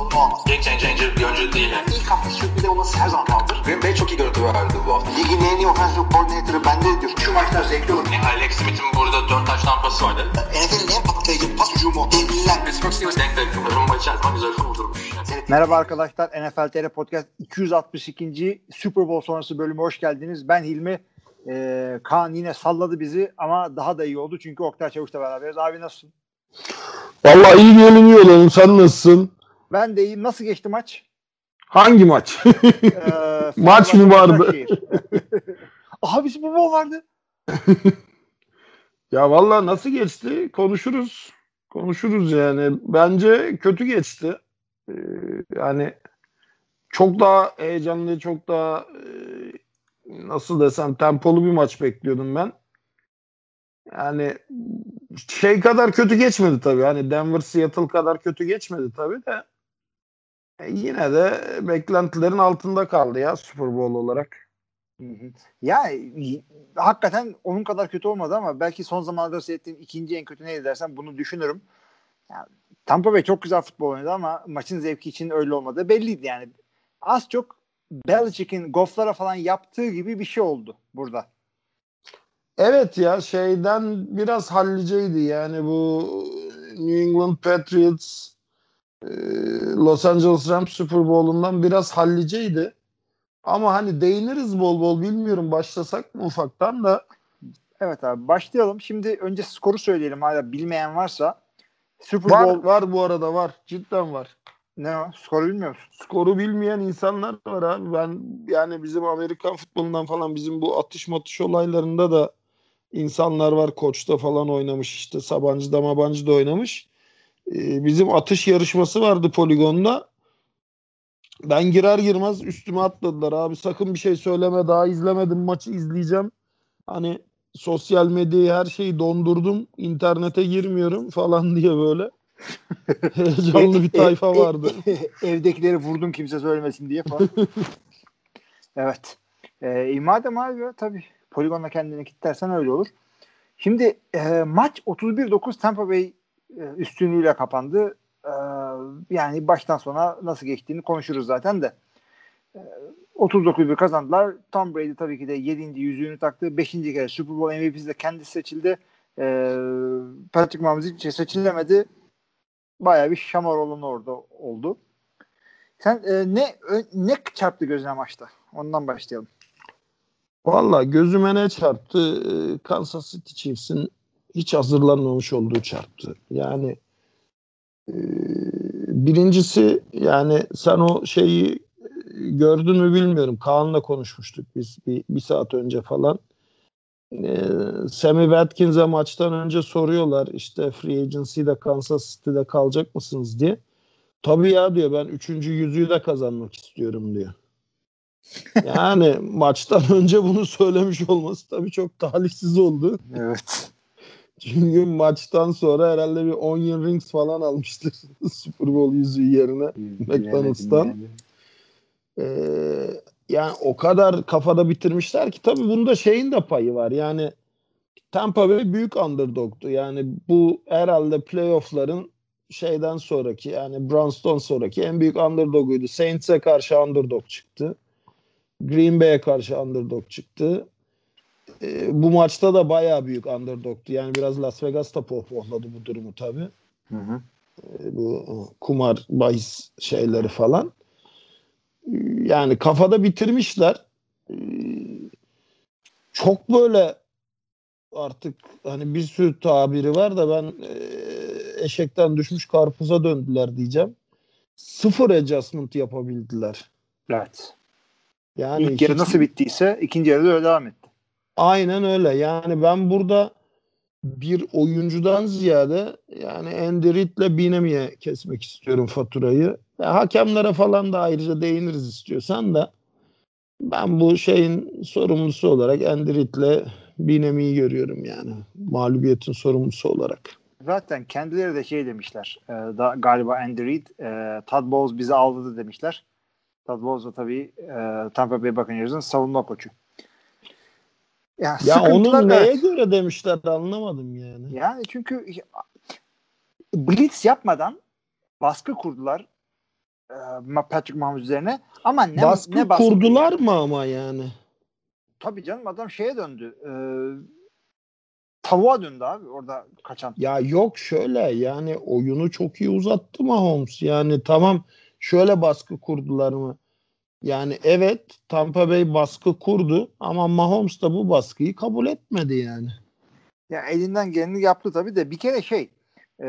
sorunu olmaz. Game changer bir oyuncu değil. Yani. İlk hafta sürpriz olması her zaman kaldır. Green Bay çok iyi görüntü verdi bu hafta. Ligin en iyi offensive coordinator'ı bende diyor. Şu maçlar zevkli olur. Yani Alex Smith'in burada 4 taş tampası vardı. NFL'in en patlayıcı pas hücumu. Devliler. Pittsburgh Steelers denk denk. Rumba içerisinde güzel kurdurmuş. Merhaba arkadaşlar. NFL TR Podcast 262. Super Bowl sonrası bölüme hoş geldiniz. Ben Hilmi. Ee, Kaan yine salladı bizi ama daha da iyi oldu çünkü Oktay Çavuş'la beraberiz. Abi nasılsın? Vallahi iyi diyelim iyi olalım. Sen nasılsın? Ben de iyiyim. Nasıl geçti maç? Hangi maç? Ee, Maç mı vardı? Abi Super Bowl vardı. ya vallahi nasıl geçti? Konuşuruz. Konuşuruz yani. Bence kötü geçti. Ee, yani çok daha heyecanlı, çok daha e, nasıl desem tempolu bir maç bekliyordum ben. Yani şey kadar kötü geçmedi tabii. Hani Denver Seattle kadar kötü geçmedi tabii de. E, yine de beklentilerin altında kaldı ya Super Bowl olarak. Hı hı. Ya hakikaten onun kadar kötü olmadı ama belki son zamanlarda seyrettiğim ikinci en kötü neydi dersen bunu düşünürüm. Ya, Tampa Bay çok güzel futbol oynadı ama maçın zevki için öyle olmadı. Belliydi yani. Az çok Belichick'in Goff'lara falan yaptığı gibi bir şey oldu burada. Evet ya şeyden biraz halliceydi yani bu New England Patriots Los Angeles Rams Super Bowl'undan biraz halliceydi. Ama hani değiniriz bol bol bilmiyorum başlasak mı ufaktan da Evet abi başlayalım. Şimdi önce skoru söyleyelim hala bilmeyen varsa. Super var Bowl var bu arada var cidden var. ne o? Skoru bilmiyor musun? Skoru bilmeyen insanlar var abi. Ben yani bizim Amerikan futbolundan falan bizim bu atış matış olaylarında da insanlar var. Koçta falan oynamış işte Sabancı'da Mabancı'da oynamış. Ee, bizim atış yarışması vardı poligonda. Ben girer girmez üstüme atladılar abi sakın bir şey söyleme daha izlemedim maçı izleyeceğim. Hani sosyal medyayı her şeyi dondurdum internete girmiyorum falan diye böyle. Heyecanlı bir tayfa Ev- ev- vardı. evdekileri vurdum kimse söylemesin diye falan. evet. Ee, e, madem abi tabii poligonla kendini kilitlersen öyle olur. Şimdi e, maç 31-9 Tampa Bay e, üstünlüğüyle kapandı. E, yani baştan sona nasıl geçtiğini konuşuruz zaten de. E, 39-1 kazandılar. Tom Brady tabii ki de 7. yüzüğünü taktı. 5. kere Super Bowl MVP'si de kendisi seçildi. E, Patrick Mahomes hiç şey seçilemedi. Bayağı bir şamar olan orada oldu. Sen e, ne ne çarptı gözüne maçta? Ondan başlayalım. Valla gözüme ne çarptı? Kansas City Chiefs'in hiç hazırlanmamış olduğu çarptı. Yani e, birincisi yani sen o şeyi gördün mü bilmiyorum. Kaan'la konuşmuştuk biz bir, bir saat önce falan. Ee, Sammy Watkins'e maçtan önce soruyorlar işte free agency'de Kansas City'de kalacak mısınız diye. Tabii ya diyor ben üçüncü yüzüğü de kazanmak istiyorum diyor. Yani maçtan önce bunu söylemiş olması tabii çok talihsiz oldu. Evet. Çünkü maçtan sonra herhalde bir onion rings falan almıştır Super Bowl yüzüğü yerine. McDonald's'tan. Ee, yani o kadar kafada bitirmişler ki tabii bunda şeyin de payı var. Yani Tampa Bay büyük underdog'tu. Yani bu herhalde playoff'ların şeyden sonraki yani Browns'tan sonraki en büyük underdog'uydu. Saints'e karşı underdog çıktı. Green Bay'e karşı underdog çıktı. Ee, bu maçta da bayağı büyük underdog'tu. Yani biraz Las Vegas'ta pohpohladı bu durumu tabii. Hı hı. Ee, bu kumar bahis şeyleri falan. Yani kafada bitirmişler. Çok böyle artık hani bir sürü tabiri var da ben e, eşekten düşmüş karpuza döndüler diyeceğim. Sıfır adjustment yapabildiler. Evet. Yani İlk yarı nasıl bittiyse ikinci yarıda öyle devam etti. Aynen öyle. Yani ben burada bir oyuncudan ziyade yani Andy Reid'le Binemi'ye kesmek istiyorum faturayı. Ya, hakemlere falan da ayrıca değiniriz istiyorsan da ben bu şeyin sorumlusu olarak Andy Reid'le Binemi'yi görüyorum yani. Mağlubiyetin sorumlusu olarak. Zaten kendileri de şey demişler. E, da, galiba Andy Reid, e, Todd Bowles bizi aldadı demişler. Todd Bowles da tabii e, Tampa Bay Buccaneers'ın savunma koçu. Yani Ya onu neye göre demişler anlamadım yani. Yani çünkü blitz yapmadan baskı kurdular e, Patrick Mahomes üzerine ama ne baskı ne baskı kurdular mı ama yani? Tabii canım adam şeye döndü. E, tavuğa döndü abi orada kaçan. Ya yok şöyle yani oyunu çok iyi uzattı Mahomes. Yani tamam şöyle baskı kurdular mı? Yani evet Tampa Bay baskı kurdu ama Mahomes da bu baskıyı kabul etmedi yani. Ya elinden geleni yaptı tabii de bir kere şey e,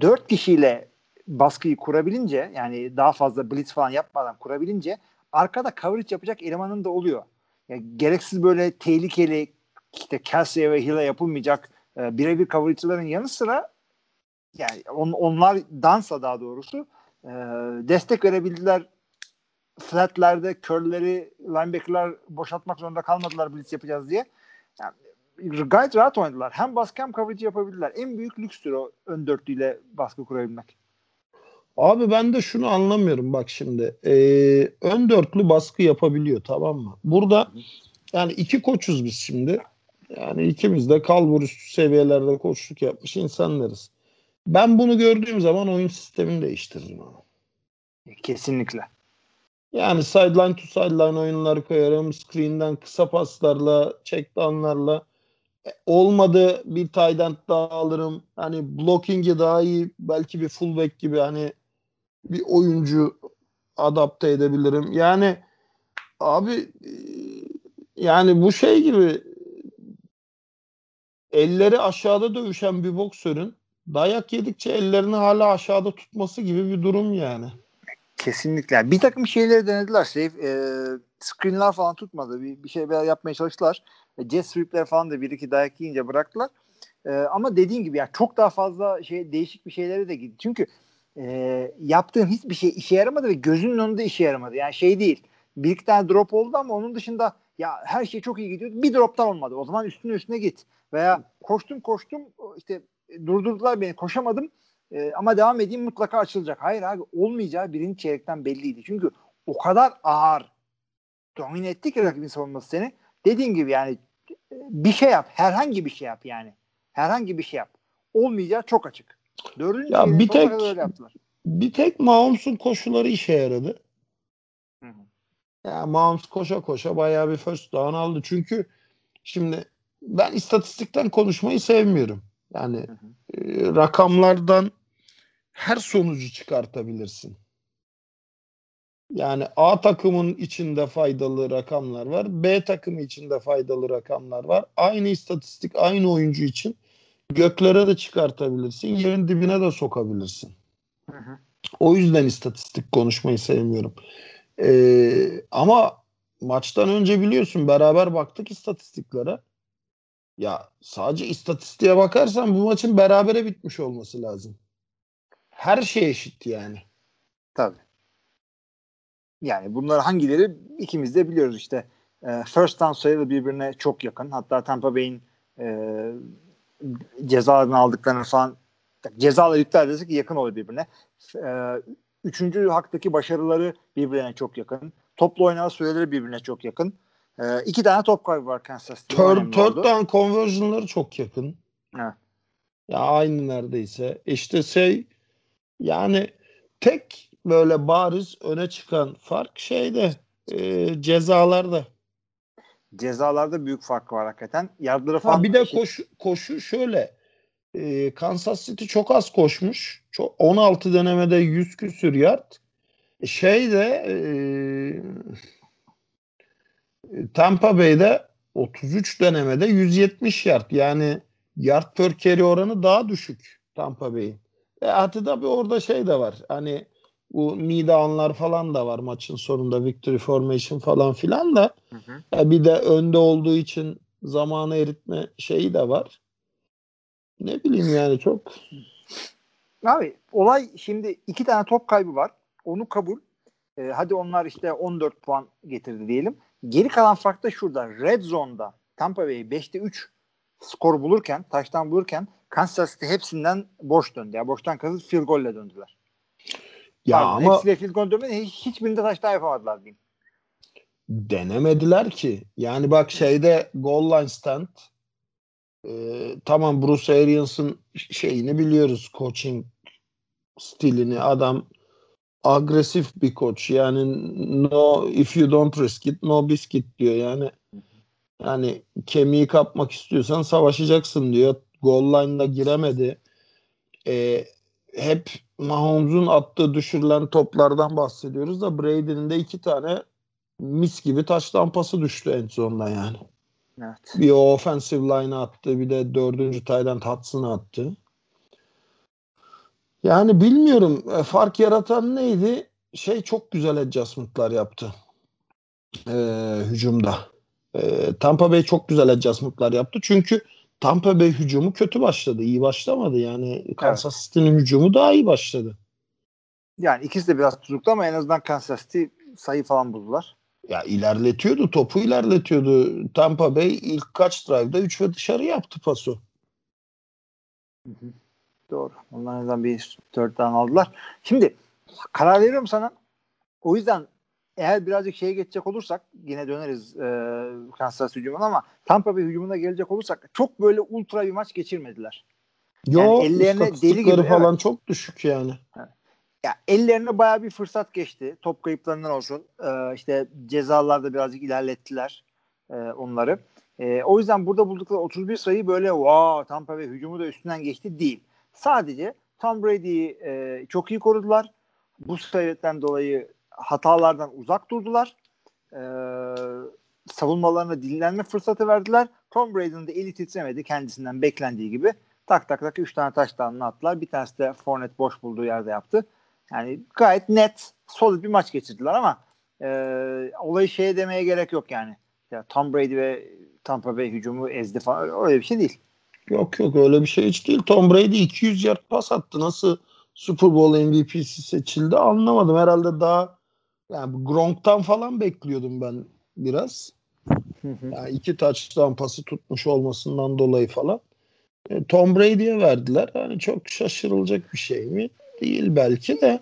dört kişiyle baskıyı kurabilince yani daha fazla blitz falan yapmadan kurabilince arkada coverage yapacak elemanın da oluyor. Ya gereksiz böyle tehlikeli işte Kelsey'e ve Hill'e yapılmayacak e, birebir coverage'ların yanı sıra yani on, onlar dansa daha doğrusu e, destek verebildiler flatlerde curl'leri linebacker'lar boşaltmak zorunda kalmadılar blitz yapacağız diye. Yani, gayet rahat oynadılar. Hem baskı hem coverage yapabildiler. En büyük lükstür o ön dörtlüyle baskı kurabilmek. Abi ben de şunu anlamıyorum bak şimdi. Ee, ön dörtlü baskı yapabiliyor tamam mı? Burada yani iki koçuz biz şimdi. Yani ikimiz de kalbur üstü seviyelerde koçluk yapmış insanlarız. Ben bunu gördüğüm zaman oyun sistemini değiştiririm abi. Kesinlikle. Yani sideline to sideline oyunları koyarım. Screen'den kısa paslarla, checkdownlarla. E, Olmadı bir tight end daha alırım. Hani blocking'i daha iyi belki bir fullback gibi hani bir oyuncu adapte edebilirim. Yani abi e, yani bu şey gibi elleri aşağıda dövüşen bir boksörün dayak yedikçe ellerini hala aşağıda tutması gibi bir durum yani. Kesinlikle. Yani bir takım şeyleri denediler. Şey, e, screenler falan tutmadı. Bir, bir şeyler yapmaya çalıştılar. E, jet sweep'ler falan da bir iki dayak yiyince bıraktılar. E, ama dediğin gibi yani çok daha fazla şey değişik bir şeylere de gitti. Çünkü e, yaptığın hiçbir şey işe yaramadı ve gözünün önünde işe yaramadı. Yani şey değil. Bir iki tane drop oldu ama onun dışında ya her şey çok iyi gidiyor. Bir droptan olmadı. O zaman üstüne üstüne git. Veya koştum koştum işte durdurdular beni koşamadım. E, ama devam edeyim mutlaka açılacak. Hayır abi olmayacağı birinci çeyrekten belliydi. Çünkü o kadar ağır domine etti ki rakibin savunması seni. Dediğim gibi yani bir şey yap. Herhangi bir şey yap yani. Herhangi bir şey yap. Olmayacağı çok açık. Dördüncü Ya bir tek- öyle yaptılar. Bir tek Mahomes'un koşuları işe yaradı. Hı hı. Ya Mahomes koşa koşa bayağı bir first down aldı. Çünkü şimdi ben istatistikten konuşmayı sevmiyorum. Yani Hı hı. e, rakamlardan her sonucu çıkartabilirsin. Yani A takımın içinde faydalı rakamlar var. B takımı içinde faydalı rakamlar var. Aynı istatistik aynı oyuncu için göklere de çıkartabilirsin. Yerin dibine de sokabilirsin. Hı hı. O yüzden istatistik konuşmayı sevmiyorum. Ee, ama maçtan önce biliyorsun beraber baktık istatistiklere. Ya sadece istatistiğe bakarsan bu maçın berabere bitmiş olması lazım. Her şey eşit yani. Tabii. Yani bunlar hangileri ikimiz de biliyoruz işte. E, first down sayılı birbirine çok yakın. Hatta Tampa Bay'in e, cezalarını aldıklarını falan cezalar iptal edersek yakın oluyor birbirine. E, üçüncü haktaki başarıları birbirine çok yakın. Toplu oynama süreleri birbirine çok yakın. E, iki tane top kaybı var Kansas City'de. Third, third down conversion'ları çok yakın. Evet. Ya aynı neredeyse. İşte şey yani tek böyle bariz öne çıkan fark şeyde e, cezalarda. Cezalarda büyük fark var hakikaten. Yardları falan Ha, bir de şey- koşu, koşu şöyle. E, Kansas City çok az koşmuş. Çok, 16 denemede 100 küsür yard. E, Şey de e, Tampa Bay'de 33 denemede 170 yard. Yani yard per carry oranı daha düşük Tampa Bay'in. E, hatta tabii orada şey de var. Hani bu knee down'lar falan da var maçın sonunda victory formation falan filan da. Hı hı. Ya bir de önde olduğu için zamanı eritme şeyi de var. Ne bileyim yani çok Abi olay şimdi iki tane top kaybı var. Onu kabul. Ee, hadi onlar işte 14 puan getirdi diyelim. Geri kalan fark da şurada. Red Zone'da Tampa Bay 5'te 3 skor bulurken, taştan bulurken Kansas City hepsinden boş döndü. Ya boştan kasıt field golle döndüler. ya Pardon, ama hepsiyle field goal dönmedi. Hiç, hiçbirinde taştan yapamadılar diyeyim. denemediler ki. Yani bak şeyde goal line stand e, tamam Bruce Arians'ın şeyini biliyoruz coaching stilini adam agresif bir koç yani no if you don't risk it no biscuit diyor yani yani kemiği kapmak istiyorsan savaşacaksın diyor goal line'da giremedi e, hep Mahomes'un attığı düşürülen toplardan bahsediyoruz da Brady'nin de iki tane mis gibi taş tampası düştü en sonunda yani. Evet. Bir o offensive line'a attı bir de dördüncü Tayland Hudson'a attı. Yani bilmiyorum e, fark yaratan neydi? Şey çok güzel adjustment'lar yaptı. Ee, hücumda. Ee, Tampa Bay çok güzel adjustment'lar yaptı. Çünkü Tampa Bay hücumu kötü başladı. iyi başlamadı. Yani Kansas City'nin hücumu daha iyi başladı. Yani ikisi de biraz tutuklu ama en azından Kansas City sayı falan buldular. Ya ilerletiyordu. Topu ilerletiyordu. Tampa Bay ilk kaç drive'da 3 ve dışarı yaptı paso. Hı hı. Doğru. Onlar neden bir third down aldılar. Şimdi karar veriyorum sana. O yüzden eğer birazcık şeye geçecek olursak yine döneriz e, Kansas hücumuna ama Tampa Bay hücumuna gelecek olursak çok böyle ultra bir maç geçirmediler. Yo, Yani ellerine deli gibi, falan evet. çok düşük yani. Ya ellerine bayağı bir fırsat geçti. Top kayıplarından olsun. Ee, işte cezalarda birazcık ilerlettiler e, onları. E, o yüzden burada buldukları 31 sayı böyle wow Tampa Bay hücumu da üstünden geçti değil. Sadece Tom Brady'yi e, çok iyi korudular. Bu sebepten dolayı hatalardan uzak durdular. E, savunmalarına dinlenme fırsatı verdiler. Tom Brady'nin de eli titremedi kendisinden beklendiği gibi. Tak tak tak 3 tane taştanını attılar. Bir tanesi de Fournette boş bulduğu yerde yaptı. Yani gayet net, solid bir maç geçirdiler ama e, olayı şeye demeye gerek yok yani. Ya Tom Brady ve Tampa Bay hücumu ezdi falan öyle bir şey değil. Yok yok öyle bir şey hiç değil. Tom Brady 200 yard pas attı. Nasıl Super Bowl MVP'si seçildi anlamadım. Herhalde daha yani Gronk'tan falan bekliyordum ben biraz. Yani iki touchdown pası tutmuş olmasından dolayı falan. E, Tom Brady'ye verdiler. Yani çok şaşırılacak bir şey mi? Değil belki de.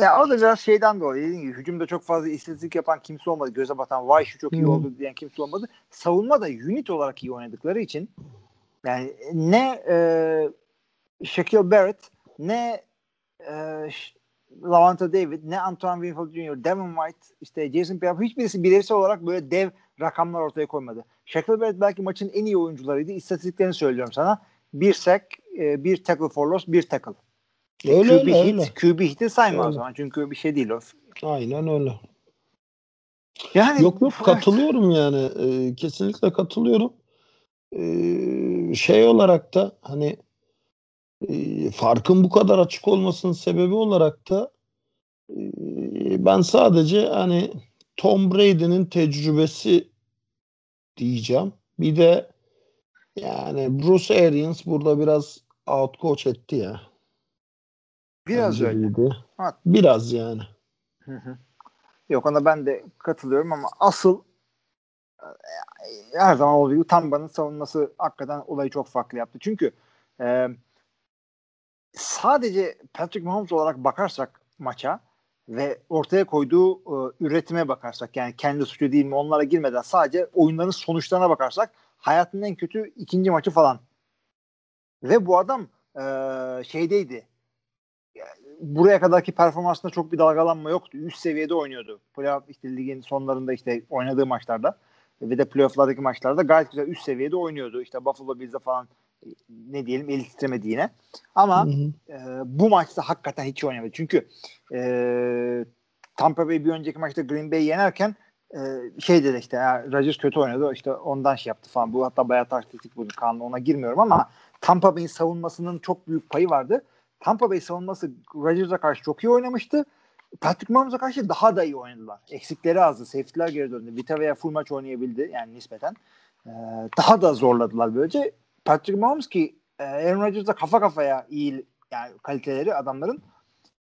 Ya o da biraz şeyden dolayı dediğim gibi hücumda çok fazla istatistik yapan kimse olmadı. Göze batan vay şu çok iyi oldu diyen kimse olmadı. Savunma da unit olarak iyi oynadıkları için yani ne e, Shaquille Barrett ne e, Lavonte David ne Antoine Winfield Jr. Devin White işte Jason Pierre hiçbirisi bireysel olarak böyle dev rakamlar ortaya koymadı. Shaquille Barrett belki maçın en iyi oyuncularıydı. İstatistiklerini söylüyorum sana. Bir sack, e, bir tackle for loss, bir tackle. Öyle QB öyle, hit, öyle. QB hit'i sayma o Öyle. zaman çünkü bir şey değil o. Aynen öyle. Yani Yok yok katılıyorum yani. Ee, kesinlikle katılıyorum. Ee, şey olarak da hani e, farkın bu kadar açık olmasının sebebi olarak da e, ben sadece hani Tom Brady'nin tecrübesi diyeceğim. Bir de yani Bruce Arians burada biraz outcoach etti ya. Biraz Bence öyle. iyiydi. Biraz yani. Hı hı. Yok ona ben de katılıyorum ama asıl her zaman olduğu gibi Tamba'nın savunması hakikaten olayı çok farklı yaptı. Çünkü e, sadece Patrick Mahomes olarak bakarsak maça ve ortaya koyduğu e, üretime bakarsak yani kendi suçu değil mi onlara girmeden sadece oyunların sonuçlarına bakarsak hayatının en kötü ikinci maçı falan. Ve bu adam e, şeydeydi buraya kadarki performansında çok bir dalgalanma yoktu. Üst seviyede oynuyordu. Playoff işte ligin sonlarında işte oynadığı maçlarda ve de playoff'lardaki maçlarda gayet güzel üst seviyede oynuyordu. İşte Buffalo Bills'e falan e, ne diyelim eli titremedi yine. Ama Hı hı. e, bu maçta hakikaten hiç oynamadı. Çünkü e, Tampa Bay bir önceki maçta Green Bay'i yenerken e, şey dedi işte Rodgers kötü oynadı işte ondan şey yaptı falan. Bu hatta bayağı taktik bu kanlı ona girmiyorum ama Tampa Bay'in savunmasının çok büyük payı vardı. Tampa Bay savunması Rodgers'a karşı çok iyi oynamıştı. Patrick Mahomes'a karşı daha da iyi oynadılar. Eksikleri azdı. Safety'ler geri döndü. Vita veya full maç oynayabildi yani nispeten. Ee, daha da zorladılar böylece. Patrick Mahomes ki e, Aaron Rodgers'la kafa kafaya iyi yani kaliteleri adamların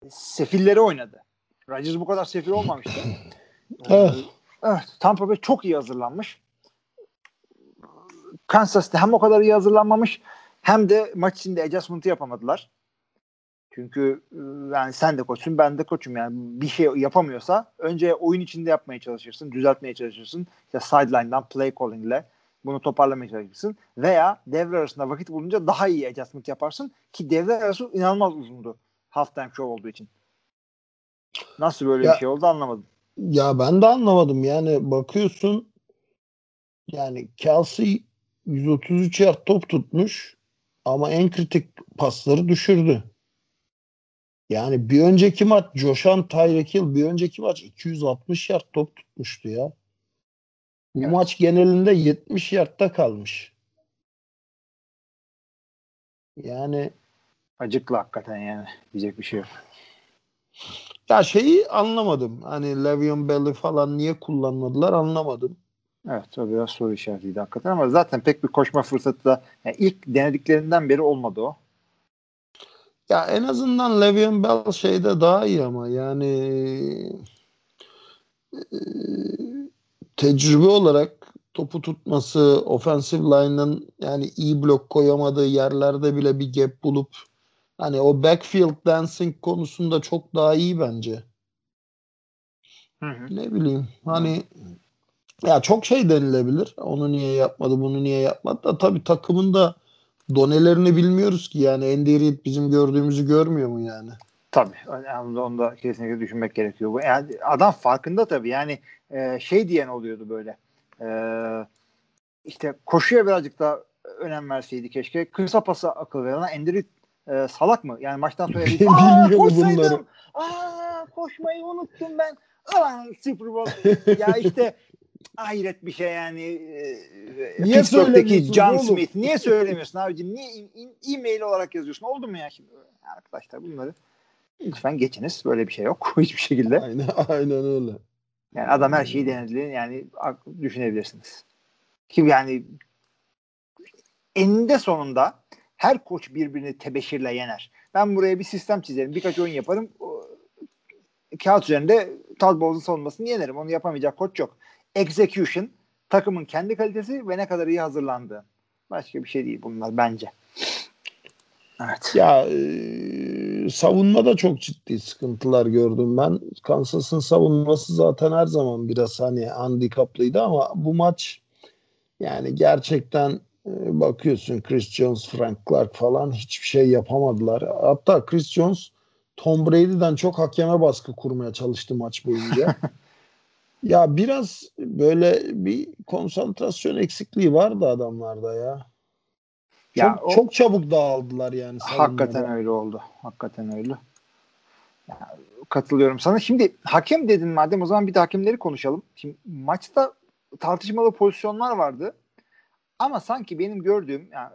sefilleri oynadı. Rodgers bu kadar sefil olmamıştı. Ee, Evet. evet. Tampa Bay çok iyi hazırlanmış. Kansas City hem o kadar iyi hazırlanmamış hem de maç içinde adjustment'ı yapamadılar. Çünkü yani sen de koçsun ben de koçum yani bir şey yapamıyorsa önce oyun içinde yapmaya çalışırsın, düzeltmeye çalışırsın. İşte sideline'dan play calling ile bunu toparlamaya çalışırsın. Veya devre arasında vakit bulunca daha iyi adjustment yaparsın ki devre arası inanılmaz uzundu halftime show olduğu için. Nasıl böyle Ya- bir şey oldu anlamadım. Ya ben de anlamadım. Yani bakıyorsun yani Kelsey 133 yard top tutmuş ama en kritik pasları düşürdü. Yani bir önceki maç Joşan Tyreek Hill bir önceki maç 260 yard top tutmuştu ya. Bu Evet. maç genelinde 70 yardta kalmış. Yani Acıklı hakikaten yani. Diyecek bir şey yok. ya şeyi anlamadım. Hani Le'Veon Bell'i falan niye kullanmadılar anlamadım. Evet o biraz soru işaretiydi hakikaten ama zaten pek bir koşma fırsatı da yani ilk denediklerinden beri olmadı o. Ya en azından Le'Veon Bell şeyde daha iyi ama yani e, tecrübe olarak topu tutması, offensive line'ın yani iyi blok koyamadığı yerlerde bile bir gap bulup hani o backfield dancing konusunda çok daha iyi bence. Hı hı. Ne bileyim hani ya çok şey denilebilir. Onu niye yapmadı, bunu niye yapmadı da tabii takımın da donelerini bilmiyoruz ki yani Andy Reid bizim gördüğümüzü görmüyor mu yani? Tabii. Yani onu onu da kesinlikle düşünmek gerekiyor. Bu- Yani adam farkında tabii. Yani e, şey diyen oluyordu böyle. E, işte koşuya birazcık daha önem verseydi keşke. Kısa pasa akıl veren Endrit e, salak mı? Yani maçtan sonra aa koşsaydım. bunları?" Aa koşmayı unuttum ben. Aman Super Bowl. ya işte hayret bir şey yani. E, Niye Pittsburgh'teki John oğlum? Smith. Niye söylemiyorsun abicim? Niye e- e- e-mail olarak yazıyorsun? Oldu mu ya şimdi? Arkadaşlar bunları lütfen geçiniz. Böyle bir şey yok hiçbir şekilde. Aynen, aynen öyle. Yani adam her şeyi denedi. Yani düşünebilirsiniz. Ki yani eninde sonunda her koç birbirini tebeşirle yener. Ben buraya bir sistem çizerim. Birkaç oyun yaparım. Kağıt üzerinde Todd Bowles'un savunmasını yenerim. Onu yapamayacak koç yok. Execution takımın kendi kalitesi ve ne kadar iyi hazırlandığı. Başka bir şey değil bunlar bence. Evet. Ya e, savunmada çok ciddi sıkıntılar gördüm ben. Kansas'ın savunması zaten her zaman biraz hani handikaplıydı ama bu maç yani gerçekten e, bakıyorsun Chris Jones, Frank Clark falan hiçbir şey yapamadılar. Hatta Chris Jones Tom Brady'den çok hakeme baskı kurmaya çalıştı maç boyunca. ya biraz böyle bir konsantrasyon eksikliği vardı adamlarda ya. Ya çok, o- çok çabuk dağıldılar yani. Hakikaten öyle oldu. Hakikaten öyle. Ya, katılıyorum sana. Şimdi hakem dedin madem o zaman bir de hakemleri konuşalım. Şimdi maçta tartışmalı pozisyonlar vardı. Ama sanki benim gördüğüm yani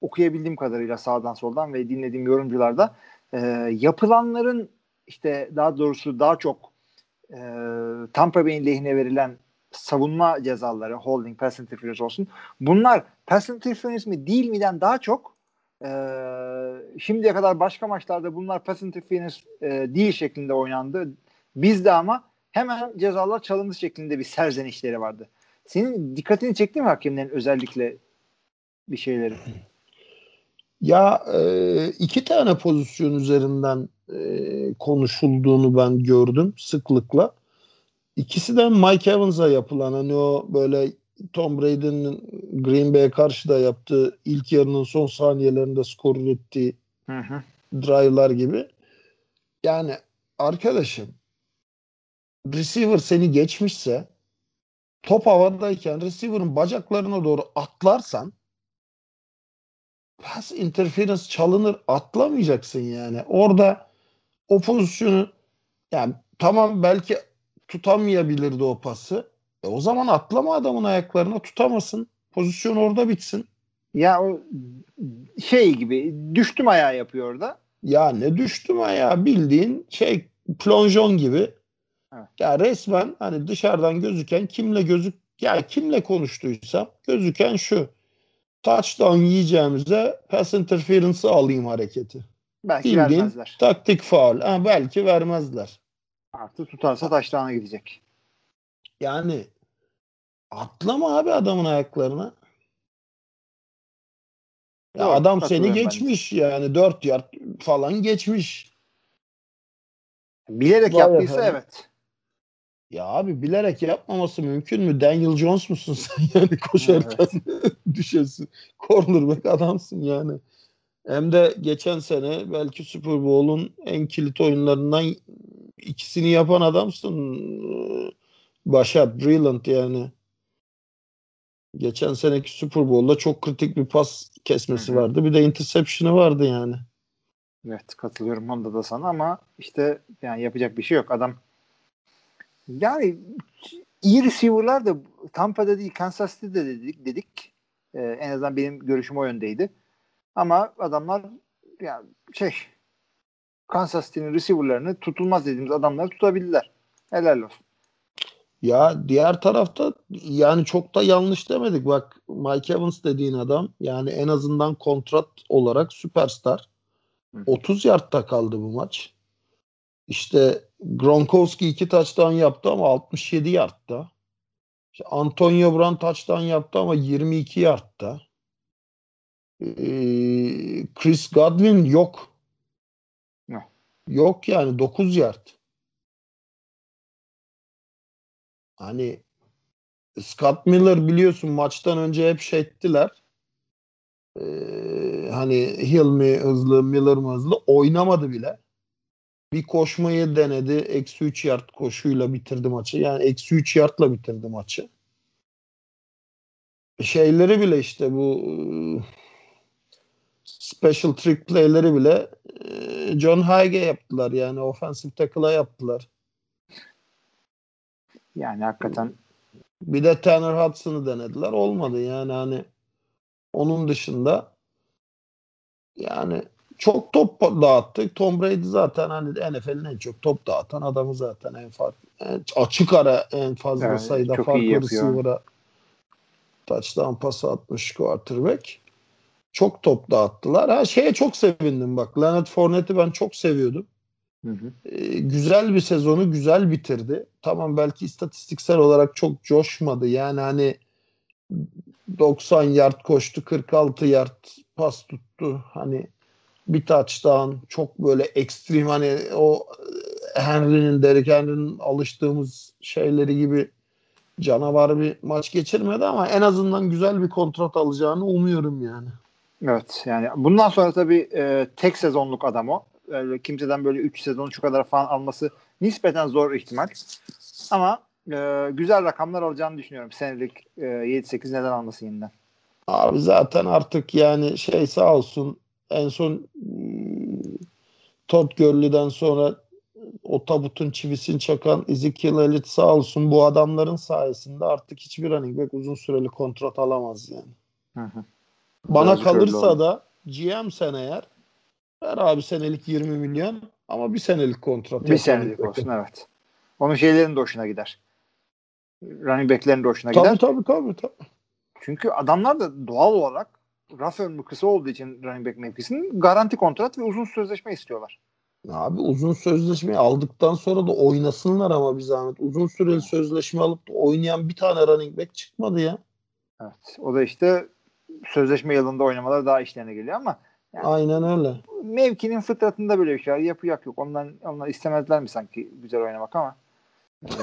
okuyabildiğim kadarıyla sağdan soldan ve dinlediğim yorumcularda e, yapılanların işte daha doğrusu daha çok e, Tampa Bay'in lehine verilen savunma cezaları, holding, pass interference olsun. Bunlar pass interference mi değil miden daha çok e, şimdiye kadar başka maçlarda bunlar pass interference e, değil şeklinde oynandı. Bizde ama hemen cezalar çalındı şeklinde bir serzenişleri vardı. Senin dikkatini çekti mi hakemlerin özellikle bir şeyleri? Ya e, iki tane pozisyon üzerinden e, konuşulduğunu ben gördüm sıklıkla. İkisi de Mike Evans'a yapılan hani o böyle Tom Brady'nin Green Bay'e karşı da yaptığı ilk yarının son saniyelerinde skor ürettiği Hı hı. drive'lar gibi. Yani arkadaşım receiver seni geçmişse top havadayken receiver'ın bacaklarına doğru atlarsan pass interference çalınır atlamayacaksın yani. Orada o pozisyonu yani tamam belki tutamayabilirdi o pası. E o zaman atlama adamın ayaklarına tutamasın. Pozisyon orada bitsin. Ya o şey gibi düştüm ayağa yapıyor orada. Ya ne düştüm ya bildiğin şey plonjon gibi. Evet. Ya resmen hani dışarıdan gözüken kimle gözük ya kimle konuştuysam gözüken şu. Touchdown yiyeceğimize pass interference'ı alayım hareketi. Belki Bildiğin vermezler. taktik faul. Ha, belki vermezler. Artı tutarsa taşlarına gidecek. Yani atlama abi adamın ayaklarına. Ya Doğru, adam seni katılıyorum ben geçmiş yani 4 yard falan geçmiş. Bilerek Vay yaptıysa efendim. evet. Ya abi bilerek yapmaması mümkün mü? Daniel Jones musun sen yani koşarken düşesin. Cornerback adamsın yani. Hem de geçen sene belki Super Bowl'un en kilit oyunlarından ikisini yapan adamsın. Başat, Brilliant yani. Geçen seneki Super Bowl'da çok kritik bir pas kesmesi vardı. Bir de interception'ı vardı yani. Evet katılıyorum onda da sana ama işte yani yapacak bir şey yok. Adam yani iyi receiver'lar da Tampa'da değil Kansas City'de dedik. dedik. Ee, en azından benim görüşüm o yöndeydi. Ama adamlar yani şey Kansas City'nin receiver'larını tutulmaz dediğimiz adamları tutabildiler. Helal olsun. Ya diğer tarafta yani çok da yanlış demedik. Bak Mike Evans dediğin adam yani en azından kontrat olarak süperstar. Hı. 30 yardta kaldı bu maç. İşte Gronkowski iki touchdown yaptı ama 67 yardta. İşte Antonio Brown touchdown yaptı ama 22 yardta. Ee, Chris Godwin yok. Ne? Yok yani 9 yard. Hani Scott Miller biliyorsun maçtan önce hep şey ettiler. Ee, hani Hill mi hızlı, Miller mı hızlı oynamadı bile. Bir koşmayı denedi. Eksi 3 yard koşuyla bitirdi maçı. Yani eksi 3 yardla bitirdi maçı. Şeyleri bile işte bu e, special trick play'leri bile e, John Haige yaptılar. Yani offensive tackle'a yaptılar. Yani hakikaten Bir de Tanner Hudson'ı denediler. Olmadı yani hani onun dışında yani çok top dağıttık. Tom Brady zaten hani NFL'in en çok top dağıtan adamı zaten en fark en açık ara en fazla Evet, sayıda farklı receiver'a touchdown pası atmış quarterback. Çok top dağıttılar. Ha şeye çok sevindim bak. Leonard Fournette'i ben çok seviyordum. hı hı. Ee, güzel bir sezonu güzel bitirdi. Tamam belki istatistiksel olarak çok coşmadı. Yani hani 90 yard koştu, 46 yard pas tuttu. Hani bir touchdown çok böyle ekstrem hani o Henry'nin, Derrick Henry'nin alıştığımız şeyleri gibi canavar bir maç geçirmedi ama en azından güzel bir kontrat alacağını umuyorum yani. Evet yani bundan sonra tabii e, tek sezonluk adam o. Öyle kimseden böyle 3 sezon şu kadar falan alması nispeten zor ihtimal. Ama e, güzel rakamlar alacağını düşünüyorum. Senelik e, 7-8 neden alması yeniden. Abi zaten artık yani şey sağ olsun en son hmm, Todd Gurley'den sonra o tabutun çivisini çakan Ezekiel Elliott sağ olsun bu adamların sayesinde artık hiçbir running back uzun süreli kontrat alamaz yani. Hı hı. Bana öyle kalırsa da GM sen eğer ver abi senelik 20 milyon ama bir senelik kontrat. Bir senelik olsun evet. Onun şeylerin de hoşuna gider. Running back'lerin de hoşuna Tabii gider. tabii tabii. tabii. Çünkü adamlar da doğal olarak raf ömrü kısa olduğu için running back mevkisinin garanti kontrat ve uzun sözleşme istiyorlar. Abi uzun sözleşmeyi aldıktan sonra da oynasınlar ama bir zahmet. Uzun süreli sözleşme alıp da oynayan bir tane running back çıkmadı ya. Evet. O da işte sözleşme yılında oynamalar daha işlerine geliyor ama Yani- Aynen öyle. mevkinin fıtratında böyle bir şey var. Yapı yok yok. Ondan, onlar istemezler mi sanki güzel oynamak ama.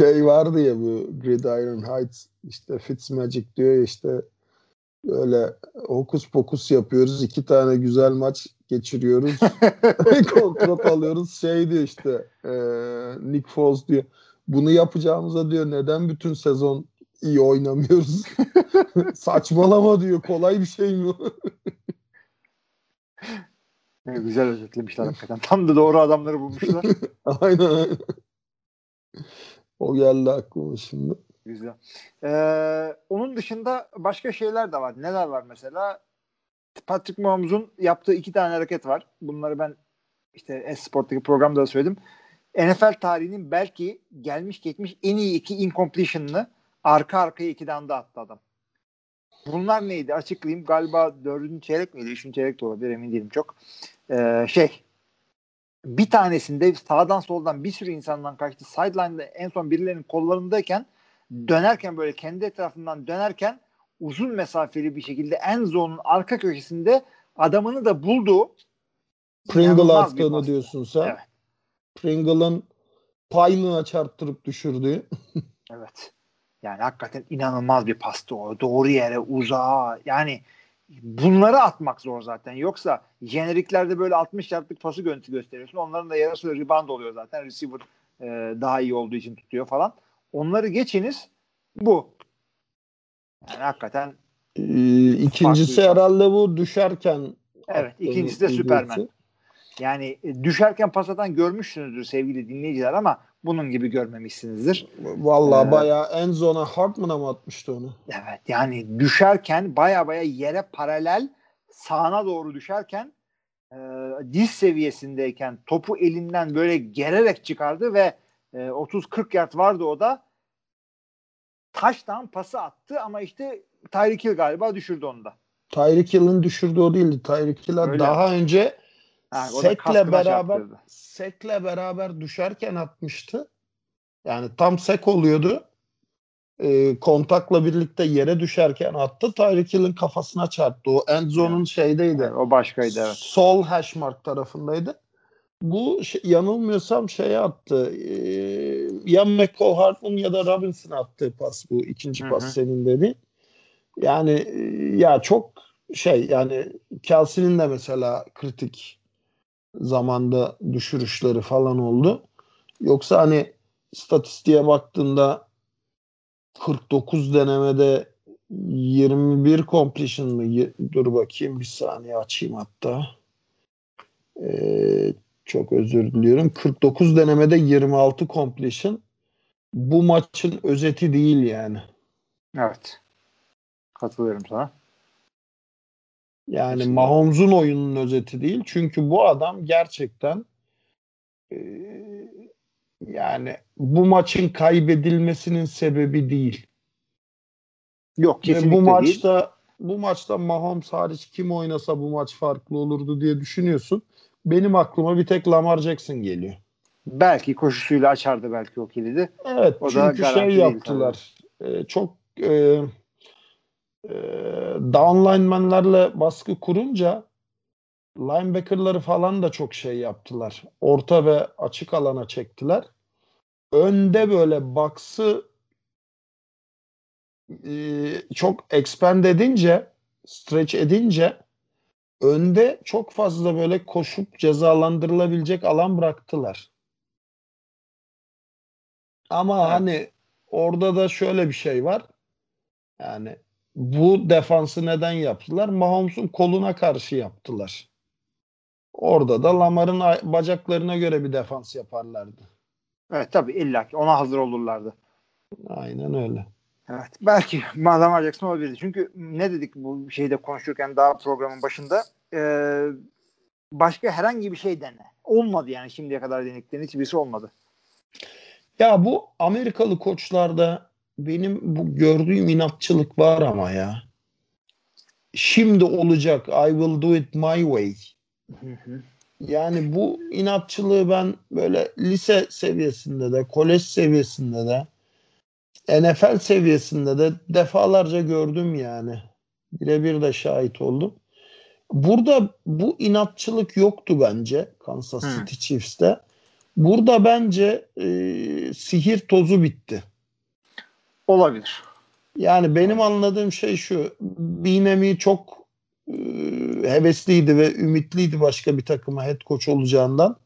şey vardı ya bu Gridiron Heights işte Fitzmagic diyor ya işte böyle hokus pokus yapıyoruz. iki tane güzel maç geçiriyoruz. kontrat alıyoruz. Şey diyor işte e, Nick Foles diyor. Bunu yapacağımıza diyor neden bütün sezon iyi oynamıyoruz? Saçmalama diyor. Kolay bir şey mi? Ne güzel özetlemişler hakikaten. Tam da doğru adamları bulmuşlar. aynen aynen. O geldi aklıma şimdi. Güzel. Ee, onun dışında başka şeyler de var. Neler var mesela? Patrick Mahomes'un yaptığı iki tane hareket var. Bunları ben işte Esport'taki programda da söyledim. NFL tarihinin belki gelmiş geçmiş en iyi iki incompletion'ını arka arkaya iki anda attı adam. Bunlar neydi? Açıklayayım. Galiba dördüncü çeyrek miydi? Üçüncü çeyrek de olabilir. Emin değilim çok. Ee, şey bir tanesinde sağdan soldan bir sürü insandan kaçtı. Sideline'da en son birilerinin kollarındayken dönerken böyle kendi etrafından dönerken uzun mesafeli bir şekilde en zone'un arka köşesinde adamını da buldu. Pringle attığını diyorsun sen. Evet. Pringle'ın pylon'a çarptırıp düşürdüğü. Evet. Yani hakikaten inanılmaz bir pastı o. Doğru yere, uzağa. Yani bunları atmak zor zaten. Yoksa jeneriklerde böyle 60 yardlık pası görüntü gösteriyorsun. Onların da yarısı rebound oluyor zaten. Receiver e, daha iyi olduğu için tutuyor falan. Onları geçiniz. Bu. Yani hakikaten Ee, ikincisi herhalde bu düşerken Evet, ikincisi de görüntü. yani e, düşerken pas atan görmüşsünüzdür sevgili dinleyiciler ama bunun gibi görmemişsinizdir. Vallahi Ee, bayağı en zona Hartman'a mı atmıştı onu? Evet yani düşerken baya baya yere paralel sağına doğru düşerken e, diz seviyesindeyken topu elinden böyle gererek çıkardı ve e, 30-40 yard vardı o da taştan pası attı ama işte Tyreek Hill galiba düşürdü onu da. Tyreek Hill'in düşürdüğü o değildi. Tyreek Öyle daha önce Ha, sekle kaskına beraber çarptırdı. sekle beraber düşerken atmıştı. Yani tam sek oluyordu. Ee, kontakla birlikte yere düşerken attı. Tyreek Hill'in kafasına çarptı. O end zone'un şeydeydi. Evet, o başkaydı evet. Sol hash mark tarafındaydı. Bu şey- yanılmıyorsam şeye attı. Ee, ya McCall Hartman ya da Robinson attığı pas bu. ikinci Hı pas senin dediğin. Yani e, ya çok şey yani Kelsey'nin de mesela kritik zamanda düşürüşleri falan oldu. Yoksa hani istatistiğe baktığında 49 denemede 21 completion mı? Dur bakayım bir saniye açayım hatta. Ee, çok özür diliyorum. 49 denemede 26 completion. Bu maçın özeti değil yani. Evet. Katılıyorum sana. Yani. Mahomes'un oyunun özeti değil. Çünkü bu adam gerçekten e, yani bu maçın kaybedilmesinin sebebi değil. Yok Ve kesinlikle bu değil. maçta bu maçta Mahomes hariç kim oynasa bu maç farklı olurdu diye düşünüyorsun. Benim aklıma bir tek Lamar Jackson geliyor. Belki koşusuyla açardı belki o kilidi. Evet O da çünkü garanti şey değil yaptılar. E, çok e, e, down linemenlerle baskı kurunca linebacker'ları falan da çok şey yaptılar. Orta ve açık alana çektiler. Önde böyle box'ı e, çok expand edince stretch edince önde çok fazla böyle koşup cezalandırılabilecek alan bıraktılar. Ama Evet. hani orada da şöyle bir şey var. Yani bu defansı neden yaptılar? Mahomes'un koluna karşı yaptılar. Orada da Lamar'ın bacaklarına göre bir defans yaparlardı. Evet tabii illa ki ona hazır olurlardı. Aynen öyle. Evet. Belki Lamar Jackson olabilirdi. Çünkü ne dedik bu şeyde konuşurken daha programın başında Ee, başka herhangi bir şey dene. Olmadı yani şimdiye kadar denediklerin hiçbirisi olmadı. Ya bu Amerikalı koçlarda benim bu gördüğüm inatçılık var ama ya. Şimdi olacak. I will do it my way. Yani bu inatçılığı ben böyle lise seviyesinde de, kolej seviyesinde de, NFL seviyesinde de defalarca gördüm yani. Birebir de şahit oldum. Burada bu inatçılık yoktu bence Kansas. City Chiefs'te. Burada bence e, sihir tozu bitti. Olabilir. Yani benim anladığım şey şu. Binemi çok e, hevesliydi ve ümitliydi başka bir takıma head coach olacağından.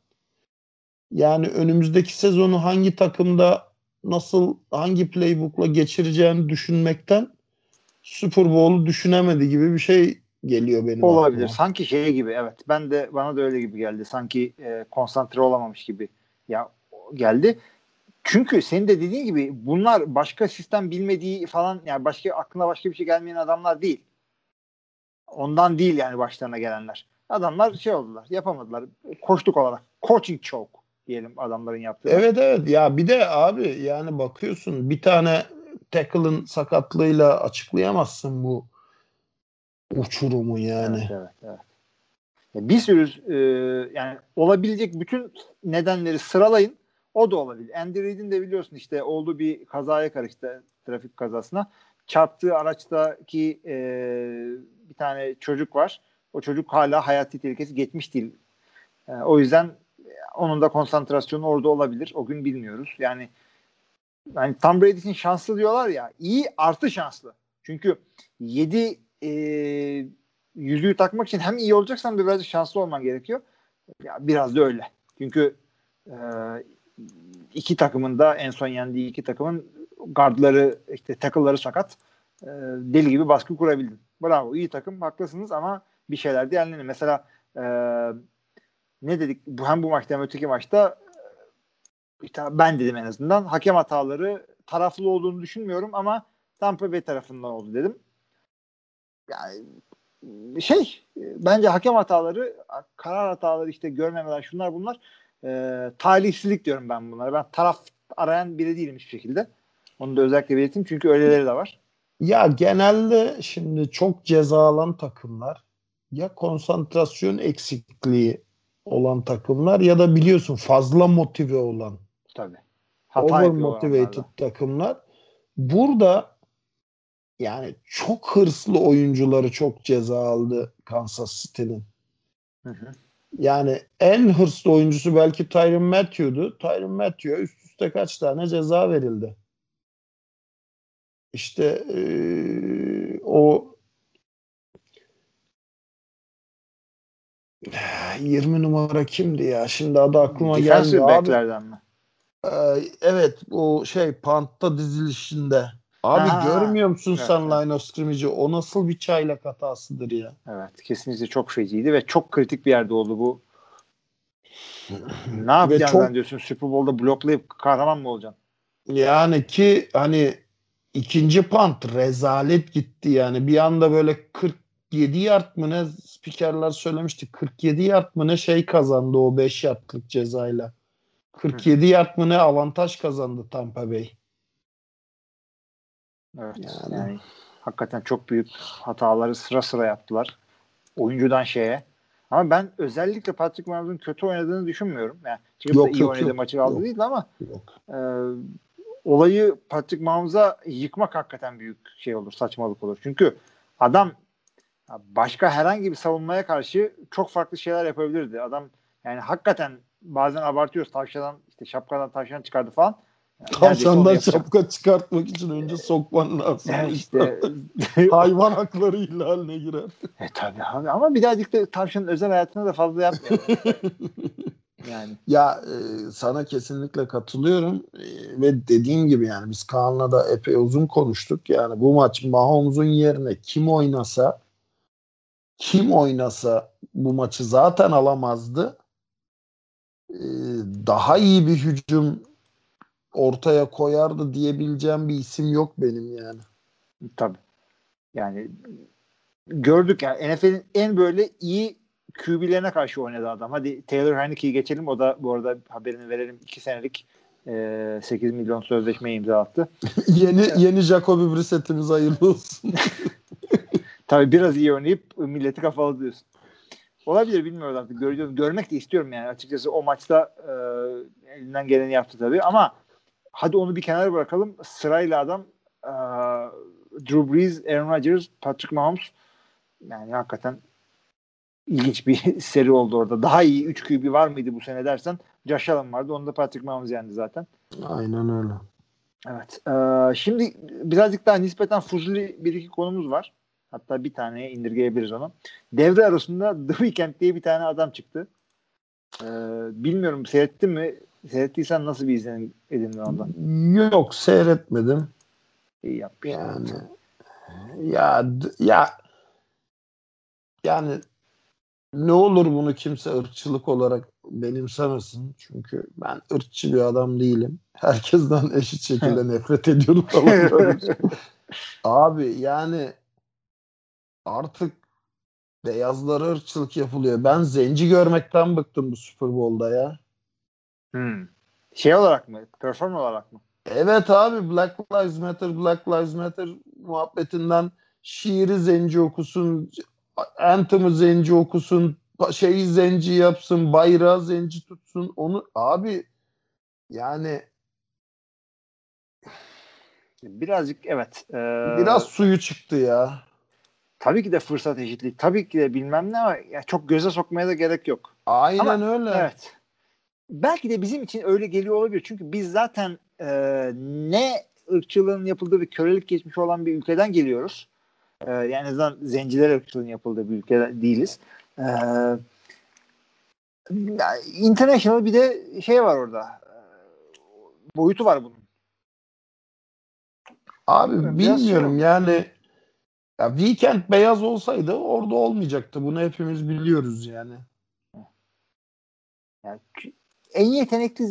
Yani önümüzdeki sezonu hangi takımda nasıl hangi playbook'la geçireceğini düşünmekten Super Bowl'u düşünemedi gibi bir şey geliyor benim Olabilir. aklıma. Sanki şey gibi evet. Ben de bana da öyle gibi geldi. Sanki e, konsantre olamamış gibi ya geldi. Çünkü senin de dediğin gibi bunlar başka sistem bilmediği falan yani başka aklına başka bir şey gelmeyen adamlar değil. Ondan değil yani başlarına gelenler. Adamlar şey oldular, yapamadılar. Koştuk olarak. Coaching choke diyelim adamların yaptığı. Evet evet ya bir de abi yani bakıyorsun bir tane tackle'ın sakatlığıyla açıklayamazsın bu uçurumu yani. Evet, evet, evet. Ya Bir sürü e, yani olabilecek bütün nedenleri sıralayın. O da olabilir. Andy Reid'in de biliyorsun işte olduğu bir kazaya karıştı trafik kazasına. çarptığı araçtaki e, bir tane çocuk var. O çocuk hala hayati tehlikesi geçmiş değil. E, o yüzden onun da konsantrasyonu orada olabilir. O gün bilmiyoruz. Yani yani Tom Brady için şanslı diyorlar ya. iyi artı şanslı. Çünkü 7 e, yüzüğü takmak için hem iyi olacaksan birazcık şanslı olman gerekiyor. Ya biraz da öyle. Çünkü e, iki takımın da en son yendiği iki takımın gardları işte tackle'ları sakat. E, deli gibi baskı kurabildin. Bravo iyi takım haklısınız ama bir şeyler de yerlerini. Mesela e, ne dedik bu hem bu maçta hem öteki maçta işte ben dedim en azından hakem hataları taraflı olduğunu düşünmüyorum ama Tampa Bay tarafından oldu dedim. Yani şey bence hakem hataları karar hataları işte görmemeler şunlar bunlar e, talihsizlik diyorum ben bunlara. Ben taraf arayan biri değilim hiçbir şekilde. Onu da özellikle belirteyim çünkü öyleleri de var. Ya genelde şimdi çok ceza alan takımlar ya konsantrasyon eksikliği olan takımlar ya da biliyorsun fazla motive olan Tabii. over motivated takımlar. Burada yani çok hırslı oyuncuları çok ceza aldı Kansas City'nin. Yani en hırslı oyuncusu belki Tyron Matthew'du. Tyron Matthew'a üst üste kaç tane ceza verildi. İşte ee, o 20 numara kimdi ya? Şimdi adı aklıma Defensive geldi. backlerden mi? Ee, evet o şey pantta dizilişinde. Abi Ha, görmüyor musun evet, sen evet. line of scrimmage'i? O nasıl bir çaylak hatasıdır ya? Evet kesinlikle çok feciydi ve çok kritik bir yerde oldu bu. ne yapacaksın çok- diyorsun Super Bowl'da bloklayıp kahraman mı olacaksın? Yani ki hani ikinci pant rezalet gitti yani. Bir anda böyle 47 yard mı ne spikerler söylemişti. 47 yard mı ne şey kazandı o 5 yardlık cezayla. 47 yard mı ne avantaj kazandı Tampa Bay. Evet. Yani. Yani. hakikaten çok büyük hataları sıra sıra yaptılar. Oyuncudan şeye. Ama ben özellikle Patrick Mahomes'un kötü oynadığını düşünmüyorum. Yani çıkıp Yok, da iyi yok, oynadığı yok. maçı aldı Yok. değil ama Yok. e, olayı Patrick Mahomes'a yıkmak hakikaten büyük şey olur, saçmalık olur. Çünkü adam başka herhangi bir savunmaya karşı çok farklı şeyler yapabilirdi. Adam yani hakikaten bazen abartıyoruz. Tavşadan işte şapkadan tavşan çıkardı falan. Tavşandan şapka çıkartmak için önce sokman lazım. Yani işte Hayvan hakları ihlaline girer. E tabii abi ama birazcık da tavşanın özel hayatına da fazla yapmayalım. yani. Ya e, sana kesinlikle katılıyorum E, ve dediğim gibi yani biz Kaan'la da epey uzun konuştuk. Yani bu maç Mahomes'un yerine kim oynasa kim oynasa bu maçı zaten alamazdı. E, daha iyi bir hücum ortaya koyardı diyebileceğim bir isim yok benim yani. Tabii. Yani gördük yani NFL'in en böyle iyi QB'lerine karşı oynadı adam. Hadi Taylor Heinicke'yi geçelim. O da bu arada haberini verelim. 2 senelik e, 8 milyon sözleşme imza attı. yeni yeni Jacoby Brissett'imiz hayırlı olsun. Tabii biraz iyi oynayıp milleti kafalı diyorsun. Olabilir bilmiyoruz artık. Göreceğiz. Görmek de istiyorum yani. Açıkçası o maçta e, elinden geleni yaptı tabii ama hadi onu bir kenara bırakalım. Sırayla adam e, Drew Brees, Aaron Rodgers, Patrick Mahomes yani hakikaten ilginç bir seri oldu orada. Daha iyi 3 QB var mıydı bu sene dersen Josh Allen vardı. Onu da Patrick Mahomes yendi zaten. Aynen öyle. Evet. Ee, şimdi birazcık daha nispeten fuzuli bir iki konumuz var. Hatta bir taneye indirgeyebiliriz onu. Devre arasında The Weeknd diye bir tane adam çıktı. Ee, bilmiyorum seyrettin mi? Seyrettiysen nasıl bir izlenim edindin ondan? Yok seyretmedim. İyi yapmış. Yani ya ya yani ne olur bunu kimse ırkçılık olarak benimsemesin. Çünkü ben ırkçı bir adam değilim. Herkesten eşit şekilde nefret ediyorum. Abi yani artık beyazlara ırkçılık yapılıyor. Ben zenci görmekten bıktım bu Super Bowl'da ya. Hmm. Şey olarak mı? Perform olarak mı? Evet abi Black Lives Matter, Black Lives Matter muhabbetinden şiiri zenci okusun, anthem'ı zenci okusun, şeyi zenci yapsın, bayrağı zenci tutsun. Onu abi yani Birazcık evet. E, Biraz suyu çıktı ya. tabii ki de fırsat eşitliği. Tabii ki de bilmem ne ama ya çok göze sokmaya da gerek yok. Aynen Ama- öyle. Evet. Belki de bizim için öyle geliyor olabilir. Çünkü biz zaten e, ne ırkçılığın yapıldığı ve kölelik geçmiş olan bir ülkeden geliyoruz. E, yani azından zenciler ırkçılığın yapıldığı bir ülkede değiliz. E, international bir de şey var orada. E, boyutu var bunun. Abi Biraz bilmiyorum şey yani ya Weekend beyaz olsaydı orada olmayacaktı. Bunu hepimiz biliyoruz yani. Yani, en yetenekli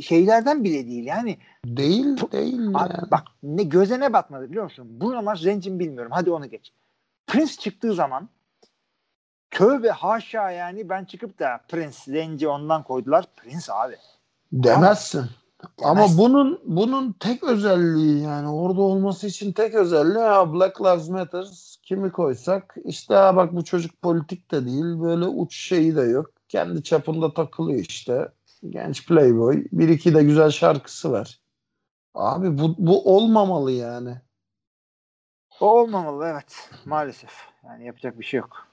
şeylerden bile değil. Yani Değil değil Abi yani. bak ne göze ne batmadı biliyor musun? Bruno Mars zencin bilmiyorum. Hadi onu geç. Prince çıktığı zaman tövbe haşa yani ben çıkıp da Prince zenci ondan koydular. Prince abi. Demezsin. Ama Demezsin. bunun bunun tek özelliği yani orada olması için tek özelliği ha Black Lives Matter kimi koysak işte ha bak bu çocuk politik de değil böyle uç şeyi de yok. Kendi çapında takılıyor işte. Genç playboy. Bir iki de güzel şarkısı var. Abi bu, bu olmamalı yani. O olmamalı evet. Maalesef. Yani yapacak bir şey yok.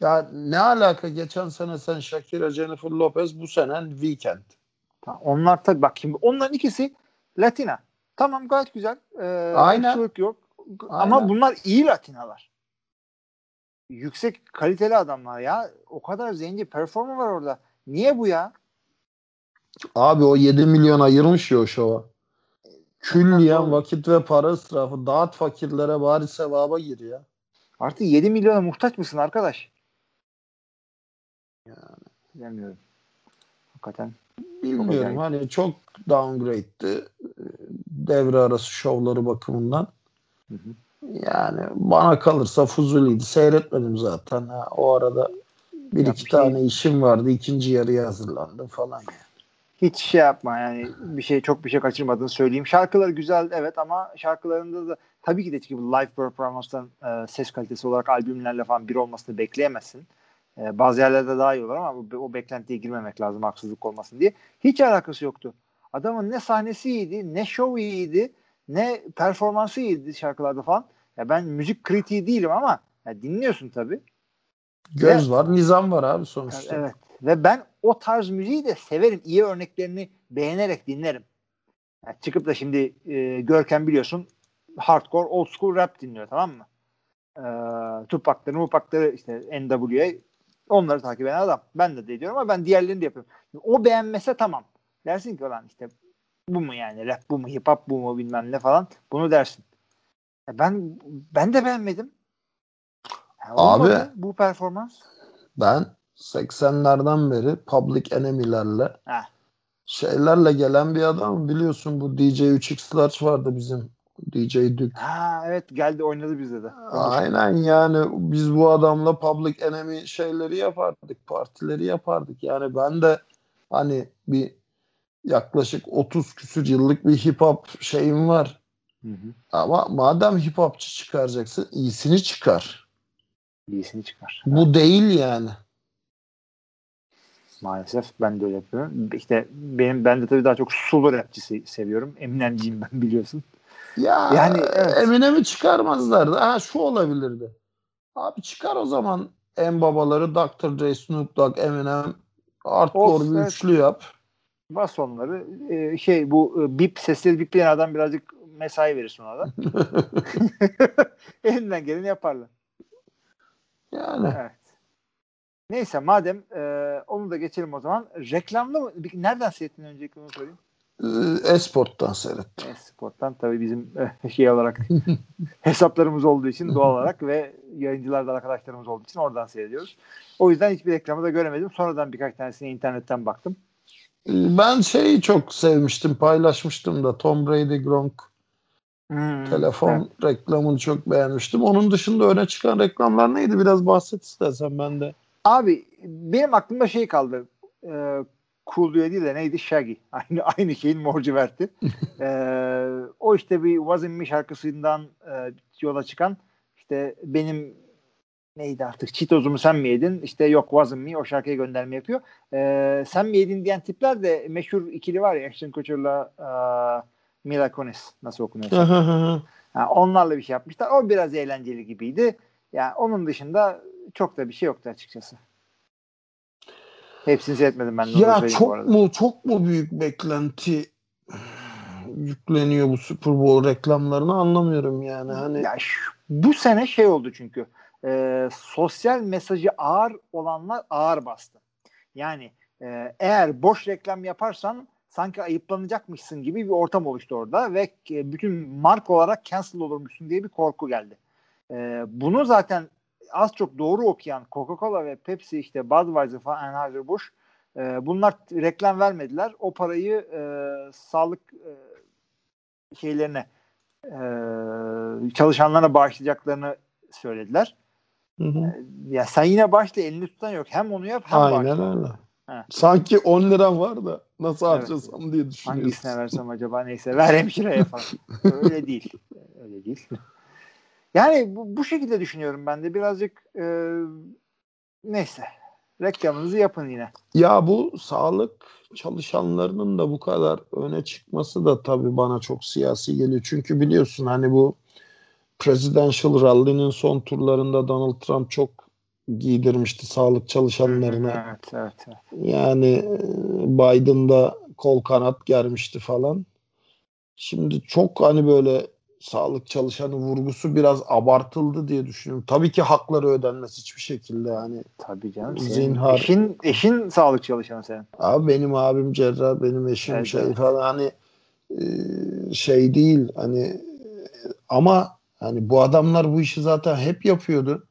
Ya ne alaka geçen sene sen Shakira, Jennifer Lopez bu senen Weekend. Tamam, Onlar tabii bak şimdi onların ikisi Latina. Tamam gayet güzel. Ee, Aynen. yok. Ama Aynen. bunlar iyi Latinalar. Yüksek kaliteli adamlar ya. O kadar zenci performer var orada. Niye bu ya? Abi o 7 milyon ayırmış ya o şova. Külliyen vakit ve para ısrafı. Dağıt fakirlere bari sevaba gir ya. Artı 7 milyona muhtaç mısın arkadaş? Yani. Bilemiyorum. Hakikaten. Bilmiyorum hani çok downgrade'di. e, Devre arası şovları bakımından. Hı hı. Yani bana kalırsa fuzuliydi. Seyretmedim zaten. Ha, o arada bir Ya iki şey- tane işim vardı. İkinci yarıya hazırlandım falan. Yani. Hiç şey yapma yani bir şey çok bir şey kaçırmadığını söyleyeyim. Şarkıları güzel evet ama şarkılarında da tabii ki de gibi live performanstan e, ses kalitesi olarak albümlerle falan bir olmasını bekleyemezsin. E, bazı yerlerde daha iyi olur ama bu- o beklentiye girmemek lazım haksızlık olmasın diye. Hiç alakası yoktu. Adamın ne sahnesi iyiydi, ne şov iyiydi, ne performansı iyiydi şarkılarda falan. Ya ben müzik kritiği değilim ama ya dinliyorsun tabii. Göz var, nizam var abi sonuçta. Evet. Ve ben o tarz müziği de severim. İyi örneklerini beğenerek dinlerim. Yani çıkıp da şimdi e, Görkem biliyorsun hardcore old school rap dinliyor tamam mı? E, Tupac'ları, Mupac'ları işte NWA onları takip eden adam. Ben de ediyorum ama ben diğerlerini de yapıyorum. O beğenmese tamam. Dersin ki olan işte bu mu yani rap bu mu hip hop bu mu bilmem ne falan bunu dersin. Ya ben ben de beğenmedim. Ya olmadı Abi- bu performans. Ben 80'lerden beri Public Enemy'lerle Heh. şeylerle gelen bir adam biliyorsun bu DJ 3X Large vardı bizim DJ Duke. Ha evet geldi oynadı bizde de. Aynen yani biz bu adamla Public Enemy şeyleri yapardık, partileri yapardık. Yani ben de hani bir yaklaşık 30 küsür yıllık bir hip hop şeyim var. Hı hı. Ama madem hip hopçı çıkaracaksın iyisini çıkar. İyisini çıkar. Bu değil yani. Maalesef ben de öyle yapıyorum. İşte benim ben de tabii daha çok solo rapçi se- seviyorum. Eminemciyim ben biliyorsun. Ya Yani evet. Eminem'i çıkarmazlardı. Ha şu olabilirdi. Abi çıkar o zaman en babaları Dr. Dre, Snoop Dogg, Eminem hardcore bir evet. üçlü yap. Bas onları. Ee, şey bu e, bip sesleri bipleyen adam birazcık mesai verirsin ona da. Elinden geleni yaparlar. yani Evet. Neyse madem e, onu da geçelim o zaman. Reklamlı mı? Nereden seyrettin öncelikle onu e, Esport'tan seyrettim. Sport'tan tabii bizim şey olarak hesaplarımız olduğu için doğal olarak ve yayıncılardan arkadaşlarımız olduğu için oradan seyrediyoruz. O yüzden hiçbir reklamı da göremedim. Sonradan birkaç tanesine internetten baktım. Ben şeyi çok sevmiştim, paylaşmıştım da Tom Brady Gronk Hmm, telefon evet. reklamını çok beğenmiştim. Onun dışında öne çıkan reklamlar neydi? Biraz bahset istersen ben de. Abi benim aklımda şey kaldı. Ee, cool diye değil de neydi? Shaggy. Aynı aynı şeyin morciverti. ee, o işte bir Wasn't Me şarkısından e, yola çıkan işte benim neydi artık Cheetos'umu sen mi yedin? İşte yok Wasn't Me o şarkıya gönderme yapıyor. Ee, sen mi yedin diyen tipler de meşhur ikili var ya Ashton Kutcher'la e, Mila Kunis nasıl okunuyorsa. Yani onlarla bir şey yapmışlar. O biraz eğlenceli gibiydi. Yani onun dışında çok da bir şey yoktu açıkçası. Hepsini seyretmedim ben. Ya çok mu çok mu büyük beklenti yükleniyor bu Super Bowl reklamlarını anlamıyorum yani. Hani Ya şu- bu sene şey oldu çünkü. e, sosyal mesajı ağır olanlar ağır bastı. Yani e, eğer boş reklam yaparsan sanki ayıplanacakmışsın gibi bir ortam oluştu orada ve e, bütün marka olarak cancel olurmuşsun diye bir korku geldi. E, bunu zaten az çok doğru okuyan Coca-Cola ve Pepsi işte Budweiser falan Anheuser-Busch e, bunlar reklam vermediler. O parayı e, sağlık e, şeylerine e, çalışanlarına bağışlayacaklarını söylediler. Hı hı. Ya sen yine başla elini tutan yok. Hem onu yap hem aynen bağışla. öyle. Sanki 10 liram var da nasıl Evet. harcasam diye düşünüyorsun. Hangisine versem acaba neyse ver hemşireye falan. Öyle değil. Öyle değil. Yani bu, bu şekilde düşünüyorum ben de birazcık e, neyse reklamınızı yapın yine. Ya bu sağlık çalışanlarının da bu kadar öne çıkması da tabii bana çok siyasi geliyor. Çünkü biliyorsun hani bu Presidential Rally'nin son turlarında Donald Trump çok giydirmişti sağlık çalışanlarına. Evet, evet, evet. Yani e, Biden da kol kanat germişti falan. Şimdi çok hani böyle sağlık çalışanı vurgusu biraz abartıldı diye düşünüyorum. Tabii ki hakları ödenmez hiçbir şekilde yani. Tabii canım. Zinhar. Eşin, eşin sağlık çalışanı senin. Abi benim abim cerrah, benim eşim Evet, şey evet. falan hani e, şey değil hani e, ama hani bu adamlar bu işi zaten hep yapıyordu.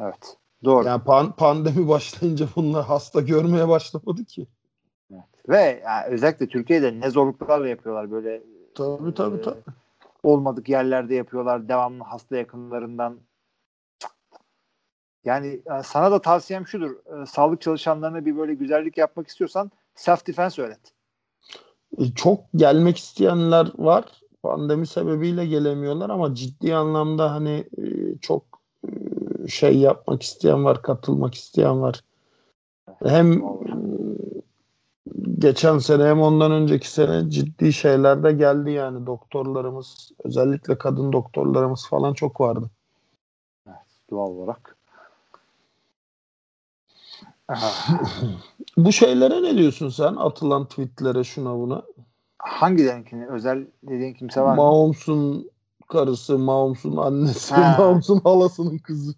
Evet. Doğru. Yani pan- pandemi başlayınca bunlar hasta görmeye başlamadı ki. Ve yani özellikle Türkiye'de ne zorluklarla yapıyorlar böyle Tabii tabii Ee, tabii. Olmadık yerlerde yapıyorlar devamlı hasta yakınlarından. Yani e, sana da tavsiyem şudur. e, Sağlık çalışanlarına bir böyle güzellik yapmak istiyorsan self defense öğret. E, Çok gelmek isteyenler var. Pandemi sebebiyle gelemiyorlar ama ciddi anlamda hani e, çok şey yapmak isteyen var, katılmak isteyen var. Hem geçen sene hem ondan önceki sene ciddi şeyler de geldi yani doktorlarımız özellikle kadın doktorlarımız falan çok vardı. Doğal olarak. Bu şeylere ne diyorsun sen? Atılan tweetlere şuna buna. Hangi özel dediğin kimse var mı? Mahomes'un karısı, Mahomes'un annesi, Ha. Mahomes'un halasının kızı.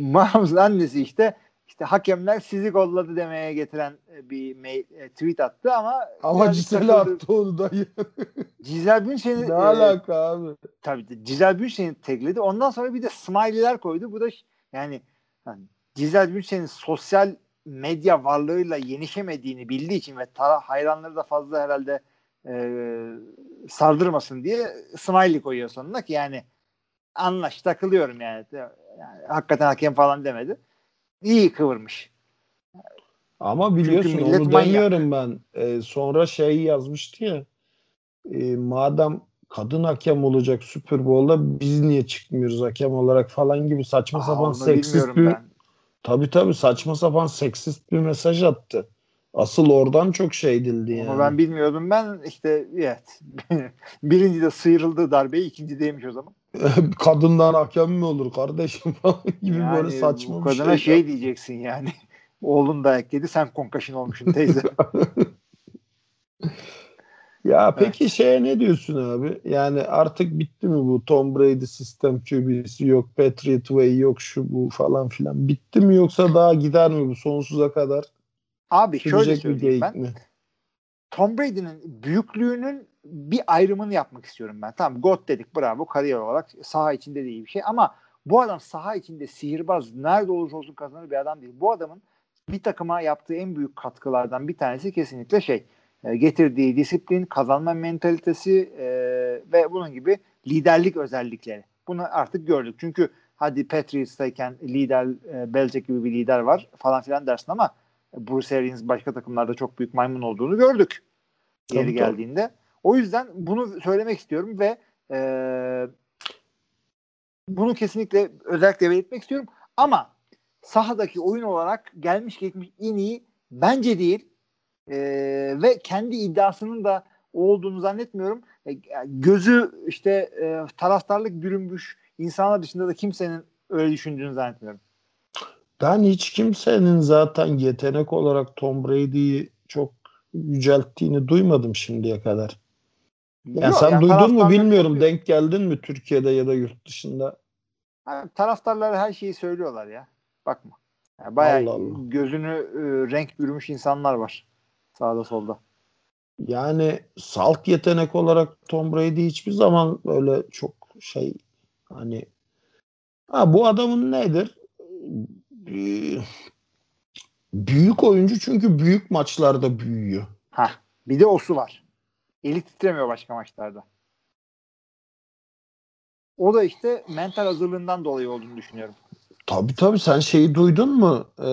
Mahmut'un annesi işte işte hakemler sizi golladı demeye getiren e, bir mail, e, tweet attı ama Ama takıldı. attı onu dayı. Cizel Bünşen'i ne e, alaka abi? tabii Cizel Bünşen'i tagledi. Ondan sonra bir de smiley'ler koydu. Bu da yani, yani Cizel Bünşen'in sosyal medya varlığıyla yenişemediğini bildiği için ve tara hayranları da fazla herhalde e, sardırmasın diye smiley koyuyor sonuna ki yani anlaş takılıyorum yani. yani hakikaten hakem falan demedi. İyi kıvırmış. Ama biliyorsun onu demiyorum ben. Ee, sonra şey yazmıştı ya. e, madem kadın hakem olacak Super Bowl'da biz niye çıkmıyoruz hakem olarak falan gibi saçma Aa, sapan onu seksist bir ben. tabii tabii saçma sapan seksist bir mesaj attı. Asıl oradan çok şey edildi yani. Ama ben bilmiyordum. Ben işte evet. Birinci de sıyrıldı darbeyi. ikinci deymiş o zaman. Kadından hakem mi olur kardeşim falan gibi Yani böyle saçma bir kadına şey. şey, diyeceksin yani. Oğlun dayak yedi sen konkaşın olmuşsun teyze. Ya peki şeye ne diyorsun abi? Yani artık bitti mi bu Tom Brady sistem QB'si yok Patriot Way yok şu bu falan filan. Bitti mi yoksa daha gider mi bu sonsuza kadar? Abi şöyle söyleyeyim ben. mi? Tom Brady'nin büyüklüğünün bir ayrımını yapmak istiyorum ben. Tamam God dedik bravo kariyer olarak saha içinde de iyi bir şey ama bu adam saha içinde sihirbaz nerede olursa olsun kazanır bir adam değil. Bu adamın bir takıma yaptığı en büyük katkılardan bir tanesi kesinlikle şey e, getirdiği disiplin, kazanma mentalitesi e, ve bunun gibi liderlik özellikleri. Bunu artık gördük. Çünkü hadi Patriots'tayken lider e, Belichick gibi bir lider var falan filan dersin ama Bruce Arians başka takımlarda çok büyük maymun olduğunu gördük yeri Tabii, geldiğinde. O yüzden bunu söylemek istiyorum ve e, bunu kesinlikle özellikle belirtmek istiyorum. Ama sahadaki oyun olarak gelmiş geçmiş en iyi bence değil. E, ve kendi iddiasının da olduğunu zannetmiyorum. E, gözü işte e, taraftarlık bürünmüş insanlar dışında da kimsenin öyle düşündüğünü zannetmiyorum. Ben hiç kimsenin zaten yetenek olarak Tom Brady'yi çok yücelttiğini duymadım şimdiye kadar. Yani Yok, sen yani duydun mu bilmiyorum. yapıyor. Denk geldin mi Türkiye'de ya da yurt dışında? Abi, taraftarlar her şeyi söylüyorlar ya. Bakma. Yani bayağı Allah Allah. gözünü e, renk bürümüş insanlar var. Sağda solda. Yani salt yetenek olarak Tom Brady hiçbir zaman böyle çok şey hani ha bu adamın nedir? Ee, Büyük oyuncu çünkü büyük maçlarda büyüyor. Ha, bir de osu var. Eli titremiyor başka maçlarda. O da işte mental hazırlığından dolayı olduğunu düşünüyorum. Tabii tabii sen şeyi duydun mu? Ee,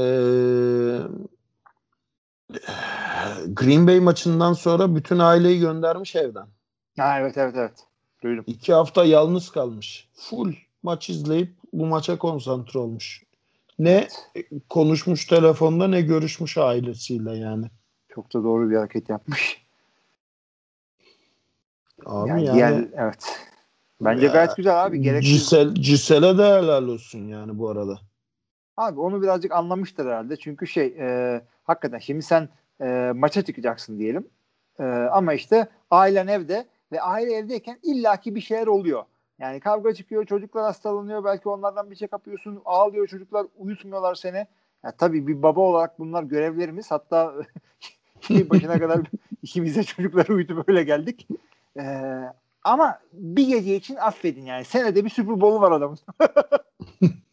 Green Bay maçından sonra bütün aileyi göndermiş evden. Ha evet evet evet. Duydum. İki hafta yalnız kalmış. Full maç izleyip bu maça konsantre olmuş. Ne konuşmuş telefonda ne görüşmüş ailesiyle yani. Çok da doğru bir hareket yapmış. Abi yani, yani, diğer- evet. Bence Ya, gayet güzel abi. Gereksiz. Cisel, Cisel'e de helal olsun yani bu arada. Abi onu birazcık anlamıştır herhalde. Çünkü şey e, hakikaten şimdi sen e, maça çıkacaksın diyelim. E, ama işte ailen evde ve aile evdeyken illaki bir şeyler oluyor. Yani kavga çıkıyor, çocuklar hastalanıyor, belki onlardan bir şey kapıyorsun, ağlıyor çocuklar, uyutmuyorlar seni. Ya tabii bir baba olarak bunlar görevlerimiz. Hatta başına kadar ikimiz de çocukları uyutup öyle geldik. E, ama bir gece için affedin yani. Senede bir Super Bowl var adamın.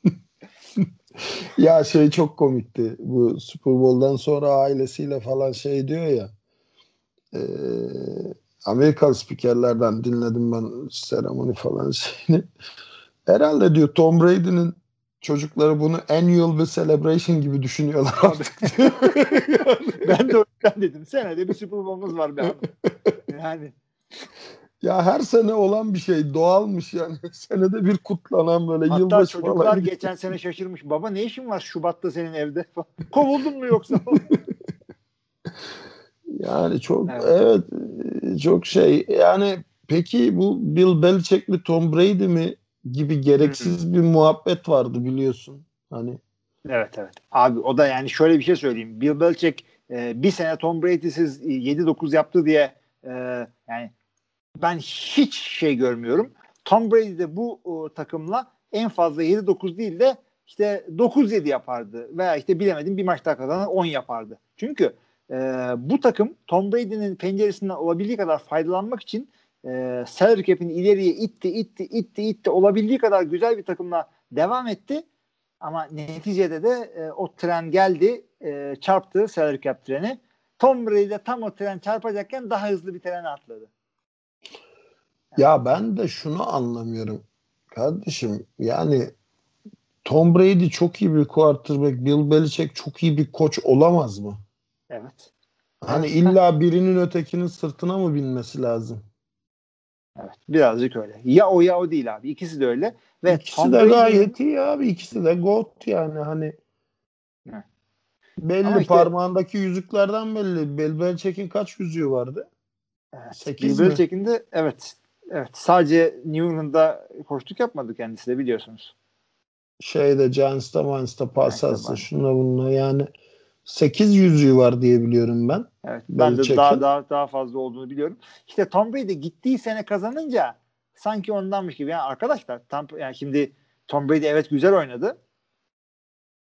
Ya şey çok komikti. Bu Super Bowl'dan sonra ailesiyle falan şey diyor ya. E, Amerikan spikerlerden dinledim ben seremoni falan şeyini. Herhalde diyor Tom Brady'nin çocukları bunu annual bir celebration gibi düşünüyorlar artık diyor. ben de yüzden dedim. Senede bir Super Bowl'umuz var be abi. Yani ya her sene olan bir şey doğalmış yani. Senede bir kutlanan böyle hatta yılbaşı çocuklar falan. gibi. geçen sene şaşırmış. Baba ne işin var Şubat'ta senin evde? Kovuldun mu yoksa? Yani çok Evet. evet. çok şey yani peki bu Bill Belichick mi Tom Brady mi gibi gereksiz bir muhabbet vardı biliyorsun. Hani evet evet. Abi o da yani şöyle bir şey söyleyeyim. Bill Belichick e, bir sene Tom Brady'siz e, 7-9 yaptı diye e, yani ben hiç şey görmüyorum. Tom Brady de bu e, takımla en fazla 7-9 değil de işte 9-7 yapardı. Veya işte bilemedim bir maç daha kazanan 10 yapardı. Çünkü e, bu takım Tom Brady'nin penceresinden olabildiği kadar faydalanmak için e, salary cap'ini ileriye itti, itti, itti, itti. Olabildiği kadar güzel bir takımla devam etti. Ama neticede de e, o tren geldi, e, çarptı salary cap treni. Tom Brady de tam o tren çarpacakken daha hızlı bir trene atladı. Ya ben de şunu anlamıyorum. Kardeşim yani Tom Brady çok iyi bir quarterback, Bill Belichick çok iyi bir koç olamaz mı? Evet. Hani illa birinin ötekinin sırtına mı binmesi lazım? Evet. Birazcık öyle. Ya o ya o değil abi. İkisi de öyle. Ve İkisi Tom de Brady'nin- gayet iyi abi. İkisi de GOAT yani hani. Evet. Belli Ama işte- parmağındaki yüzüklerden belli. Bill Belichick'in kaç yüzüğü vardı? Evet. Sekiz Bill mi? Belichick'in de evet. Evet. Sadece New England'da koçluk yapmadı kendisi de biliyorsunuz. Şeyde Giants'ta, Giants'ta, Parsons'ta Giants'ta, şuna bununla yani 8 yüzüğü var diye biliyorum ben. Evet. Ben de daha daha daha fazla olduğunu biliyorum. İşte Tom Brady gittiği sene kazanınca sanki ondanmış gibi. Yani arkadaşlar tam yani şimdi Tom Brady evet güzel oynadı.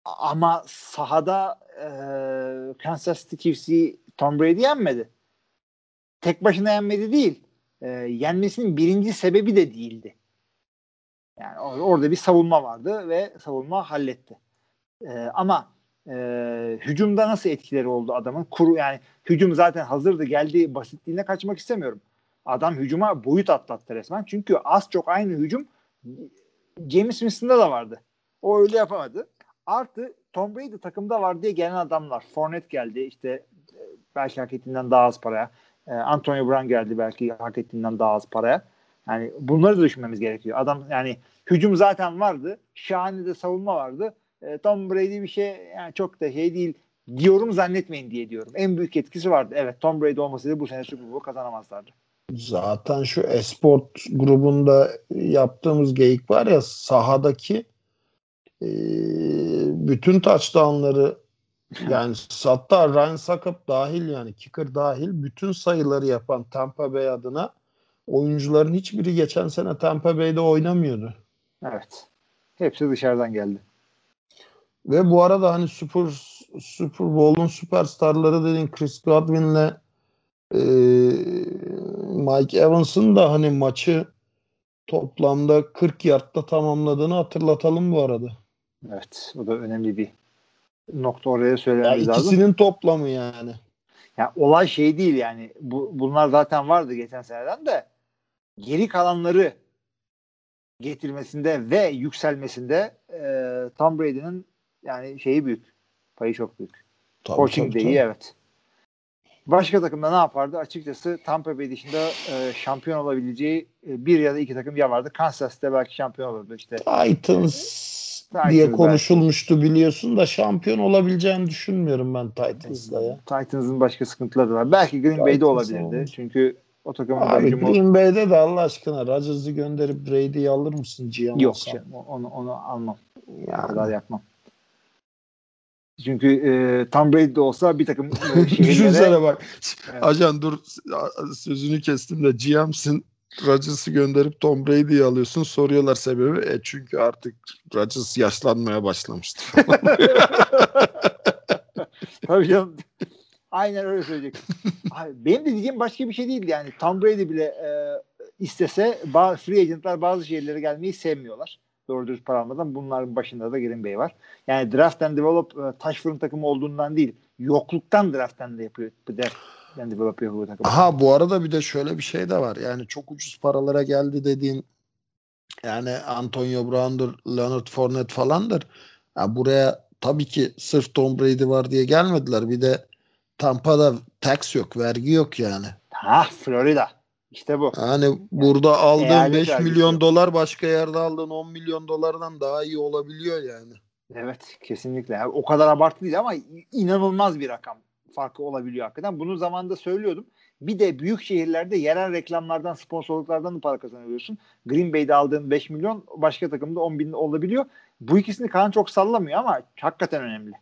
Ama sahada e, Kansas City Chiefs'i Tom Brady yenmedi. Tek başına yenmedi değil. E, yenmesinin birinci sebebi de değildi. Yani or- orada bir savunma vardı ve savunma halletti. E, ama e, hücumda nasıl etkileri oldu adamın? Kuru yani hücum zaten hazırdı geldi basitliğine kaçmak istemiyorum. Adam hücuma boyut atlattı resmen. Çünkü az çok aynı hücum James Winston'da da vardı. O öyle yapamadı. Artı Tom Brady takımda var diye gelen adamlar. Fournette geldi işte e, belki hak ettiğinden daha az paraya. E, Antonio Brown geldi belki hak ettiğinden daha az paraya. Yani bunları da düşünmemiz gerekiyor. Adam yani hücum zaten vardı. Şahane de savunma vardı. E, Tom Brady bir şey yani çok da şey değil. Diyorum zannetmeyin diye diyorum. En büyük etkisi vardı. Evet Tom Brady olmasaydı bu sene Super Bowl kazanamazlardı. Zaten şu Esport grubunda yaptığımız geyik var ya sahadaki e, bütün touchdownları yani hatta Ryan Suckup dahil yani kicker dahil bütün sayıları yapan Tampa Bay adına oyuncuların hiçbiri geçen sene Tampa Bay'de oynamıyordu. Evet. Hepsi dışarıdan geldi. Ve bu arada hani Super Super Bowl'un süperstarları dediğin Chris Godwin'le e, Mike Evans'ın da hani maçı toplamda 40 yardta tamamladığını hatırlatalım bu arada. Evet. O da önemli bir nokta oraya Ya söylememiz lazım. ikisinin toplamı yani. Ya olay şey değil yani. Bu, bunlar zaten vardı geçen seneden de geri kalanları getirmesinde ve yükselmesinde e, Tom Brady'nin yani şeyi büyük. Payı çok büyük. Tabii, Coaching tabii, de iyi evet. Başka takımda ne yapardı? Açıkçası Tampa Bay dışında e, şampiyon olabileceği e, bir ya da iki takım ya vardı. Kansas City belki şampiyon olurdu işte. Titans Titans diye belki. konuşulmuştu biliyorsun da şampiyon olabileceğini düşünmüyorum ben Titans'la ya. Titans'ın başka sıkıntıları da var. Belki Green Bay'de Titans olabilirdi. olmuş. Çünkü o takımın Abi Green Bay'de de Allah aşkına Rodgers'ı gönderip Brady'yi alır mısın GM yok. canım. Onu, onu almam. O Yani. kadar yapmam. Çünkü e, Tom Brady de olsa bir takım e, Düşünsene şehirlere bak. Evet. Ajan dur sözünü kestim de GM'sin Rodgers'ı gönderip Tom Brady'yi alıyorsun. Soruyorlar sebebi. E çünkü artık Rodgers yaşlanmaya başlamıştı. Tabii canım. Aynen öyle söyleyecek. Benim de diyeceğim başka bir şey değildi yani. Tom Brady bile e, istese bazı free agentlar bazı şehirlere gelmeyi sevmiyorlar. Doğru dürüst para almadan. Bunların başında da Green Bay var. Yani draft and develop e, taş fırın takımı olduğundan değil. Yokluktan draft and de yapıyor. Draft develop yapıyor bu takım. Aha bu arada bir de şöyle bir şey de var. Yani çok ucuz paralara geldi dediğin yani Antonio Brown'dur, Leonard Fournette falandır. Ya buraya tabii ki sırf Tom Brady var diye gelmediler. Bir de Tampa'da tax yok, vergi yok yani. Ha Florida. İşte bu. Yani burada aldığın eyalet 5 vergisi milyon yok. dolar başka yerde aldığın 10 milyon dolardan daha iyi olabiliyor yani. Evet kesinlikle. Yani o kadar abartı değil ama inanılmaz bir rakam farkı olabiliyor hakikaten. Bunu zamanında söylüyordum. Bir de büyük şehirlerde yerel reklamlardan, sponsorluklardan da para kazanabiliyorsun. Green Bay'de aldığın 5 milyon başka takımda 10 bin olabiliyor. Bu ikisini Kaan çok sallamıyor ama hakikaten önemli.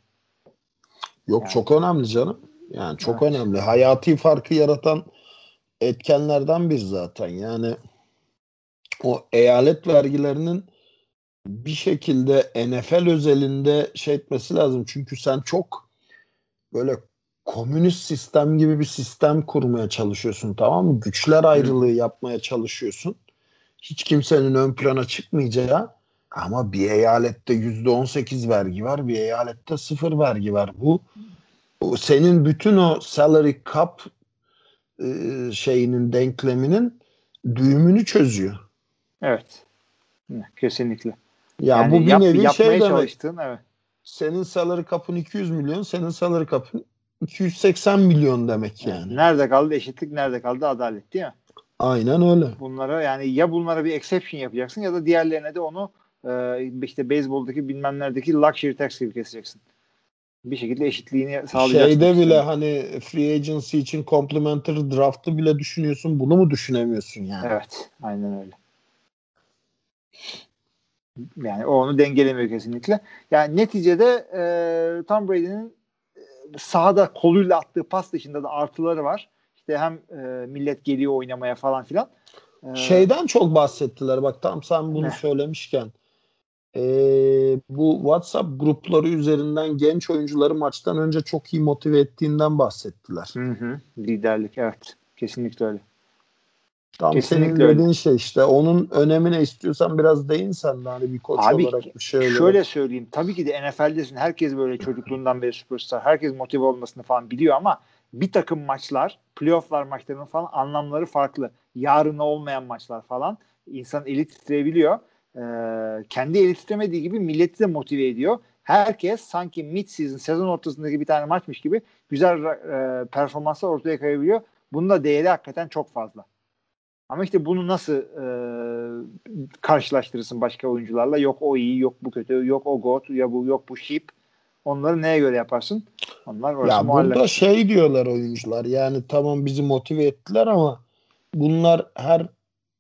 Yok Yani. çok önemli canım. Yani çok Evet. önemli. Hayati farkı yaratan etkenlerden bir zaten. Yani o eyalet vergilerinin bir şekilde NFL özelinde şey etmesi lazım. Çünkü sen çok böyle komünist sistem gibi bir sistem kurmaya çalışıyorsun tamam mı? Güçler ayrılığı yapmaya çalışıyorsun. Hiç kimsenin ön plana çıkmayacağı ama bir eyalette yüzde on sekiz vergi var, bir eyalette sıfır vergi var. Bu senin bütün o salary cap e, şeyinin denkleminin düğümünü çözüyor. Evet. Kesinlikle. Ya yani bu bir yap- nevi yapmaya şey demek. çalıştığın evet. Senin salary cap'ın 200 milyon, senin salary cap'ın 280 milyon demek yani. Nerede kaldı eşitlik, nerede kaldı adalet değil mi? Aynen öyle. Bunlara yani ya bunlara bir exception yapacaksın ya da diğerlerine de onu e, işte beyzboldaki bilmem neredeki luxury tax gibi keseceksin. Bir şekilde eşitliğini sağlayacaksın. Şeyde bile hani free agency için complimentary draft'ı bile düşünüyorsun. Bunu mu düşünemiyorsun yani? Evet. Aynen öyle. Yani o onu dengelemiyor kesinlikle. Yani neticede e, Tom Brady'nin sahada koluyla attığı pas dışında da artıları var. İşte hem e, millet geliyor oynamaya falan filan. E, Şeyden çok bahsettiler. Bak tam sen bunu Ne? söylemişken. Ee, bu WhatsApp grupları üzerinden genç oyuncuları maçtan önce çok iyi motive ettiğinden bahsettiler. Hı hı. Liderlik evet. Kesinlikle öyle. Tam Kesinlikle senin öyle. dediğin şey işte. Onun önemine istiyorsan biraz değin sen de hani bir koç Abi, olarak bir şey olarak. Şöyle söyleyeyim. Tabii ki de NFL'desin. Herkes böyle çocukluğundan beri süperstar. Herkes motive olmasını falan biliyor ama bir takım maçlar, playofflar maçlarının falan anlamları farklı. Yarına olmayan maçlar falan. İnsan eli titreyebiliyor. Ee, kendi eli titremediği gibi milleti de motive ediyor. Herkes sanki mid season, sezon ortasındaki bir tane maçmış gibi güzel e, performanslar ortaya koyabiliyor. Bunun da değeri hakikaten çok fazla. Ama işte bunu nasıl e, karşılaştırırsın başka oyuncularla? Yok o iyi, yok bu kötü, yok o god, ya bu yok bu ship. Onları neye göre yaparsın? Onlar orası Ya muallak. burada şey diyorlar oyuncular yani tamam bizi motive ettiler ama bunlar her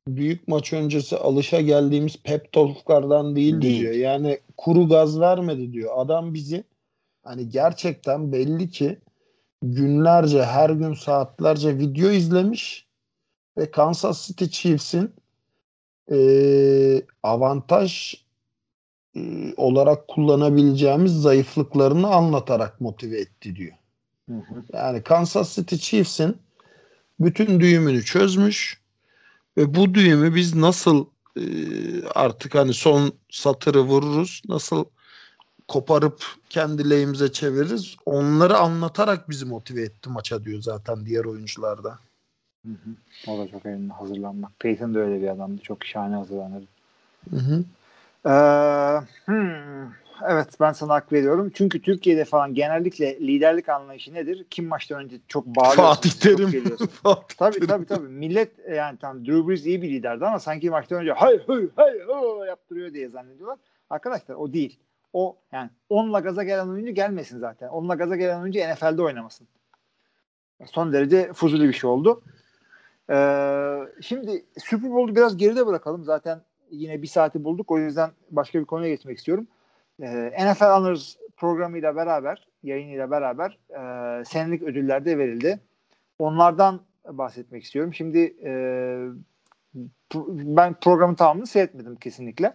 büyük maç öncesi alışa geldiğimiz pep talklardan değil, Değil. diyor. Yani kuru gaz vermedi diyor. Adam bizi hani gerçekten belli ki günlerce her gün saatlerce video izlemiş ve Kansas City Chiefs'in eee, avantaj eee, olarak kullanabileceğimiz zayıflıklarını anlatarak motive etti diyor. Hı hı. Yani Kansas City Chiefs'in bütün düğümünü çözmüş ve bu düğümü biz nasıl e, artık hani son satırı vururuz, nasıl koparıp kendi lehimize çeviririz onları anlatarak bizi motive etti maça diyor zaten diğer oyuncularda. Hı hı. O da çok elinde hazırlanmak. Peyton da öyle bir adamdı. Çok şahane hazırlanırdı. Hı hı. Ee, hmm, evet ben sana hak veriyorum. Çünkü Türkiye'de falan genellikle liderlik anlayışı nedir? Kim maçtan önce çok bağırıyorsun. Fatih Terim. Fatih Tabii tabii tabii. Millet yani tam Drew Brees iyi bir liderdi ama sanki maçtan önce hay hay hay hay yaptırıyor diye zannediyorlar. Arkadaşlar o değil. O yani onunla gaza gelen oyuncu gelmesin zaten. Onunla gaza gelen oyuncu NFL'de oynamasın. Son derece fuzuli bir şey oldu. Ee, şimdi Super Bowl'u biraz geride bırakalım. Zaten yine bir saati bulduk. O yüzden başka bir konuya geçmek istiyorum. Ee, NFL Honors programıyla beraber, yayınıyla beraber e, senelik ödüller de verildi. Onlardan bahsetmek istiyorum. Şimdi e, ben programın tamamını seyretmedim kesinlikle.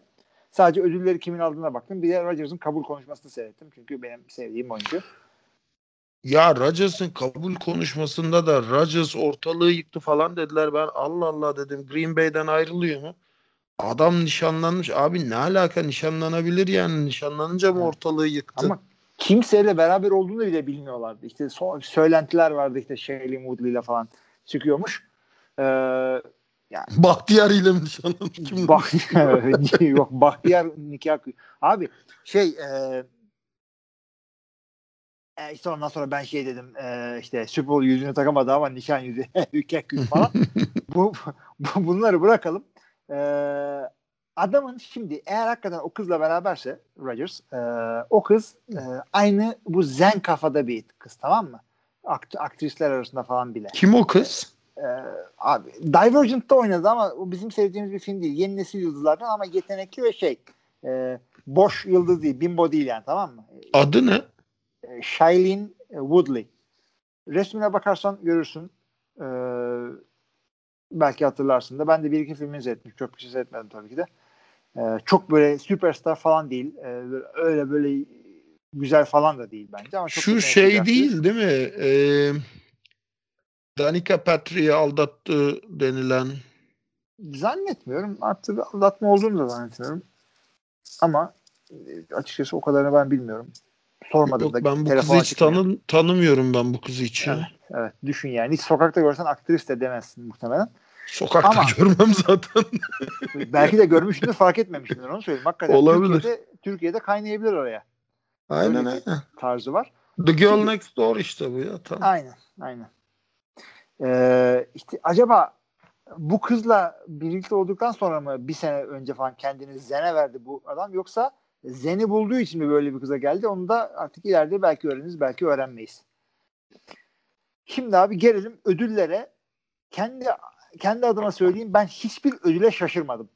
Sadece ödülleri kimin aldığına baktım. Bir de Rodgers'ın kabul konuşmasını seyrettim. Çünkü benim sevdiğim oyuncu. Ya Rodgers'ın kabul konuşmasında da Rodgers ortalığı yıktı falan dediler. Ben Allah Allah dedim Green Bay'den ayrılıyor mu? Adam nişanlanmış. Abi ne alaka nişanlanabilir yani nişanlanınca mı ortalığı yıktı? Ama kimseyle beraber olduğunu bile bilmiyorlardı. İşte so- söylentiler vardı işte Shailene Woodley ile falan çıkıyormuş. Ee, Bahtiyar ile mi nişanlanmış? Bak yok Bahtiyar nikah abi şey e, e, işte ondan sonra ben şey dedim e, işte Super Bowl yüzüğünü takamadı ama nişan yüzüğü nikah kıy falan. bu, bu bunları bırakalım. E, adamın şimdi eğer hakikaten o kızla beraberse Rodgers e, o kız e, aynı bu zen kafada bir kız tamam mı? Akt- aktrisler arasında falan bile. Kim o kız? Ee, abi Divergent'ta oynadı ama o bizim sevdiğimiz bir film değil. Yeni nesil yıldızlardan ama yetenekli ve şey e, boş yıldız değil. Bimbo değil yani tamam mı? Adı ne? E, Shailene Woodley. Resmine bakarsan görürsün. Ee, belki hatırlarsın da. Ben de bir iki filmini seyrettim. Çok bir şey seyretmedim tabii ki de. Ee, çok böyle süperstar falan değil. Ee, öyle böyle güzel falan da değil bence. Ama çok Şu şey değil değil mi? Ee, Danica Patrick'i aldattı denilen. Zannetmiyorum. Artık aldatma olduğunu da zannetmiyorum. Ama e, açıkçası o kadarını ben bilmiyorum. Sormadım Yok, da. ben bu kızı hiç açıkmıyor. tanı, tanımıyorum ben bu kızı hiç. Evet, evet. Düşün yani. Hiç sokakta görsen aktris de demezsin muhtemelen. Sokakta Ama- görmem zaten. Belki de görmüşsündür fark etmemişsindir onu söyleyeyim. Hakikaten Olabilir. Türkiye'de, Türkiye'de kaynayabilir oraya aynen Öyle aynen. tarzı var. The Girl Şimdi- Next Door işte bu ya. Tamam. Aynen. Aynen. Ee, işte acaba bu kızla birlikte olduktan sonra mı bir sene önce falan kendini Zen'e verdi bu adam yoksa Zen'i bulduğu için mi böyle bir kıza geldi? Onu da artık ileride belki öğreniriz, belki öğrenmeyiz. Şimdi abi gelelim ödüllere. Kendi kendi adıma söyleyeyim ben hiçbir ödüle şaşırmadım.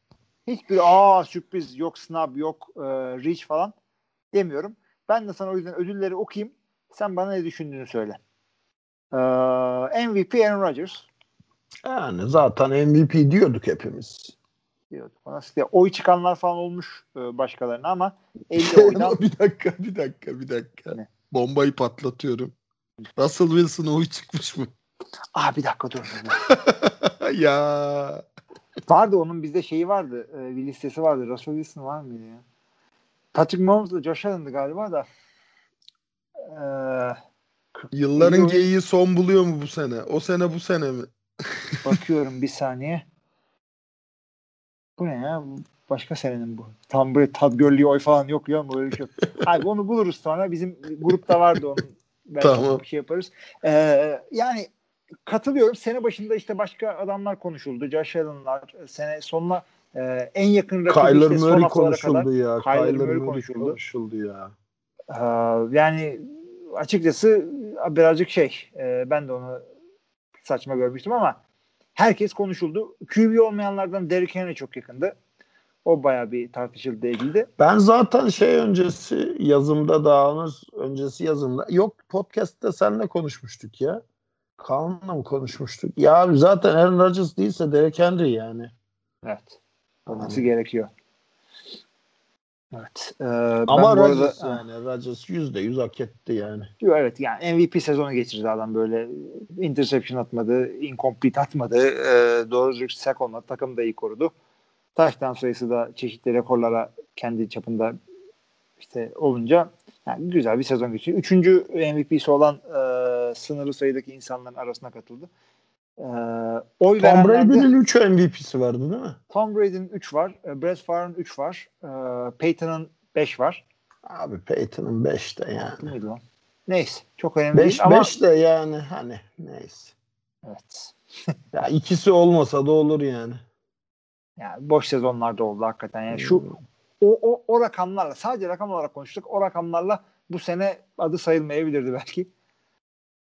Hiçbir aa sürpriz yok snub yok e, reach falan demiyorum. Ben de sana o yüzden ödülleri okuyayım. Sen bana ne düşündüğünü söyle. Ee, MVP Aaron Rodgers Yani zaten MVP diyorduk hepimiz. Diyorduk. Ona işte oy çıkanlar falan olmuş e, başkalarına ama 50 oydan bir dakika, bir dakika, bir dakika. Ne? Bombayı patlatıyorum. Russell Wilson oy çıkmış mı? Aa bir dakika dur. ya vardı onun bizde şeyi vardı. E, bir listesi vardı. Russell Wilson var mıydı ya? Patrick Mahomes'la Josh Allen'dı galiba da. Ee, yılların geyiği son buluyor mu bu sene? O sene bu sene mi? bakıyorum bir saniye. Bu ne ya? Başka senenin bu. Tam böyle Tad Gurley oy falan yok ya böyle bir şey yok. Abi onu buluruz sonra. Bizim grupta vardı onun. Belki Tamam. bir şey yaparız. Ee, yani katılıyorum. Sene başında işte başka adamlar konuşuldu. Josh Allen'lar. Sene sonuna e, en yakın rakibi Kyler işte Murray haftalara kadar. konuşuldu ya. Kyler Kyler Murray Murray konuşuldu. konuşuldu ya. Ee, yani açıkçası birazcık şey e, ben de onu saçma görmüştüm ama herkes konuşuldu. QB olmayanlardan Derrick Henry çok yakındı. O bayağı bir tartışıldı edildi. Ben zaten şey öncesi yazımda daha öncesi yazımda yok podcast'te seninle konuşmuştuk ya. Kaan'la mı konuşmuştuk? Ya zaten Aaron Rodgers değilse Derek Henry yani. Evet. Olması yani. gerekiyor. Evet. Ee, Ama Rodgers arada, yani Rodgers yüzde yüz hak etti yani. Evet yani MVP sezonu geçirdi adam böyle interception atmadı, incomplete atmadı, e, doğru düzgün sack olmadı, takım da iyi korudu. Taştan sayısı da çeşitli rekorlara kendi çapında işte olunca yani güzel bir sezon geçiyor. Üçüncü MVP'si olan e, sınırlı sayıdaki insanların arasına katıldı. E, oy Tom Brady'nin 3 MVP'si vardı değil mi? Tom Brady'nin 3 var. E, Brett Favre'ın 3 var. E, Peyton'ın 5 var. Abi Peyton'ın 5 de yani. Neydi lan? Neyse. Çok önemli beş, değil ama... 5 de yani hani neyse. Evet. ya ikisi olmasa da olur yani. Yani boş sezonlarda oldu hakikaten. Yani şu hmm. o, o, o rakamlarla sadece rakam olarak konuştuk. O rakamlarla bu sene adı sayılmayabilirdi belki.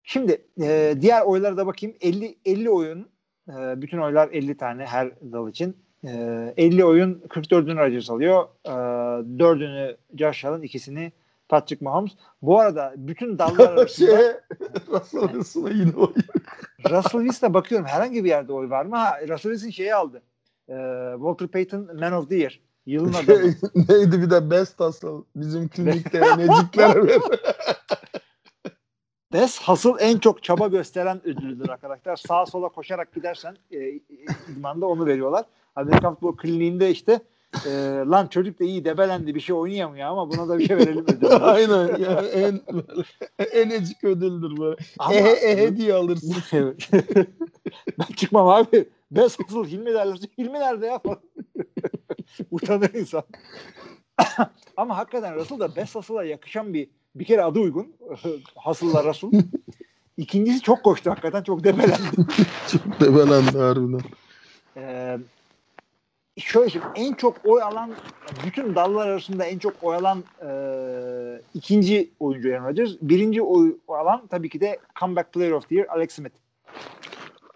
Şimdi e, diğer oylara da bakayım. 50 50 oyun e, bütün oylar 50 tane her dal için. E, 50 oyun 44'ünü Rodgers alıyor. E, 4'ünü Josh Allen, ikisini Patrick Mahomes. Bu arada bütün dallar arasında şey, Russell Wilson'a yine oy. Russell Wilson'a bakıyorum herhangi bir yerde oy var mı? Ha, Russell Wilson şeyi aldı. E, Walter Payton Man of the Year. Yılın şey, adamı. neydi bir de Best Hustle. Bizim klinikte necikler Best hasıl en çok çaba gösteren ödülüdür arkadaşlar. Sağa sola koşarak gidersen e, idmanda onu veriyorlar. Amerikan Futbol Kliniğinde işte e, lan çocuk da iyi debelendi bir şey oynayamıyor ama buna da bir şey verelim ödülü. Aynen ya en en ecik ödüldür böyle. Ama, ehe ehe diye alırsın. ben çıkmam abi. Best hasıl Hilmi derlerse Hilmi nerede ya Utanır insan. ama hakikaten Russell da Best hasıla yakışan bir bir kere adı uygun. Hasıl'la Rasul. İkincisi çok koştu hakikaten. Çok debelendi. çok debelendi harbiden. Ee, şöyle şimdi en çok oy alan bütün dallar arasında en çok oy alan e, ikinci oyuncu Aaron Rodgers. Birinci oy alan tabii ki de Comeback Player of the Year Alex Smith.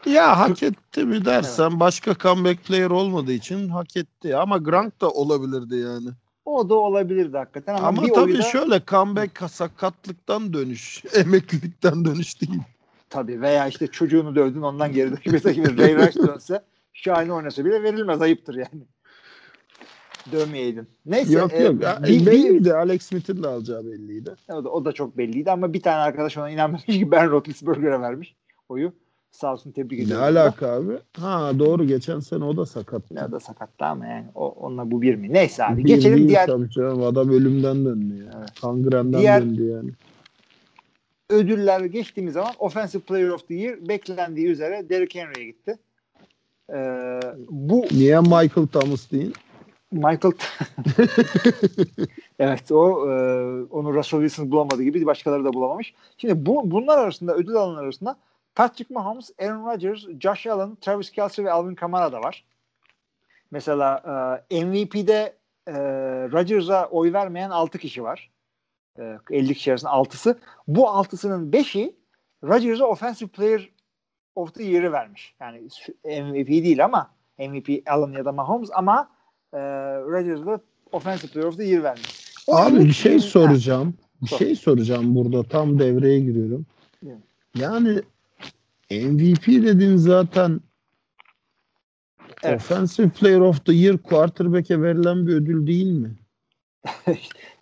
Ya hak etti mi dersen evet. başka comeback player olmadığı için hak etti. Ama Grant da olabilirdi yani. O da olabilirdi hakikaten. Ama, ama bir tabii oyunda... şöyle comeback sakatlıktan dönüş, emeklilikten dönüş değil. Tabii veya işte çocuğunu dövdün ondan geri dönüp gibi Ray Rice dönse şahane oynasa bile verilmez ayıptır yani. Dövmeyeydin. Neyse. Yok e, yok. Bir, belliydi. Alex Smith'in de alacağı belliydi. O da, o da çok belliydi ama bir tane arkadaş ona inanmamış ki Ben Roethlisberger'e vermiş oyu. Sağ olsun tebrik ediyorum. Ne alaka abi? Ha doğru geçen sene o da sakat. O da sakattı ama yani o, onunla bu bir mi? Neyse abi bir geçelim değil, diğer. Tabii canım adam ölümden döndü ya. Evet. Kangrenden diğer... döndü yani. Ödüller geçtiğimiz zaman Offensive Player of the Year beklendiği üzere Derrick Henry'e gitti. Ee, bu Niye Michael Thomas değil? Michael Evet o e, onu Russell Wilson bulamadığı gibi başkaları da bulamamış. Şimdi bu bunlar arasında ödül alanlar arasında Patrick Mahomes, Aaron Rodgers, Josh Allen, Travis Kelsey ve Alvin Kamara da var. Mesela e, MVP'de e, Rodgers'a oy vermeyen 6 kişi var. E, 50 kişi arasında 6'sı. Bu 6'sının 5'i Rodgers'a Offensive Player of the Year'ı vermiş. Yani MVP değil ama MVP Allen ya da Mahomes ama e, Rodgers'a Offensive Player of the Year vermiş. O Abi bir şey soracağım. Bir şey soracağım burada. Tam devreye giriyorum. Yani MVP dedin zaten evet. Offensive Player of the Year quarterback'e verilen bir ödül değil mi?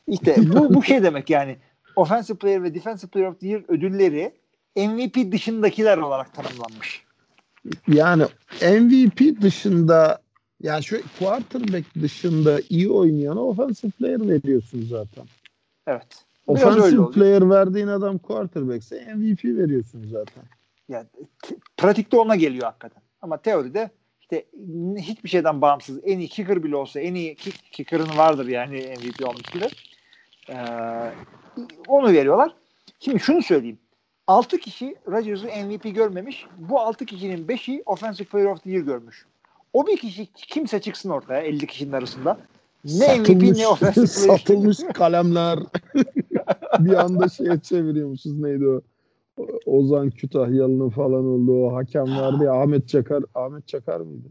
İşte bu, bu şey demek yani Offensive Player ve Defensive Player of the Year ödülleri MVP dışındakiler olarak tanımlanmış. Yani MVP dışında yani şu quarterback dışında iyi oynayana offensive player veriyorsun zaten. Evet. Offensive player verdiğin adam quarterback'se MVP veriyorsun zaten. Yani pratikte ona geliyor hakikaten. Ama teoride işte hiçbir şeyden bağımsız en iyi kicker bile olsa en iyi kick, kicker'ın vardır yani MVP olmuş bile. Ee, onu veriyorlar. Şimdi şunu söyleyeyim. 6 kişi Rodgers'ı MVP görmemiş. Bu 6 kişinin 5'i Offensive Player of the Year görmüş. O bir kişi kimse çıksın ortaya 50 kişinin arasında. Ne satılmış, MVP ne Offensive Player. Satılmış kalemler. bir anda şeye çeviriyormuşuz neydi o? Ozan Kütahyalı'nın falan olduğu o hakem vardı ya Ahmet Çakar. Ahmet Çakar mıydı?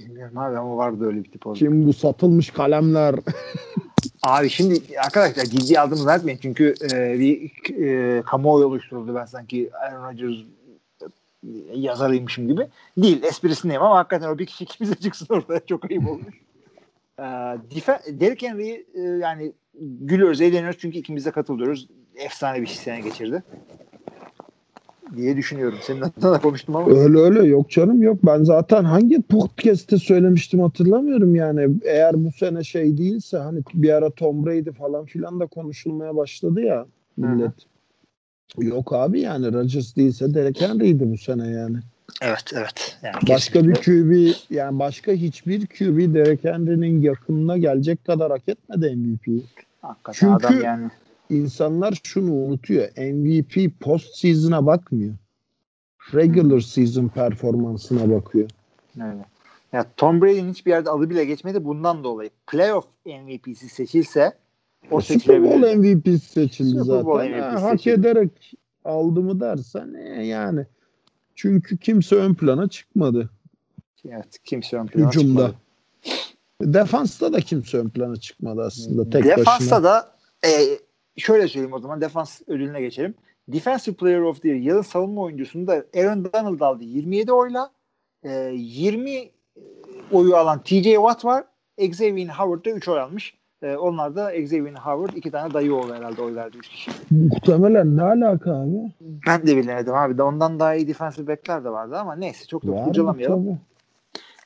Bilmiyorum abi ama vardı öyle bir tip oldu. Kim bu satılmış kalemler? Abi şimdi arkadaşlar ciddi aldığımı zannetmeyin. Çünkü e, bir e, kamuoyu oluşturuldu. Ben sanki Aaron Rodgers e, yazarıymışım gibi. Değil. Esprisindeyim ama hakikaten o bir kişi bize çıksın ortaya. Çok ayıp olmuş. E, Derrick Henry'i e, yani gülüyoruz, eğleniyoruz çünkü ikimiz de katılıyoruz. Efsane bir sene geçirdi. Diye düşünüyorum. Senin adına da konuştum ama. Öyle öyle yok canım yok. Ben zaten hangi podcast'te söylemiştim hatırlamıyorum yani. Eğer bu sene şey değilse hani bir ara Tom Brady falan filan da konuşulmaya başladı ya millet. Yok abi yani Rodgers değilse Derek Henry'ydi bu sene yani. Evet, evet. Yani Başka bir kesinlikle. QB yani başka hiçbir QB Derek Henry'nin yakınına gelecek kadar hak etmedi MVP'yi. Hakikaten Çünkü- adam yani. İnsanlar şunu unutuyor. MVP post season'a bakmıyor. Regular season performansına bakıyor. Öyle. Ya Tom Brady'nin hiçbir yerde adı bile geçmedi bundan dolayı. Playoff MVP'si seçilse o Super Bowl seçilebilir. MVP seçildi Super zaten. Bowl Ha, MVP hak seçildi. ederek aldı mı dersen e, yani. Çünkü kimse ön plana çıkmadı. Evet, kimse ön plana Hücumda. çıkmadı. Defansta da kimse ön plana çıkmadı aslında tek Defansta başına. da e, şöyle söyleyeyim o zaman defans ödülüne geçelim. Defensive Player of the Year yılın savunma oyuncusunda Aaron Donald aldı 27 oyla. E, 20 oyu alan TJ Watt var. Xavier Howard da 3 oy almış. E, onlar da Xavier Howard iki tane dayı oğlu herhalde oy verdi 3 kişi. Muhtemelen ne alaka abi? Ben de bilemedim abi. De ondan daha iyi defensive backler de vardı ama neyse çok da kurcalamayalım.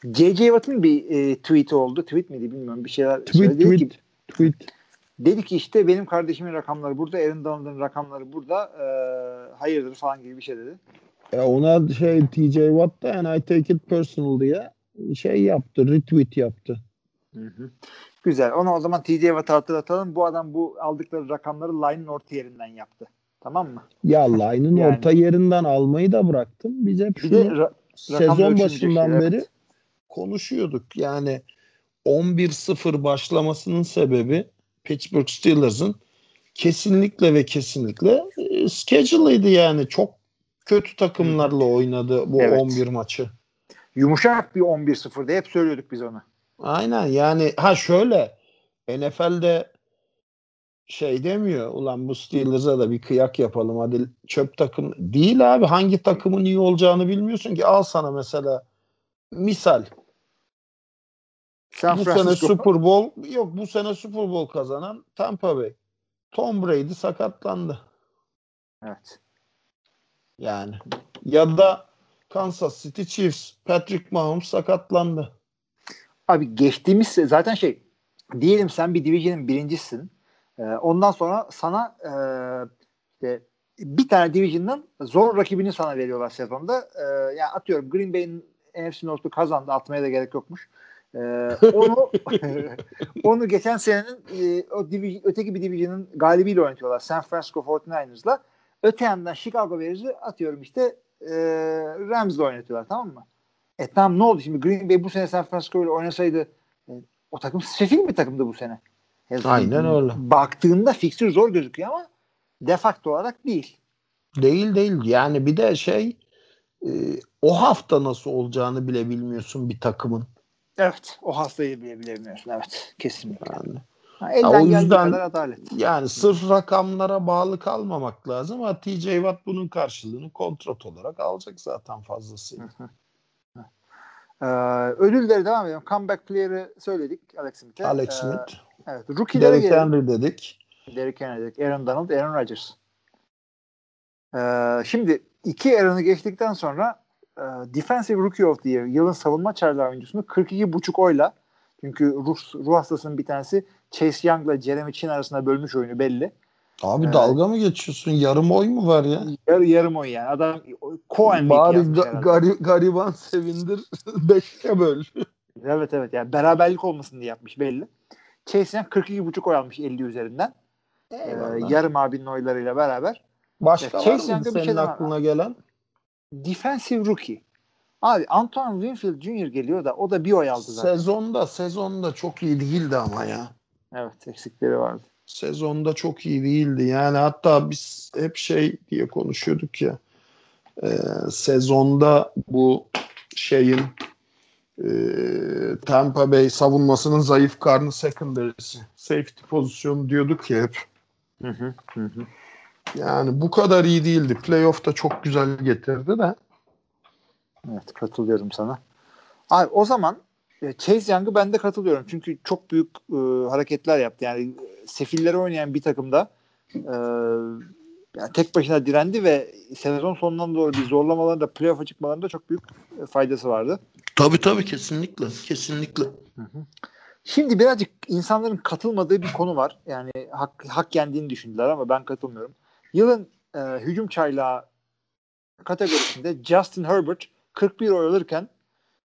J.J. Watt'ın bir e, tweet'i oldu. Tweet miydi bilmiyorum. Bir şeyler Tweet, söyledi. Tweet. ki, Tweet. Dedi ki işte benim kardeşimin rakamları burada. Aaron Donald'ın rakamları burada. E, hayırdır falan gibi bir şey dedi. E ona şey TJ Watt da yani I take it personal diye şey yaptı. Retweet yaptı. Güzel. Ona o zaman TJ Watt'ı hatırlatalım. Bu adam bu aldıkları rakamları line'ın orta yerinden yaptı. Tamam mı? Ya line'ın Yani. orta yerinden almayı da bıraktım. Biz hep şunu ra- sezon ölçülecek başından şey, beri evet. konuşuyorduk. Yani 11-0 başlamasının sebebi Pittsburgh Steelers'ın kesinlikle ve kesinlikle e, schedule'ıydı yani. Çok kötü takımlarla oynadı bu Evet. 11 maçı. Yumuşak bir 11-0 diye hep söylüyorduk biz onu. Aynen yani ha şöyle NFL'de şey demiyor ulan bu Steelers'a da bir kıyak yapalım hadi çöp takım değil abi hangi takımın iyi olacağını bilmiyorsun ki al sana mesela misal San bu sene. Super Bowl yok bu sene Super Bowl kazanan Tampa Bay. Tom Brady sakatlandı. Evet. Yani ya da Kansas City Chiefs Patrick Mahomes sakatlandı. Abi geçtiğimiz zaten şey diyelim sen bir division'ın birincisin. Ee, ondan sonra sana e, işte bir tane division'ın zor rakibini sana veriyorlar sezonda. Ee, yani atıyorum Green Bay'in NFC North'u kazandı. Atmaya da gerek yokmuş. Ee, onu onu geçen senenin e, o divi- öteki bir division'ın galibiyle oynatıyorlar. San Francisco 49ers'la. Öte yandan Chicago Bears'ı atıyorum işte e, Rams'le oynatıyorlar tamam mı? E tamam ne oldu şimdi Green Bay bu sene San Francisco ile oynasaydı e, o takım sefil bir takımdı bu sene. E, Aynen öyle. Baktığında fikstür zor gözüküyor ama defakto olarak değil. Değil değil. Yani bir de şey e, o hafta nasıl olacağını bile bilmiyorsun bir takımın. Evet. O hastayı bile bilemiyorsun. Evet. Kesinlikle. Yani, Ha, elden Ya o yüzden- kadar adalet. yani sırf rakamlara bağlı kalmamak lazım ama TJ Watt bunun karşılığını kontrat olarak alacak zaten fazlasıyla. Ee, ödülleri devam edelim. Comeback player'ı söyledik Alex Smith'e. Alex Ee, Smith, evet. Rookie'lere Derek gelelim. Henry dedik. Derrick Henry dedik. Aaron Donald, Aaron Rodgers. Ee, şimdi iki Aaron'ı geçtikten sonra e, Defensive Rookie of the Year yılın savunma çaylar oyuncusunu 42,5 oyla çünkü ruh, ruh hastasının bir tanesi Chase Young'la Jeremy Chin arasında bölmüş oyunu belli. Abi Evet. dalga mı geçiyorsun? Yarım oy mu var ya? Yar, yarım oy yani. Adam co-MVP Bari ga- gari- gariban sevindir. Beşe böl. Evet evet yani beraberlik olmasın diye yapmış belli. Chase Young 42,5 oy almış 50 üzerinden. Ee, yarım abinin oylarıyla beraber. Başka Ya, var Chase mı bir senin şey aklına gelen? Defensive Rookie. Abi Antoine Winfield Jr. geliyor da o da bir oy aldı zaten. Sezonda sezonda çok iyi değildi ama ya. Evet eksikleri vardı. sezonda çok iyi değildi. Yani hatta biz hep şey diye konuşuyorduk ya e, sezonda bu şeyin e, Tampa Bay savunmasının zayıf karnı secondary'si. Safety pozisyonu diyorduk ya hep. Hı hı, hı. Yani bu kadar iyi değildi. Playoff'ta çok güzel getirdi de. Evet katılıyorum sana. Abi o zaman e, Chase Young'ı ben de katılıyorum. Çünkü çok büyük e, hareketler yaptı. Yani e, sefillere oynayan bir takımda e, yani tek başına direndi ve sezon sonundan doğru bir zorlamalarında playoff'a çıkmalarında çok büyük e, faydası vardı. Tabii tabii kesinlikle. Kesinlikle. Şimdi birazcık insanların katılmadığı bir konu var. Yani hak, hak yendiğini düşündüler ama ben katılmıyorum. Yılın e, hücum çaylağı kategorisinde Justin Herbert 41 oy alırken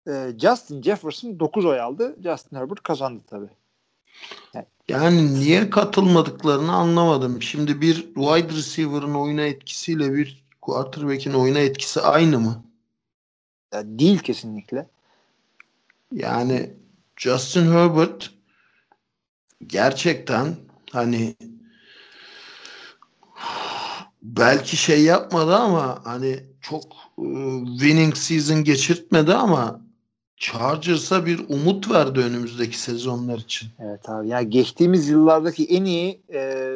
e, Justin Jefferson 9 oy aldı. Justin Herbert kazandı tabii. Yani niye katılmadıklarını anlamadım. Şimdi bir wide receiver'ın oyuna etkisiyle bir quarterback'in oyuna etkisi aynı mı? Ya değil kesinlikle. Yani Justin Herbert gerçekten hani belki şey yapmadı ama hani çok e, winning season geçirtmedi ama Chargers'a bir umut verdi önümüzdeki sezonlar için. Evet abi. Yani geçtiğimiz yıllardaki en iyi e,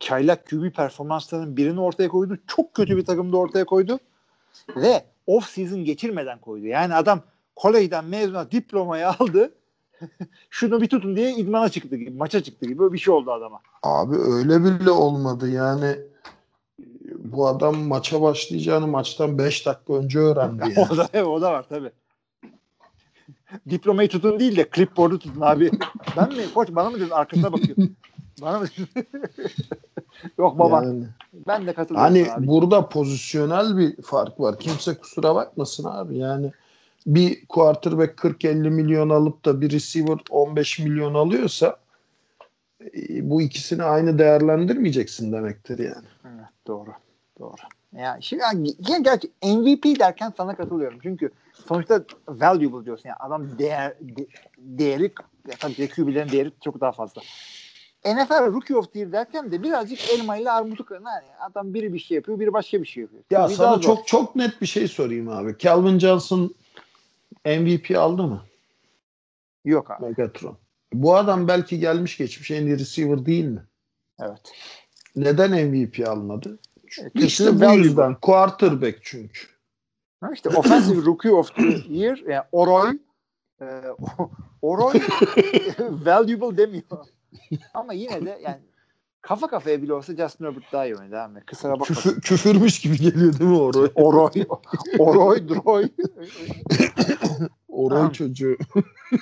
çaylak QB performanslarının birini ortaya koydu. Çok kötü bir takımda ortaya koydu. Ve off season geçirmeden koydu. Yani adam kolejden mezuna diplomayı aldı. Şunu bir tutun diye idmana çıktı gibi, maça çıktı gibi böyle bir şey oldu adama. Abi öyle bile olmadı yani bu adam maça başlayacağını maçtan 5 dakika önce öğrendi. Yani. o da evet, o da var tabii. Diplomayı tutun değil de clipboard'u tutun abi. Ben mi? Koç bana mı dedin? Arkasına bakıyorum. bana mı dedin? Yok baba. Yani. Ben de katılıyorum Hani abi. burada pozisyonel bir fark var. Kimse kusura bakmasın abi. Yani bir quarterback 40-50 milyon alıp da bir receiver 15 milyon alıyorsa e, bu ikisini aynı değerlendirmeyeceksin demektir yani. Evet, doğru. Doğru. Yani şimdi ya, gerçi MVP derken sana katılıyorum. Çünkü sonuçta valuable diyorsun. Yani adam değer de, değeri ya tabii QB'lerin değeri çok daha fazla. NFL Rookie of the Year derken de birazcık elma ile armutu kırın. Yani adam biri bir şey yapıyor, biri başka bir şey yapıyor. Ya QB sana zor. çok çok net bir şey sorayım abi. Calvin Johnson MVP aldı mı? yok abi. Megatron. Bu adam belki gelmiş geçmiş en iyi receiver değil mi? Evet. Neden MVP almadı? Çünkü İşte bu yüzden. Quarterback çünkü. Ha işte Offensive Rookie of the Year yani Oroy e, Oroy valuable demiyor. Ama yine de yani kafa kafaya bile olsa Justin Herbert daha iyi oynadı abi. Kusura bakma. Küfür, küfürmüş gibi geliyor değil mi Oroy? Oroy, Oroy, Droy. Oroy Tamam. çocuğu.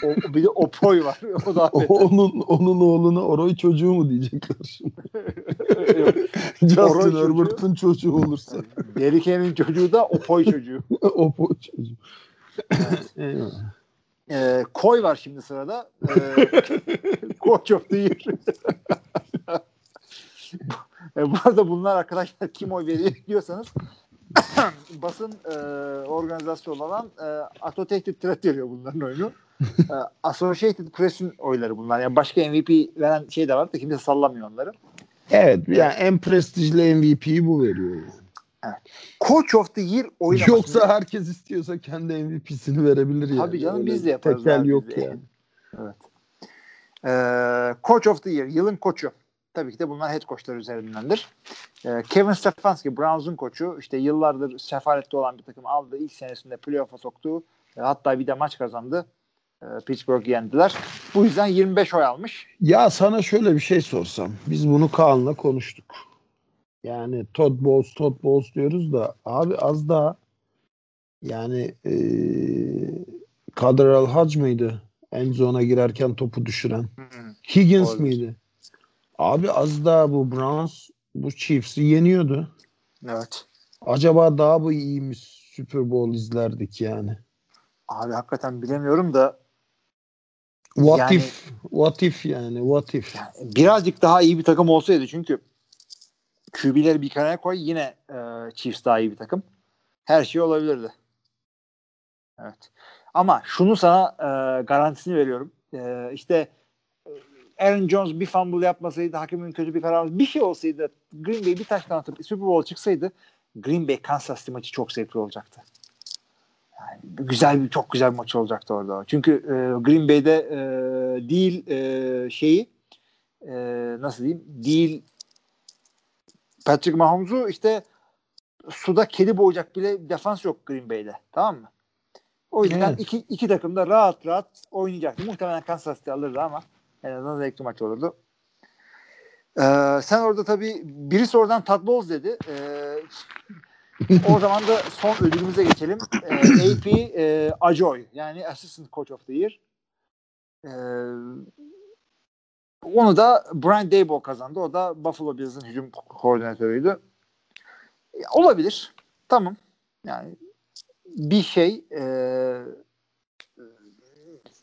O, bir de Opoy var. O da beter. onun onun oğluna Oroy çocuğu mu diyecekler şimdi? Justin. Herbert'ın çocuğu olursa. Derike'nin çocuğu da Opoy çocuğu. o bu çocuğu. Eyvallah. Ee, Koy var şimdi sırada. Ee, Coach of the Year. e, bu arada bunlar arkadaşlar kim oy veriyor diyorsanız basın e, organizasyonu olan e, Associated Press veriyor bunların oyunu. e, Associated Press'in oyları bunlar. Yani başka MVP veren şey de var da kimse sallamıyor onları. Evet yani en prestijli MVP'yi bu veriyor. Yani. Coach of the Year oylaması. Yoksa herkes istiyorsa kendi MVP'sini verebilir yani. Tabii canım, Öyle biz de yaparız Tekel abi, yok de. yani. Evet. Ee, Coach of the Year, yılın koçu. Tabii ki de bunlar head coachlar üzerindendir. Ee, Kevin Stefanski, Browns'un koçu. İşte yıllardır sefalette olan bir takım aldı. İlk senesinde playoff'a soktu. E, hatta bir de maç kazandı. E, Pittsburgh'ı yendiler. Bu yüzden 25 oy almış. Ya sana şöyle bir şey sorsam. Biz bunu Kaan'la konuştuk. Yani Todd Bowles, Todd Bowles diyoruz da abi az daha yani eee Kader Alhac mıydı? En zona girerken topu düşüren. Higgins Olabilir. miydi? Abi az daha bu Browns bu Chiefs'i yeniyordu. Evet. Acaba daha bu iyi mi Super Bowl izlerdik yani? Abi hakikaten bilemiyorum da What Yani- if? What if yani? What if? yani birazcık daha iyi bir takım olsaydı çünkü QB'leri bir kenara koy yine e, Chiefs daha iyi bir takım. Her şey olabilirdi. Evet. Ama şunu sana e, garantisini veriyorum. E, işte Aaron Jones bir fumble yapmasaydı, hakemin kötü bir karar bir şey olsaydı, Green Bay bir taştan atıp Super Bowl çıksaydı Green Bay Kansas City maçı çok zevkli olacaktı. Yani güzel bir çok güzel bir maç olacaktı orada. Çünkü e, Green Bay'de e, değil e, şeyi e, nasıl diyeyim? Değil Patrick Mahomes'u işte suda kedi boğacak bile defans yok Green Bay'de. Tamam mı? O yüzden Evet. iki, iki takım da rahat rahat oynayacaktı. Muhtemelen Kansas City alırdı ama en azından zevkli maç olurdu. Ee, sen orada tabii birisi oradan Bowles dedi. Ee, o zaman da son ödülümüze geçelim. Ee, AP e, Ajoy yani Assistant Coach of the Year. Ee, onu da Brian Daboll kazandı. O da Buffalo Bills'in hücum koordinatörüydü. E, Olabilir. Tamam. Yani bir şey e,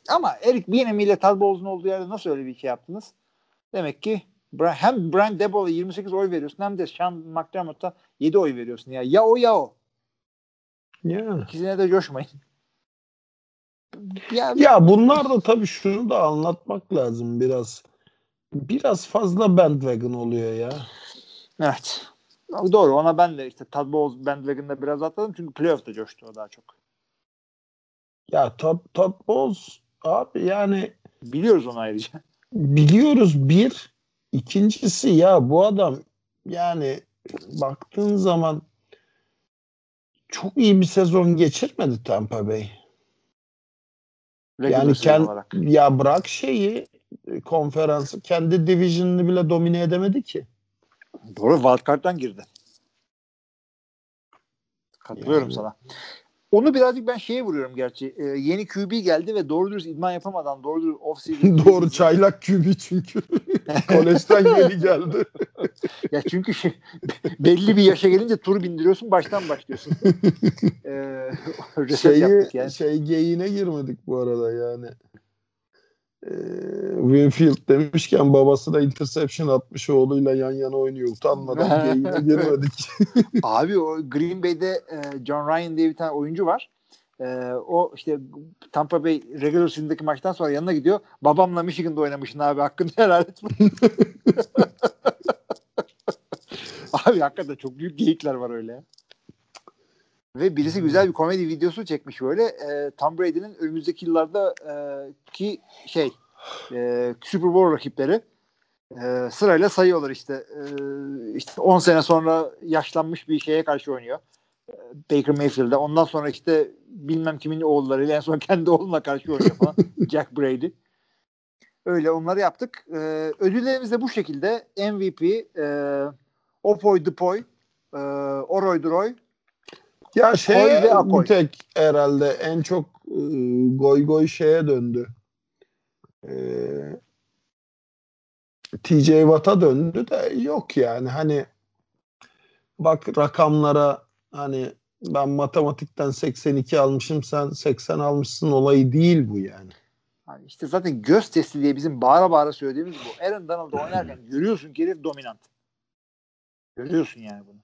ama Eric Bieniemy ile Todd Bowles'un olduğu yerde nasıl öyle bir şey yaptınız? Demek ki hem Brian Daboll'a 28 oy veriyorsun hem de Sean McDermott'a 7 oy veriyorsun. Ya, ya o ya o. Yani. İkisine de coşmayın. Ya, Ya bunlar da tabii şunu da anlatmak lazım biraz. Biraz fazla bandwagon oluyor ya. evet. Doğru ona ben de işte Todd Bowles bandwagon'da biraz atladım çünkü playoff'ta coştu o daha çok. Ya Todd, Todd Bowles abi yani Biliyoruz onu ayrıca. biliyoruz bir. İkincisi ya bu adam yani baktığın zaman çok iyi bir sezon geçirmedi Tampa Bay. Regular Yani kend, olarak. ya bırak şeyi konferansı kendi division'ını bile domine edemedi ki. Doğru wildcard'dan girdi. Katılıyorum Yani. sana. Onu birazcık ben şeye vuruyorum gerçi. Ee, yeni QB geldi ve doğru dürüst idman yapamadan doğru dürüst off-season Doğru çaylak QB çünkü. Kolejden yeni geldi. Ya çünkü şey, belli bir yaşa gelince tur bindiriyorsun baştan başlıyorsun. ee, Şeyi, yani. şey geyiğine girmedik bu arada yani. Ee, Winfield demişken babası da interception atmış oğluyla yan yana oynuyor. Utanmadan geyiğine girmedik. Abi o Green Bay'de e, John Ryan diye bir tane oyuncu var. E, o işte Tampa Bay regular season'daki maçtan sonra yanına gidiyor. Babamla Michigan'da oynamışsın abi hakkını helal etme. abi hakikaten çok büyük geyikler var öyle. Ve birisi güzel bir komedi videosu çekmiş böyle. E, Tom Brady'nin önümüzdeki yıllarda e, ki şey e, Super Bowl rakipleri e, sırayla sayıyorlar işte. E, işte 10 sene sonra yaşlanmış bir şeye karşı oynuyor. E, Baker Mayfield'e. Ondan sonra işte bilmem kimin oğullarıyla en son kendi oğluna karşı oynuyor falan. Jack Brady. Öyle onları yaptık. E, ödüllerimiz de bu şekilde. MVP, e, Opoy Dupoy, e, Oroy Duroy, ya şey bir tek herhalde en çok e, goy goy şeye döndü. E, TJ Watt'a döndü de yok yani hani bak rakamlara hani ben matematikten 82 almışım sen 80 almışsın olayı değil bu yani. Yani işte zaten göz testi diye bizim bağıra bağıra söylediğimiz bu. Aaron Donald'ı oynarken görüyorsun ki herif dominant. Görüyorsun yani bunu.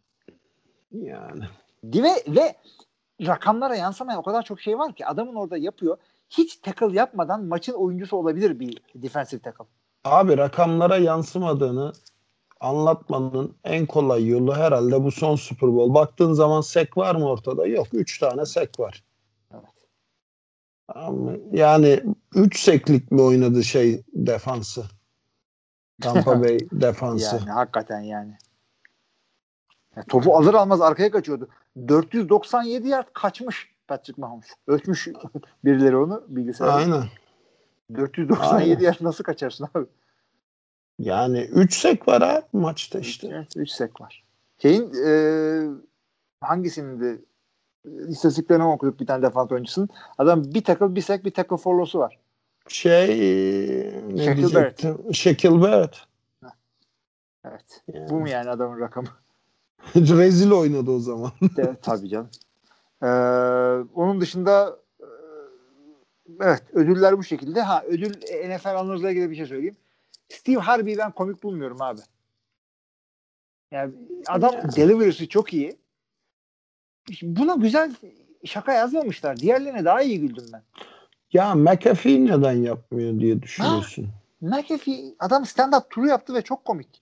Yani. Ve, ve rakamlara yansımayan o kadar çok şey var ki adamın orada yapıyor. Hiç tackle yapmadan maçın oyuncusu olabilir bir defensive tackle. Abi rakamlara yansımadığını anlatmanın en kolay yolu herhalde bu son Super Bowl. Baktığın zaman sek var mı ortada? Yok. 3 tane sek var. Evet. Yani 3 seklik mi oynadı şey defansı? Tampa Bay defansı. Yani hakikaten yani. Ya topu alır almaz arkaya kaçıyordu. 497 yard kaçmış Patrick Mahomes. Ölçmüş birileri onu bilgisayarda. Aynen. 497 Aynen. yard nasıl kaçarsın abi? Yani 3 sek var abi maçta işte. Evet, 3 sek var. Şeyin e, hangisinin de istatistiklerini okuduk bir tane defans oyuncusunun. Adam bir tackle bir sek bir tackle forlosu var. Şey ne Shaquille diyecektim? Shaquille Barrett. Evet. Yani. Bu mu yani adamın rakamı? Rezil oynadı o zaman. De, tabii canım. Ee, onun dışında e, evet ödüller bu şekilde. Ha ödül NFL analizle ilgili bir şey söyleyeyim. Steve Harvey'i ben komik bulmuyorum abi. Yani adam delivery'si çok iyi. Buna güzel şaka yazmamışlar. Diğerlerine daha iyi güldüm ben. Ya McAfee neden yapmıyor diye düşünüyorsun. McAfee adam stand-up turu yaptı ve çok komik.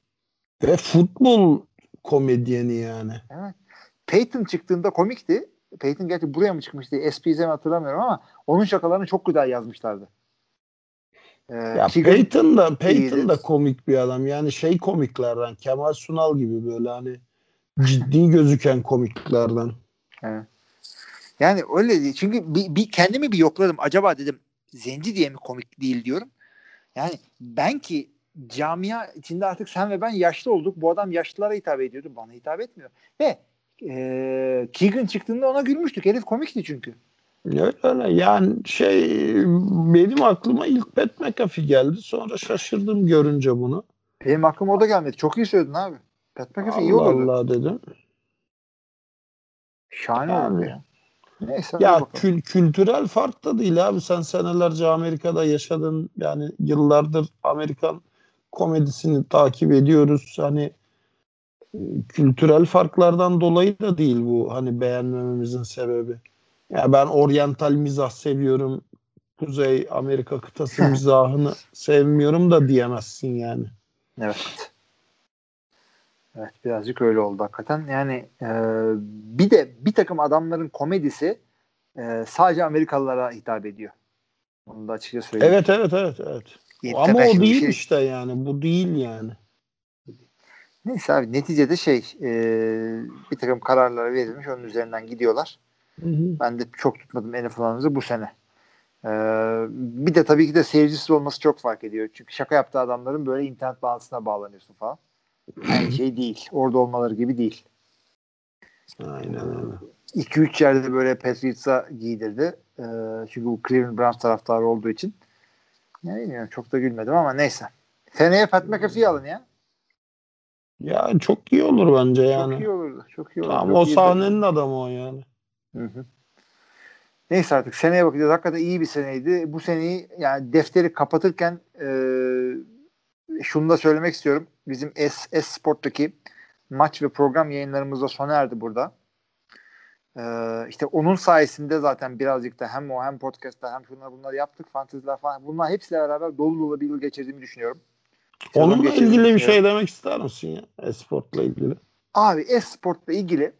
Ve futbol komedyeni yani. Evet. Peyton çıktığında komikti. Peyton gerçi buraya mı çıkmıştı? SP'ze mi hatırlamıyorum ama onun şakalarını çok güzel yazmışlardı. Ee, Ya Keegan- Peyton da Peyton iyiydi. da komik bir adam. Yani şey komiklerden Kemal Sunal gibi böyle hani ciddi gözüken komiklerden. Evet. Yani öyle değil. Çünkü bir, bir kendimi bir yokladım. Acaba dedim zenci diye mi komik değil diyorum. Yani ben ki camia içinde artık sen ve ben yaşlı olduk. Bu adam yaşlılara hitap ediyordu. Bana hitap etmiyor. Ve e, Keegan çıktığında ona gülmüştük. Herif komikti çünkü. Öyle öyle. Yani şey benim aklıma ilk Pat McAfee geldi. Sonra şaşırdım görünce bunu. Benim aklıma o da gelmedi. Çok iyi söyledin abi. Pat McAfee iyi Allah olurdu. Allah dedim. Şahane Yani. olurdu ya. Neyse. Ya kül- kültürel fark da değil abi. Sen senelerce Amerika'da yaşadın. Yani yıllardır Amerikan komedisini takip ediyoruz. Hani e, kültürel farklardan dolayı da değil bu hani beğenmememizin sebebi. Ya ben oryantal mizah seviyorum. Kuzey Amerika kıtası mizahını sevmiyorum da diyemezsin yani. Evet. Evet birazcık öyle oldu hakikaten. Yani e, bir de bir takım adamların komedisi e, sadece Amerikalılara hitap ediyor. Onu da açıkça söyleyeyim. Evet evet evet evet. Ama o değil şey- işte yani. Bu değil yani. Neyse abi neticede şey e, bir takım kararlar verilmiş onun üzerinden gidiyorlar. Hı hı. Ben de çok tutmadım NFL'ımızı bu sene. E, bir de tabii ki de seyircisiz olması çok fark ediyor. Çünkü şaka yaptığı adamların böyle internet bağlantısına bağlanıyorsun falan. Aynı şey değil. Orada olmaları gibi değil. Aynen öyle. 2-3 yerde böyle Patriots'a giydirdi. Ee, çünkü bu Cleveland Browns taraftarı olduğu için. Ne bilmiyorum çok da gülmedim ama neyse. Seneye Pat McAfee'yi alın ya. Ya çok iyi olur bence yani. Çok iyi olurdu. Çok iyi olurdu. Tamam o sahnenin adamı o yani. Hı hı. Neyse artık seneye bakacağız. Hakikaten iyi bir seneydi. Bu seneyi yani defteri kapatırken e, şunu da söylemek istiyorum. Bizim S, S Sport'taki maç ve program yayınlarımız da sona erdi burada. E, işte onun sayesinde zaten birazcık da hem o hem podcast'ta hem şunlar bunları yaptık. Fanteziler falan. Bunlar hepsiyle beraber dolu dolu bir yıl geçirdiğimi düşünüyorum. Sezon Onunla ilgili bir şey demek ister misin ya? Esportla ilgili. Abi e-sportla ilgili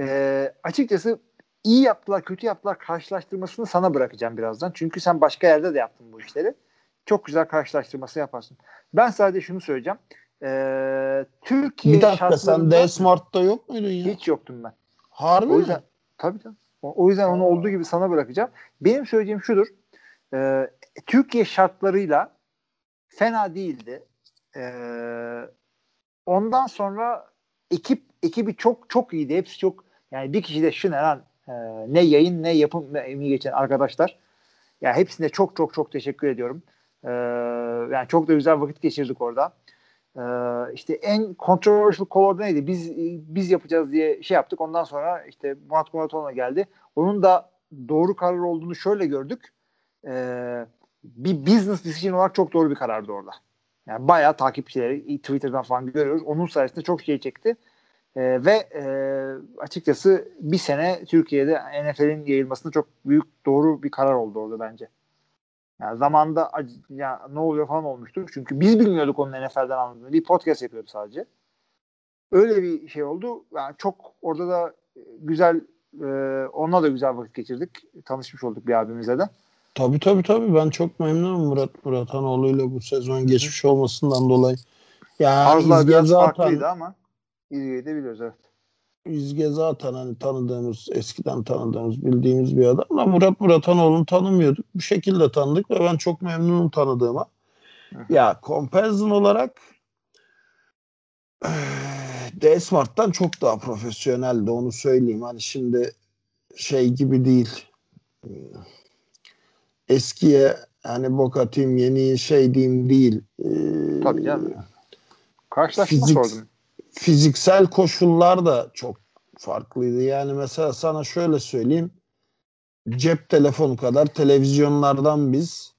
e, açıkçası iyi yaptılar kötü yaptılar karşılaştırmasını sana bırakacağım birazdan. Çünkü sen başka yerde de yaptın bu işleri. Çok güzel karşılaştırması yaparsın. Ben sadece şunu söyleyeceğim. E, Türkiye Bir dakika sen şartlarında D-Smart'ta yok muydun ya? hiç yoktum ben. Harbi O mi? yüzden tabii tabii. O, yüzden onu olduğu gibi sana bırakacağım. Benim söyleyeceğim şudur. E, Türkiye şartlarıyla fena değildi. E, ondan sonra ekip ekibi çok çok iyiydi. Hepsi çok yani bir kişi de Şıneran e, ne yayın ne yapım ne emeği geçen arkadaşlar. Ya hepsine çok çok çok teşekkür ediyorum. E, yani çok da güzel vakit geçirdik orada. E, işte en controversial call orada neydi? Biz biz yapacağız diye şey yaptık. Ondan sonra işte Murat Muratoğlu'na geldi. Onun da doğru karar olduğunu şöyle gördük. E, bir business decision olarak çok doğru bir karardı orada. Yani bayağı takipçileri Twitter'dan falan görüyoruz. Onun sayesinde çok şey çekti. Ee, ve e, açıkçası bir sene Türkiye'de NFL'in yayılmasında çok büyük doğru bir karar oldu orada bence. Yani zamanda ya ne oluyor falan olmuştu. Çünkü biz bilmiyorduk onun NFL'den anladığını. Bir podcast yapıyordu sadece. Öyle bir şey oldu. Yani çok orada da güzel e, onunla da güzel vakit geçirdik. Tanışmış olduk bir abimizle de. Tabii tabii tabii ben çok memnunum Murat Muratanoğlu'yla bu sezon geçmiş olmasından dolayı. Yani Arzular biraz zaten, farklıydı ama İzge'yi de biliyoruz evet. İzge zaten hani tanıdığımız, eskiden tanıdığımız, bildiğimiz bir adam da Murat Muratanoğlu'nu tanımıyorduk. Bu şekilde tanıdık ve ben çok memnunum tanıdığıma. Ya comparison olarak eee, D-Smart'tan çok daha profesyoneldi onu söyleyeyim. Hani şimdi şey gibi değil. Eskiye hani bok atayım yeni şey diyeyim değil. Eee, Tabii canım. Karşılaşma Fizik- sordum. Fiziksel koşullar da çok farklıydı. Yani mesela sana şöyle söyleyeyim. Cep telefonu kadar televizyonlardan biz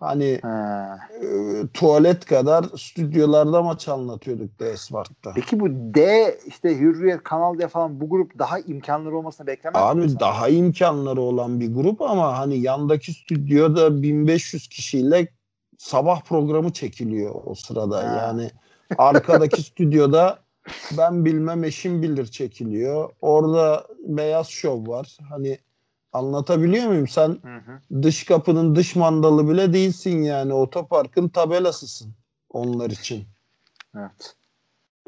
hani Ha. e, tuvalet kadar stüdyolarda maç anlatıyorduk D-Smart'ta. Peki bu D işte Hürriyet, Kanal D falan bu grup daha imkanları olmasını beklemez Abi misin? daha imkanları olan bir grup ama hani yandaki stüdyoda 1500 kişiyle sabah programı çekiliyor o sırada. Ha. Yani arkadaki stüdyoda ben bilmem eşim bilir çekiliyor. Orada beyaz şov var. Hani anlatabiliyor muyum? Sen Hı hı. dış kapının dış mandalı bile değilsin yani. Otoparkın tabelasısın onlar için. Evet.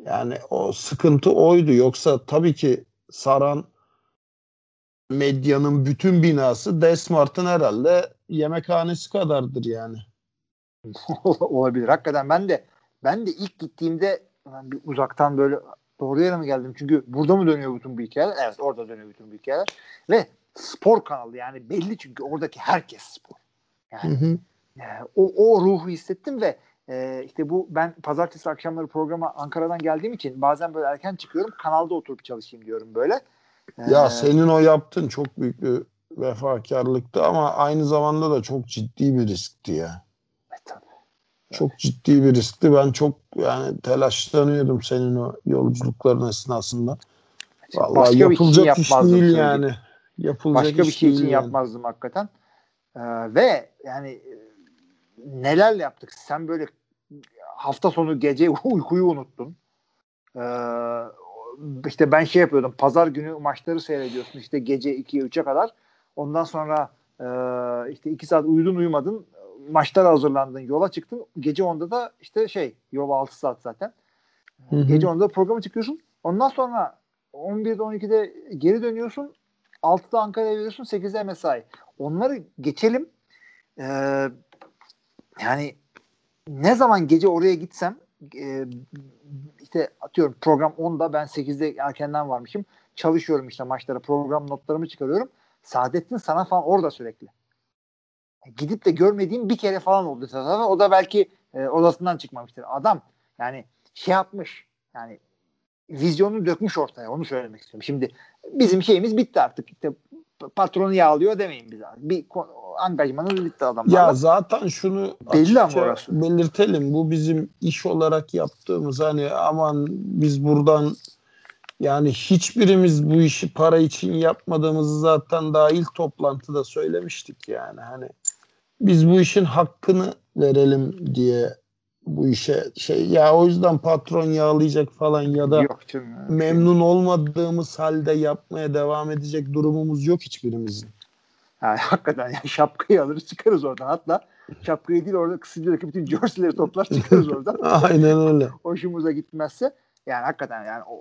Yani o sıkıntı oydu. Yoksa tabii ki saran medyanın bütün binası Desmart'ın herhalde yemekhanesi kadardır yani. olabilir. Hakikaten ben de ben de ilk gittiğimde ben bir uzaktan böyle doğru yere mi geldim? Çünkü burada mı dönüyor bütün bu hikayeler? Evet orada dönüyor bütün bu hikayeler. Ve spor kanalı yani belli çünkü oradaki herkes spor. Yani e, o, o ruhu hissettim ve e, işte bu ben pazartesi akşamları programa Ankara'dan geldiğim için bazen böyle erken çıkıyorum kanalda oturup çalışayım diyorum böyle. E, Ya senin o yaptığın çok büyük bir vefakarlıktı ama aynı zamanda da çok ciddi bir riskti ya. Çok ciddi bir riskti. Ben çok yani telaşlanıyordum senin o yolculukların esnasında. Vallahi Başka bir şey yapılacak iş değil yani. Yapılacak Başka bir şey için yani. yapmazdım hakikaten. Ee, ve yani nelerle yaptık. Sen böyle hafta sonu gece uykuyu unuttun. Ee, işte ben şey yapıyordum. Pazar günü maçları seyrediyorsun. işte gece 2'ye 3'e kadar. Ondan sonra e, işte 2 saat uyudun uyumadın. Maçlara hazırlandın. Yola çıktın. Gece 10'da da işte şey yol 6 saat zaten. Hı hı. Gece 10'da programa çıkıyorsun. Ondan sonra 11'de 12'de geri dönüyorsun. 6'da Ankara'ya geliyorsun. 8'de mesai. Onları geçelim. Ee, yani ne zaman gece oraya gitsem e, işte atıyorum program 10'da ben 8'de erkenden varmışım. Çalışıyorum işte maçlara program notlarımı çıkarıyorum. Saadettin sana falan orada sürekli. Gidip de görmediğim bir kere falan oldu. zaten. O da belki e, odasından çıkmamıştır. Adam yani şey yapmış. Yani vizyonu dökmüş ortaya. Onu söylemek istiyorum. Şimdi bizim şeyimiz bitti artık. İşte patronu yağlıyor demeyin bize. Bir ko- angajmanımız bitti adamlarla. Ya zaten şunu Belli ama orası. belirtelim. Bu bizim iş olarak yaptığımız hani aman biz buradan yani hiçbirimiz bu işi para için yapmadığımızı zaten daha ilk toplantıda söylemiştik yani. Hani biz bu işin hakkını verelim diye bu işe şey ya o yüzden patron yağlayacak falan ya da Yok canım. memnun olmadığımız halde yapmaya devam edecek durumumuz yok hiçbirimizin. Yani hakikaten yani şapkayı alırız çıkarız oradan. Hatta şapkayı değil orada kısıcıdaki bütün jerseyleri toplar çıkarız oradan. Aynen öyle. Hoşumuza gitmezse yani hakikaten yani o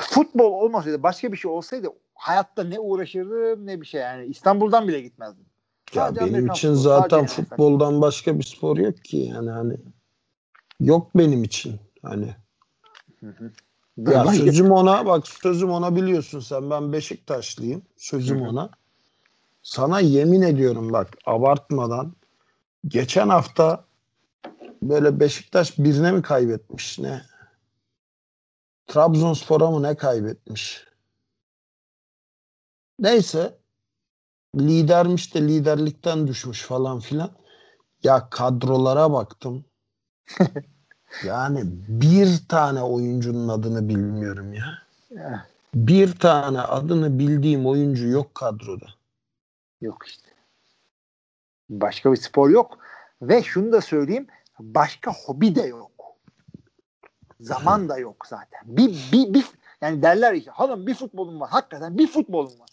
futbol olmasaydı başka bir şey olsaydı hayatta ne uğraşırdım ne bir şey yani İstanbul'dan bile gitmezdim. Ya Sadece benim için futbolu, zaten futboldan başka bir spor yok ki. Yani hani yok benim için hani. Ya Başka- sözüm ona bak sözüm ona biliyorsun sen. Ben Beşiktaşlıyım sözüm Hı hı. ona. Sana yemin ediyorum bak abartmadan geçen hafta böyle Beşiktaş birine mi kaybetmiş ne? Trabzonspor'a mı ne kaybetmiş? Neyse lidermiş de liderlikten düşmüş falan filan. Ya kadrolara baktım. yani bir tane oyuncunun adını bilmiyorum ya. Ya, Bir tane adını bildiğim oyuncu yok kadroda. yok işte. Başka bir spor yok. Ve şunu da söyleyeyim. Başka hobi de yok. Zaman da yok zaten. Bir, bir, bir yani derler işte hanım bir futbolum var. Hakikaten bir futbolum var.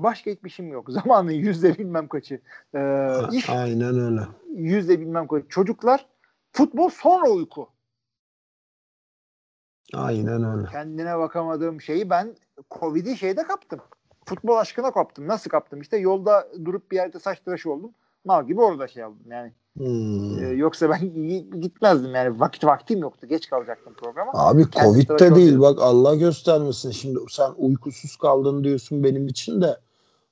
Başka hiçbir yok. Zamanın yüzde bilmem kaçı. Ee, iş Aynen öyle. yüzde bilmem kaçı. Çocuklar futbol sonra uyku. Aynen öyle. Kendine bakamadığım şeyi ben Covid'i şeyde kaptım. Futbol aşkına kaptım. Nasıl kaptım? İşte yolda durup bir yerde saç tıraşı oldum. Mal gibi orada şey aldım yani. Hmm. Ee, yoksa ben gitmezdim yani. Vakit vaktim yoktu. Geç kalacaktım programa. Abi Kendi Covid tıraşı de değil oluyor. bak Allah göstermesin şimdi sen uykusuz kaldın diyorsun benim için de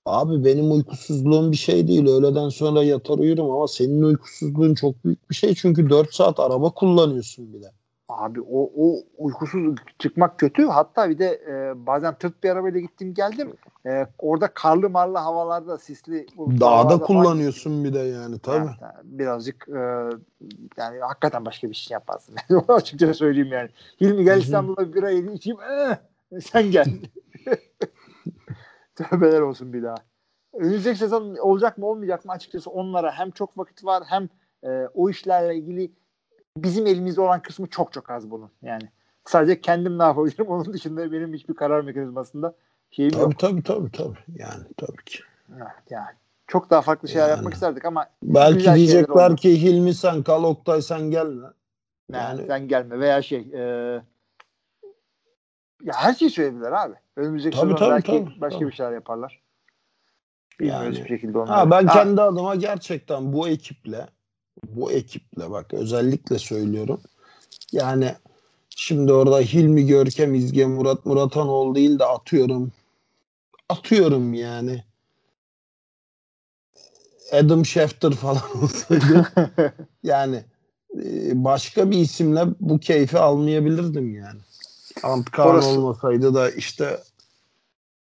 abi benim uykusuzluğum bir şey değil öğleden sonra yatar uyurum ama senin uykusuzluğun çok büyük bir şey çünkü 4 saat araba kullanıyorsun bile. Abi o, o uykusuz çıkmak kötü. Hatta bir de e, bazen tırt bir arabayla gittim geldim. E, orada karlı marlı havalarda sisli Dağda falan- kullanıyorsun bir de yani tabii. Yani birazcık e, yani hakikaten başka bir şey yaparsın. Açıkça söyleyeyim yani. Hilmi gel. İstanbul'da bir yedi içeyim. Eh, sen gel. Tövbeler olsun bir daha. önümüzdeki sezon olacak mı olmayacak mı açıkçası onlara hem çok vakit var hem e, o işlerle ilgili bizim elimizde olan kısmı çok çok az bunun yani. Sadece kendim ne yapabilirim onun dışında benim hiçbir karar mekanizmasında şeyim Tabii yok. tabii tabii tabii. Yani tabii ki. Evet, yani çok daha farklı şeyler Yani. yapmak isterdik ama Belki diyecekler ki Hilmi sen kal Oktay sen gelme. yani, Yani- sen gelme veya şey e, ya her şeyi söyleyebilirler abi. Önümüzdeki Tabii, sezon tabii, belki tabii, başka tabii. bir şeyler yaparlar. Bilmiyoruz Yani. bir şekilde onları. Ha, ben Ha, kendi adıma gerçekten bu ekiple bu ekiple bak özellikle söylüyorum. Yani şimdi orada Hilmi Görkem İzge Murat Muratanoğlu değil de atıyorum. Atıyorum yani. Adam Schefter falan olsaydı yani e, başka bir isimle bu keyfi almayabilirdim yani. Antkan olmasaydı da işte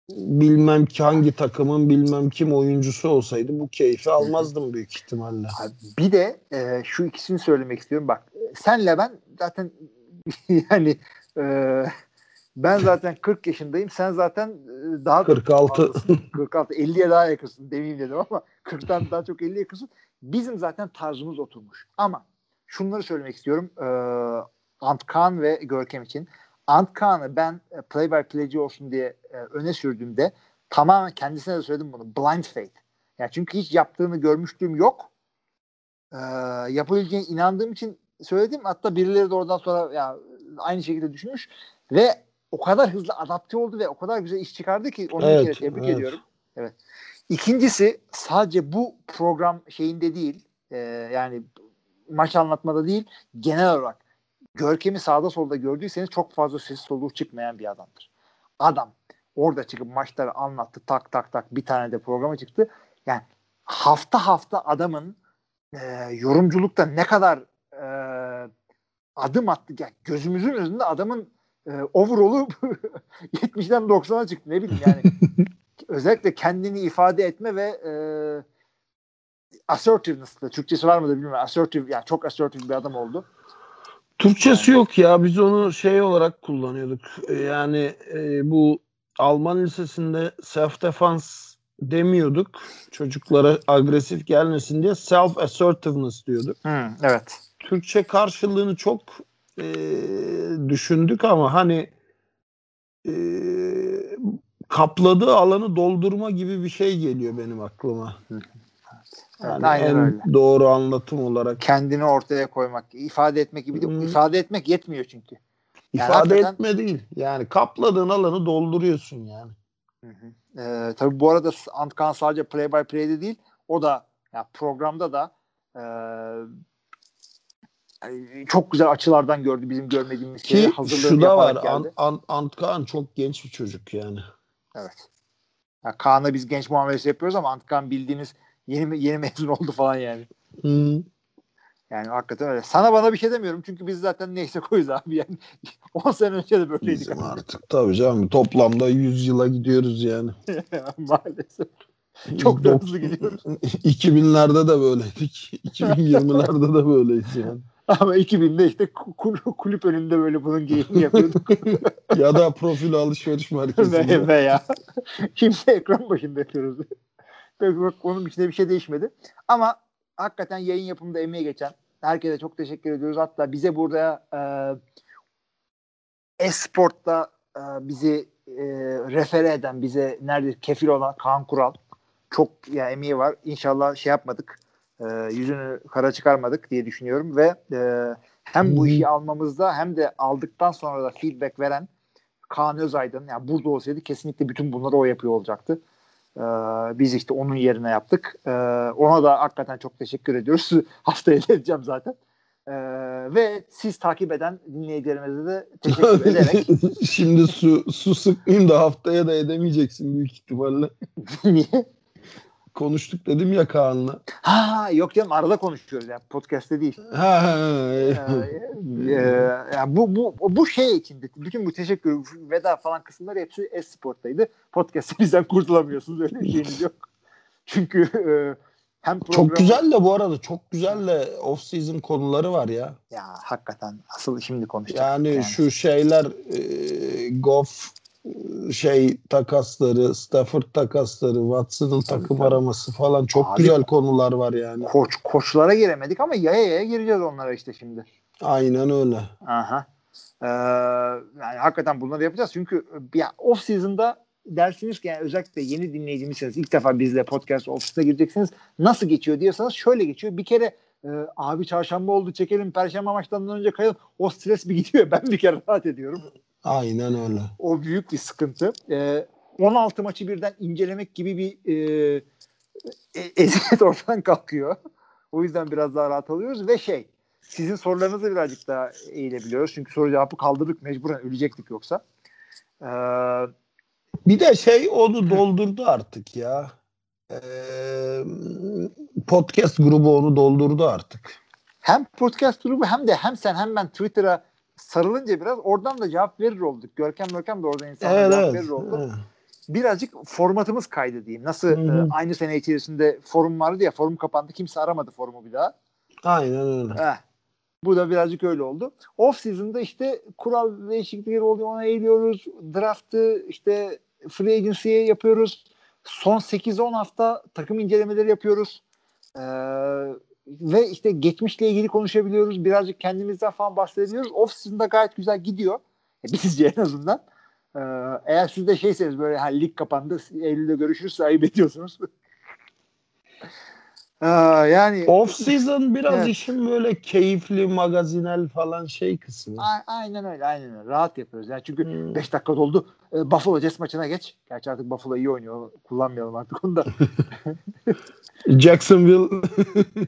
bilmem ki hangi takımın bilmem kim oyuncusu olsaydı bu keyfi almazdım büyük ihtimalle. Bir de e, şu ikisini söylemek istiyorum. Bak senle ben zaten yani e, ben zaten 40 yaşındayım. Sen zaten e, daha 46 46 50'ye daha yakınsın demeyeyim dedim ama 40'tan daha çok 50'ye yakınsın. Bizim zaten tarzımız oturmuş. Ama şunları söylemek istiyorum. E, Antkan ve Görkem için. Antkan'ı ben e, play by play'ci olsun diye e, öne sürdüğümde tamamen kendisine de söyledim bunu. Blind faith. Yani çünkü hiç yaptığını görmüşlüğüm yok. Ee, yapabileceğine inandığım için söyledim. Hatta birileri de oradan sonra ya aynı şekilde düşünmüş ve o kadar hızlı adapte oldu ve o kadar güzel iş çıkardı ki onu Evet, bir kere tebrik evet. ediyorum. Evet. İkincisi sadece bu program şeyinde değil e, yani maç anlatmada değil genel olarak Görkem'i sağda solda gördüyseniz çok fazla ses soluğu çıkmayan bir adamdır. Adam orada çıkıp maçları anlattı tak tak tak bir tane de programa çıktı. Yani hafta hafta adamın e, yorumculukta ne kadar e, adım attı. Yani gözümüzün önünde adamın e, overall'u 70'den 90'a çıktı. Ne bileyim yani. özellikle kendini ifade etme ve e, assertiveness'la Türkçesi var mı da bilmiyorum. Assertive yani çok assertive bir adam oldu. Türkçesi yok ya biz onu şey olarak kullanıyorduk. Ee, Yani e, bu Alman lisesinde self defense demiyorduk. Çocuklara agresif gelmesin diye self assertiveness diyorduk. evet. Türkçe karşılığını çok e, düşündük ama hani e, kapladığı alanı doldurma gibi bir şey geliyor benim aklıma. Yani aynen en öyle. doğru anlatım olarak. Kendini ortaya koymak, ifade etmek gibi Hmm. ifade etmek yetmiyor çünkü. Yani İfade hakikaten- etme değil. Yani kapladığın alanı dolduruyorsun yani. Hı hı. Ee, tabii bu arada Antkan sadece play by play'de değil o da ya programda da e, yani çok güzel açılardan gördü bizim görmediğimiz Ki hazırlığını şu da var. An. An, Antkan çok genç bir çocuk yani. Evet. Ya Kaan'a biz genç muamelesi yapıyoruz ama Antkan bildiğiniz yeni yeni mezun oldu falan yani. Hı. Yani hakikaten öyle. Sana bana bir şey demiyorum çünkü biz zaten neyse koyuz abi yani. 10 sene önce de böyleydik. Bizim artık tabii canım toplamda 100 yıla gidiyoruz yani. Maalesef. Çok da hızlı gidiyoruz. 2000'lerde de böyleydik. 2020'lerde de böyleyiz yani. Ama 2000'de işte kul- kulüp önünde böyle bunun geyini yapıyorduk. Ya da profil alışveriş merkezinde. Ve- veya şimdi ekran başında yapıyoruz. Onun içinde bir şey değişmedi. Ama hakikaten yayın yapımında emeği geçen herkese çok teşekkür ediyoruz. Hatta bize burada e, Esport'ta e, bizi e, refere eden, bize nerede kefil olan Kaan Kural çok ya emeği var. İnşallah şey yapmadık. E, yüzünü kara çıkarmadık diye düşünüyorum ve e, hem bu işi almamızda hem de aldıktan sonra da feedback veren Kaan Özaydın yani burada olsaydı kesinlikle bütün bunları o yapıyor olacaktı. Ee, biz işte onun yerine yaptık. Ee, ona da hakikaten çok teşekkür ediyoruz. Haftaya da edeceğim zaten. Ee, ve siz takip eden dinleyicilerimize de teşekkür ederek Şimdi su, su sıkmayayım da haftaya da edemeyeceksin büyük ihtimalle. niye? Konuştuk dedim ya Kaan'la. Ha yok canım arada konuşuyoruz yani podcast'te değil. Ha, ha, Ee, ha. e, yani bu, bu, bu şey içinde bütün bu teşekkür veda falan kısımlar hepsi Esport'taydı. Podcast'te bizden kurtulamıyorsunuz öyle bir şeyiniz yok. Çünkü e, hem program Çok güzel de bu arada çok güzel de off season konuları var ya. ya hakikaten asıl şimdi konuşacağız. Yani, şu şeyler e, Goff şey takasları, Stafford takasları, Watson'ın takım tabii. araması falan çok Abi- güzel konular var yani. Koç koçlara giremedik ama yaya yaya gireceğiz onlara işte şimdi. Aynen öyle. Aha. Ee, yani hakikaten bunları yapacağız çünkü ya off season'da dersiniz ki yani özellikle yeni dinleyicimizseniz ilk defa bizle podcast ofisine gireceksiniz. Nasıl geçiyor diyorsanız şöyle geçiyor. Bir kere e, abi çarşamba oldu çekelim perşembe maçlarından önce kayalım. O stres bir gidiyor. Ben bir kere rahat ediyorum. Aynen öyle. O büyük bir sıkıntı. Ee, 16 maçı birden incelemek gibi bir e, e, eziyet ortadan kalkıyor. O yüzden biraz daha rahat alıyoruz ve şey sizin sorularınızı birazcık daha eğilebiliyoruz. Çünkü soru cevabı kaldırdık mecburen ölecektik yoksa. Ee, Bir de şey onu doldurdu artık ya. Ee, podcast grubu onu doldurdu artık. hem podcast grubu hem de hem sen hem ben Twitter'a sarılınca biraz oradan da cevap verir olduk. Görkem Görkem de oradan insanlara Evet, cevap evet. verir oldu. Evet. Birazcık formatımız kaydı diyeyim. Nasıl Hı hı. e, aynı sene içerisinde forum vardı ya forum kapandı kimse aramadı forumu bir daha. Aynen öyle. Heh. Bu da birazcık öyle oldu. Off season'da işte kural değişiklikleri oluyor ona eğiliyoruz. Draft'ı işte free agency'ye yapıyoruz. Son 8-10 hafta takım incelemeleri yapıyoruz. Ee, ve işte geçmişle ilgili konuşabiliyoruz. Birazcık kendimizden falan bahsedebiliyoruz. Off season'da gayet güzel gidiyor. E, Bizce en azından. Ee, eğer siz de şeyseniz böyle ha, lig kapandı Eylül'de görüşürüz ayıp ediyorsunuz. Aa, yani Off season biraz Evet. işin böyle keyifli magazinel falan şey kısmı. A- aynen öyle, aynen öyle. Rahat yapıyoruz. Yani çünkü Hmm. 5 dakika doldu. Ee, Buffalo Jets maçına geç. Gerçi artık Buffalo iyi oynuyor. Kullanmayalım artık onu da. Jacksonville Ee,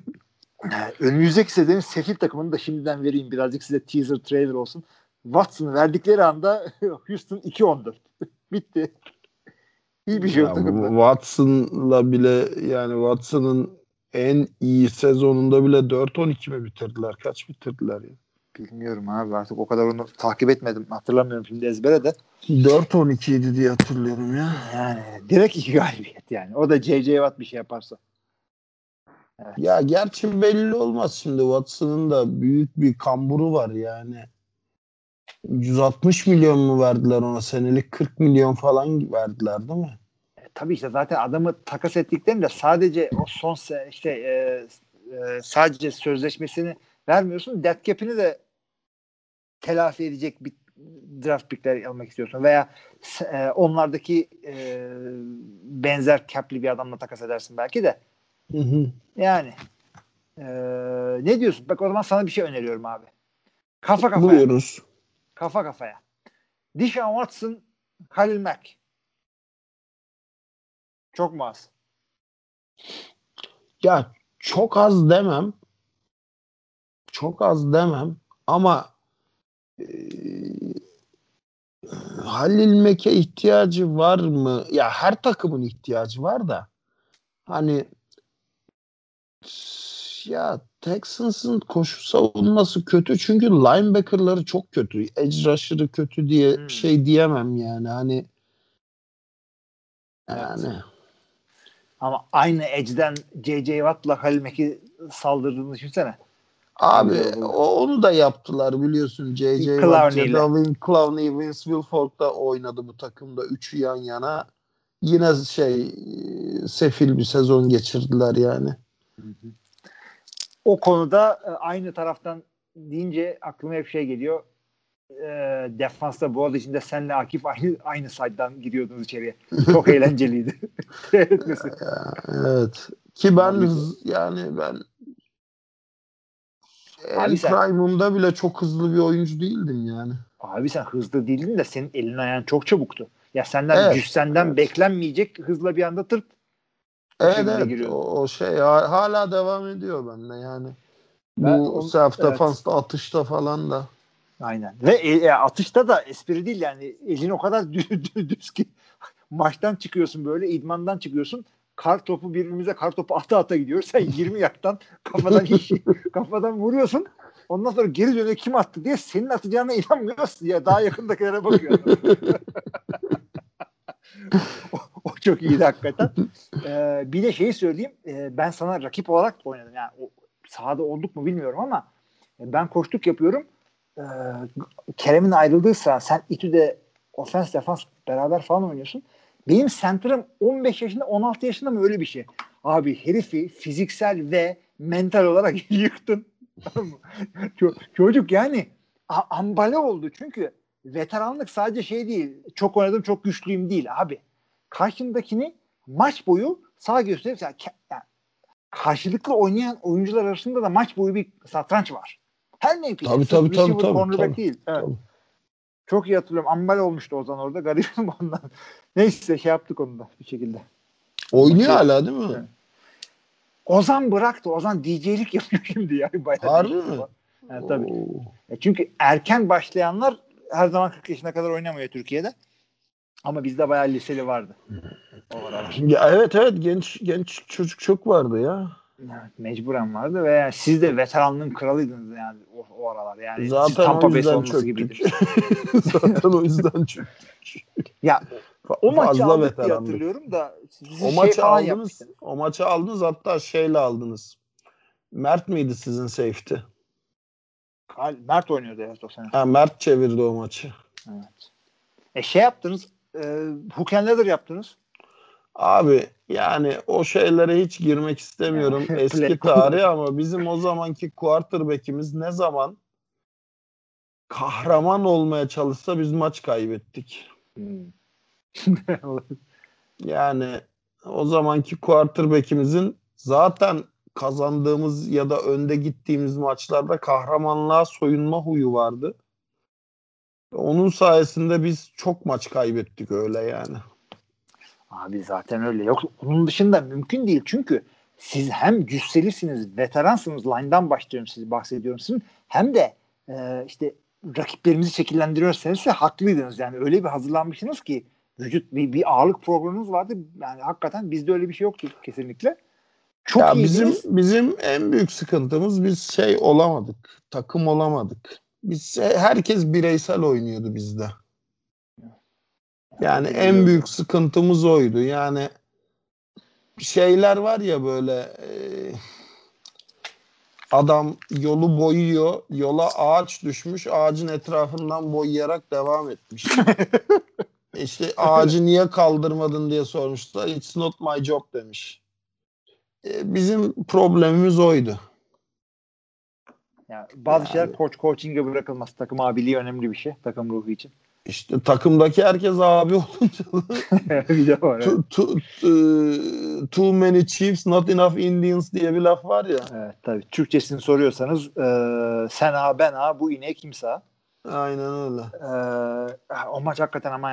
Önümüzdeki senenin sefil takımını da şimdiden vereyim. Birazcık size teaser trailer olsun. Watson'ı verdikleri anda Houston 2-14. Bitti. İyi bir şey Ya yok takımda. Watson'la bile yani Watson'ın en iyi sezonunda bile 4-12 mi bitirdiler? Kaç bitirdiler ya? Bilmiyorum abi artık o kadar onu takip etmedim. Hatırlamıyorum şimdi ezbere de. 4-12 idi diye hatırlıyorum ya. Yani direkt iki galibiyet yani. O da J.J. Watt bir şey yaparsa. Evet. Ya gerçi belli olmaz şimdi Watson'ın da büyük bir kamburu var yani. 160 milyon mu verdiler ona senelik 40 milyon falan verdiler değil mi? E, tabii işte zaten adamı takas ettiklerinde sadece o son işte e, e, sadece sözleşmesini vermiyorsun. Dead cap'ini de telafi edecek bir draft pickler almak istiyorsun veya e, onlardaki e, benzer cap'li bir adamla takas edersin belki de. Hı hı. Yani e, ne diyorsun? Bak o zaman sana bir şey öneriyorum abi. Kafa kafaya. Buyuruz. Kafa kafaya. Deshaun Watson, Halil Mack. Çok mu az? Ya çok az demem. Çok az demem ama e, Halil Mek'e ihtiyacı var mı? Ya her takımın ihtiyacı var da hani ya Texans'ın koşu savunması kötü çünkü linebacker'ları çok kötü. Edge rusher'ı kötü diye Hmm. şey diyemem yani. Hani yani Ama aynı edge'den J.J. Watt'la Halil Mack'i saldırdığını düşünsene. Abi o- onu da yaptılar biliyorsun. J.J. Watt, Clowney, Vince Wilfork da oynadı bu takımda. Üçü yan yana. Yine şey e, sefil bir sezon geçirdiler yani. O konuda e, aynı taraftan deyince aklıma hep şey geliyor. E, defansta bu arada içinde senle Akif aynı aynı side'dan giriyordunuz içeriye. Çok eğlenceliydi. Evet. Ki ben hız, yani ben Abi sen- prime'ımda bile çok hızlı bir oyuncu değildim yani. Abi sen hızlı değildin de senin elin ayağın çok çabuktu. Ya senden Evet, güç senden evet. beklenmeyecek hızla bir anda tırt. Evet evet o, o şey ha- hala devam ediyor bende yani. Ben Bu self evet. defansta atışta falan da. Aynen. Ve e, atışta da espri değil yani elin o kadar düz, düz, düz ki maçtan çıkıyorsun böyle idmandan çıkıyorsun kar topu birbirimize kar topu ata ata gidiyor. Sen 20 yaktan kafadan kafadan vuruyorsun. Ondan sonra geri dönüyor kim attı diye senin atacağına inanmıyorsun ya daha yakındakilere bakıyor. o, çok iyiydi hakikaten. Ee, bir de şeyi söyleyeyim. Ee, ben sana rakip olarak da oynadım. Yani o, sahada olduk mu bilmiyorum ama e, ben koştuk yapıyorum. Ee, Kerem'in ayrıldığı sıra sen İTÜ'de ofens defans beraber falan oynuyorsun. Benim center'ım 15 yaşında 16 yaşında mı öyle bir şey. Abi herifi fiziksel ve mental olarak yıktın. Çocuk yani ambale oldu çünkü veteranlık sadece şey değil. Çok oynadım çok güçlüyüm değil abi. Karşındakini maç boyu sağ gösterip yani, yani karşılıklı oynayan oyuncular arasında da maç boyu bir satranç var. Her. Tabii, Sırf tabii, tabii, receiver, tabii, cornerback tabii. değil. Evet. Tabii. Çok iyi hatırlıyorum. Ambal olmuştu Ozan orada. Garibim ondan. Neyse şey yaptık onu da bir şekilde. Oynuyor Okey. hala değil mi? Evet. Ozan bıraktı. Ozan DJ'lik yapıyor şimdi yani. Bayağı Harbi mi? o. Evet, tabii. Oo. E çünkü erken başlayanlar her zaman 40 yaşına kadar oynamıyor Türkiye'de. Ama bizde bayağı liseli vardı. Ya evet evet genç genç çocuk çok vardı ya. Evet, mecburen vardı ve yani siz de veteranlığın kralıydınız yani o, o aralar. Yani Zaten Tampa o Bay gibiydiniz. çöktük. Zaten o yüzden çöktük. Ya o maçı Fazla aldık diye veterandık. hatırlıyorum da O şey maçı aldınız. O maçı aldınız hatta şeyle aldınız. Mert miydi sizin safety? Mert oynuyordu evet o sene. Ha Mert çevirdi o maçı. Evet. E şey yaptınız. E, hook and ladder yaptınız. Abi yani o şeylere hiç girmek istemiyorum. Eski tarih ama bizim o zamanki quarterback'imiz ne zaman kahraman olmaya çalışsa biz maç kaybettik. Yani o zamanki quarterback'imizin zaten kazandığımız ya da önde gittiğimiz maçlarda kahramanlığa soyunma huyu vardı. Onun sayesinde biz çok maç kaybettik öyle yani. Abi zaten öyle. Yok onun dışında mümkün değil. Çünkü siz hem cüsselisiniz, veteransınız. Line'dan başlıyorum sizi bahsediyorum sizin. Hem de e, işte rakiplerimizi şekillendiriyorsanız haklıydınız. Yani öyle bir hazırlanmışsınız ki vücut bir, bir ağırlık programınız vardı. Yani hakikaten bizde öyle bir şey yoktu kesinlikle. Çok ya iyiydiniz. bizim bizim en büyük sıkıntımız biz şey olamadık. Takım olamadık. Biz herkes bireysel oynuyordu bizde. Yani en büyük sıkıntımız oydu. Yani şeyler var ya böyle e, adam yolu boyuyor. Yola ağaç düşmüş. Ağacın etrafından boyayarak devam etmiş. işte ağacı niye kaldırmadın diye sormuşlar. It's not my job demiş. E, bizim problemimiz oydu. Yani bazı Yani- şeyler koç coaching'e bırakılmaz. Takım abiliği önemli bir şey. Takım ruhu için. İşte takımdaki herkes abi olunca bir de var. too, too, too- too many chiefs not enough Indians diye bir laf var ya. Evet tabii. Türkçesini soruyorsanız e, sen ha ben ha bu ineğe kimse ha. Aynen öyle. Ee, o maç hakikaten ama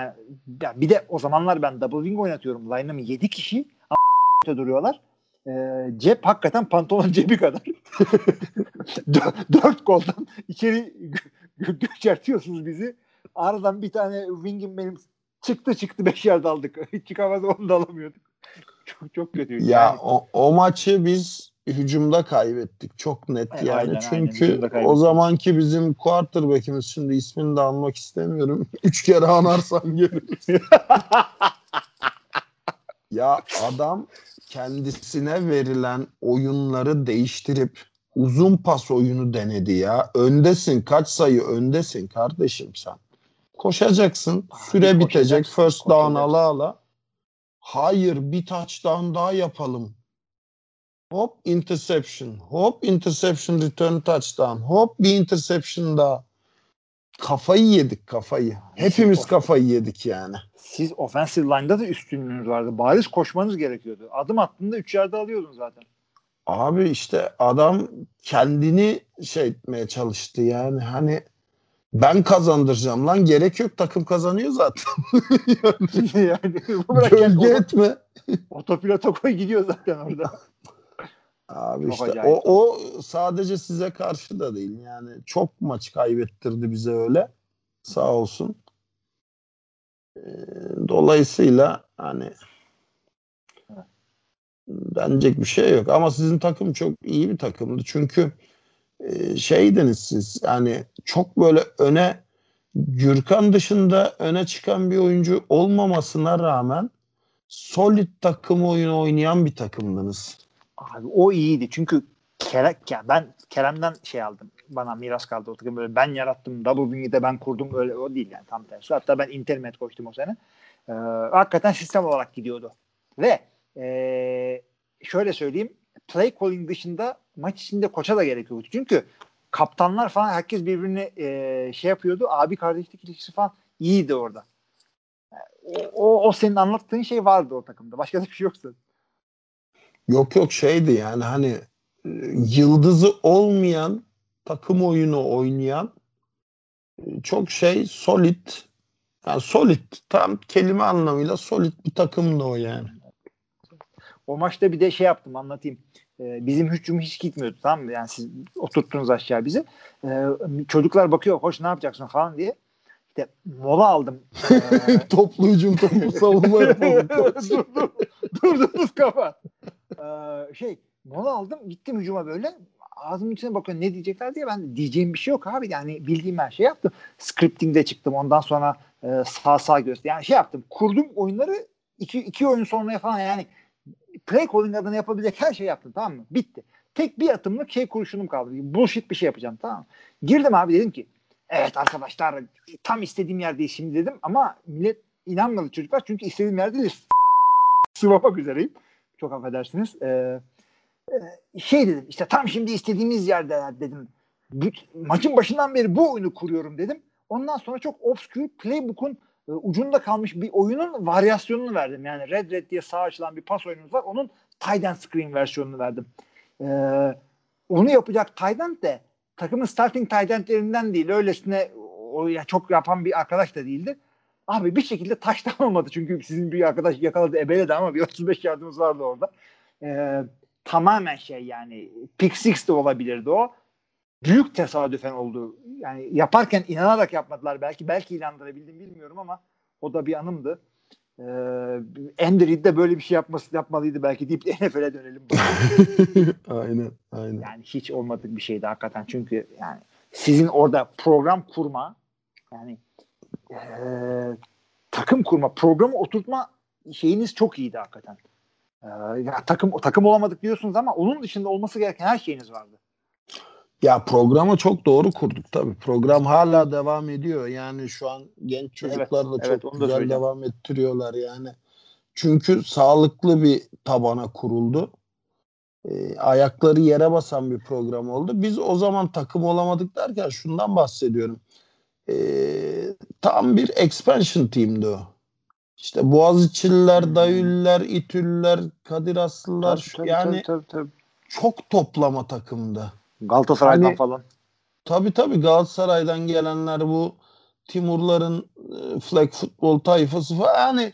ya bir de o zamanlar ben double wing oynatıyorum. Line'ım 7 kişi ama duruyorlar. Ee, cep hakikaten pantolon cebi kadar. Dö- Dört koldan içeri gö- göçertiyorsunuz bizi. Aradan bir tane wing'im benim çıktı çıktı 5 yard aldık. Çıkamaz onu da alamıyorduk. Çok çok kötü. Ya o, o maçı biz hücumda kaybettik. Çok net E, yani. aynen, aynen. Çünkü kaybettik. o zamanki bizim quarterback'imiz şimdi ismini de almak istemiyorum. Üç kere anarsan gelir. Ya adam kendisine verilen oyunları değiştirip uzun pas oyunu denedi ya. Öndesin kaç sayı öndesin kardeşim sen. Koşacaksın. Süre Abi bitecek. First down ala ala. Hayır bir touchdown daha yapalım. Hop interception. Hop interception return touchdown. Hop bir interception daha. Kafayı yedik kafayı. Hepimiz kafayı yedik yani. Siz offensive line'da da üstünlüğünüz vardı. Bariz koşmanız gerekiyordu. Adım attığında 3 yerde alıyordun zaten. Abi işte adam kendini şey etmeye çalıştı yani hani ben kazandıracağım lan gerek yok takım kazanıyor zaten. yani bırak Gölge kendi etme. otopilota koy gidiyor zaten orada. Abi Çok işte o, o sadece size karşı da değil. Yani çok maç kaybettirdi bize öyle. Sağ olsun. Ee, dolayısıyla hani denecek bir şey yok. Ama sizin takım çok iyi bir takımdı. Çünkü e, şeydiniz siz yani çok böyle öne Gürkan dışında öne çıkan bir oyuncu olmamasına rağmen solid takım oyunu oynayan bir takımdınız. Abi o iyiydi çünkü Kerem, ya ben Kerem'den şey aldım. bana miras kaldı o takım. Böyle ben yarattım. Double de ben kurdum. Öyle o değil yani tam tersi. Hatta ben internet koştum o sene. Ee, hakikaten sistem olarak gidiyordu. Ve ee, şöyle söyleyeyim. Play calling dışında maç içinde koça da gerekiyordu. Çünkü kaptanlar falan herkes birbirini e, şey yapıyordu. Abi kardeşlik ilişkisi falan iyiydi orada. O, o, o senin anlattığın şey vardı o takımda. Başka da bir şey yoksa. Yok yok şeydi yani hani e, yıldızı olmayan takım oyunu oynayan e, çok şey solid yani solid tam kelime anlamıyla solid bir takımdı o yani. O maçta bir de şey yaptım anlatayım. Ee, bizim hücum hiç gitmiyordu tamam mı? Yani siz oturttunuz aşağı bizi. Çocuklar bakıyor hoş ne yapacaksın falan diye. İşte mola aldım. Ee, toplu hücum toplu savunma yapalım. dur dur dur dur dur kafa. Ee, şey mola aldım gittim hücuma böyle ağzımın içine bakıyorum ne diyecekler diye ben diyeceğim bir şey yok abi yani bildiğim her şey yaptım. Scripting'de çıktım ondan sonra e, sağ sağ göster. Yani şey yaptım kurdum oyunları iki, iki oyun sonraya falan yani play calling adına yapabilecek her şey yaptım tamam mı? Bitti. Tek bir atımlık şey kurşunum kaldı. Bullshit bir şey yapacağım tamam mı? Girdim abi dedim ki evet arkadaşlar tam istediğim yerdeyiz şimdi dedim ama millet inanmadı çocuklar çünkü istediğim yerde değil. Sıvamak üzereyim. Çok affedersiniz. Ee, şey dedim işte tam şimdi istediğimiz yerde dedim. Maçın başından beri bu oyunu kuruyorum dedim. Ondan sonra çok obscure playbook'un e, ucunda kalmış bir oyunun varyasyonunu verdim. Yani Red Red diye sağ açılan bir pas oyunumuz var. Onun tight end screen versiyonunu verdim. Ee, onu yapacak tight end de takımın starting tight endlerinden değil. Öylesine o ya çok yapan bir arkadaş da değildi. Abi bir şekilde taştan olmadı. Çünkü sizin bir arkadaş yakaladı ebeledi ama bir 35 yardımımız vardı orada. Ee, tamamen şey yani pick six de olabilirdi o. Büyük tesadüfen oldu. Yani yaparken inanarak yapmadılar. Belki belki inandırabildim bilmiyorum ama o da bir anımdı. Ee, Andy de böyle bir şey yapması yapmalıydı belki deyip NFL'e dönelim. aynen, aynen. Yani hiç olmadık bir şeydi hakikaten. Çünkü yani sizin orada program kurma yani e, takım kurma, programı oturtma şeyiniz çok iyiydi hakikaten. Ee, ya takım takım olamadık diyorsunuz ama onun dışında olması gereken her şeyiniz vardı. Ya programı çok doğru kurduk tabii. Program hala devam ediyor. Yani şu an genç çocuklar da evet, çok evet, güzel devam ettiriyorlar yani. Çünkü sağlıklı bir tabana kuruldu. E, ayakları yere basan bir program oldu. Biz o zaman takım olamadık derken şundan bahsediyorum. E, tam bir expansion team'di o. İşte Boğaziçi'liler, hmm. Dayüller, İtüller, Kadir Aslılar tabii, tabii, yani tabii, tabii, tabii. çok toplama takımdı. Galatasaray'dan hani, falan. Tabii tabii Galatasaray'dan gelenler bu Timurların e, flag futbol tayfası falan yani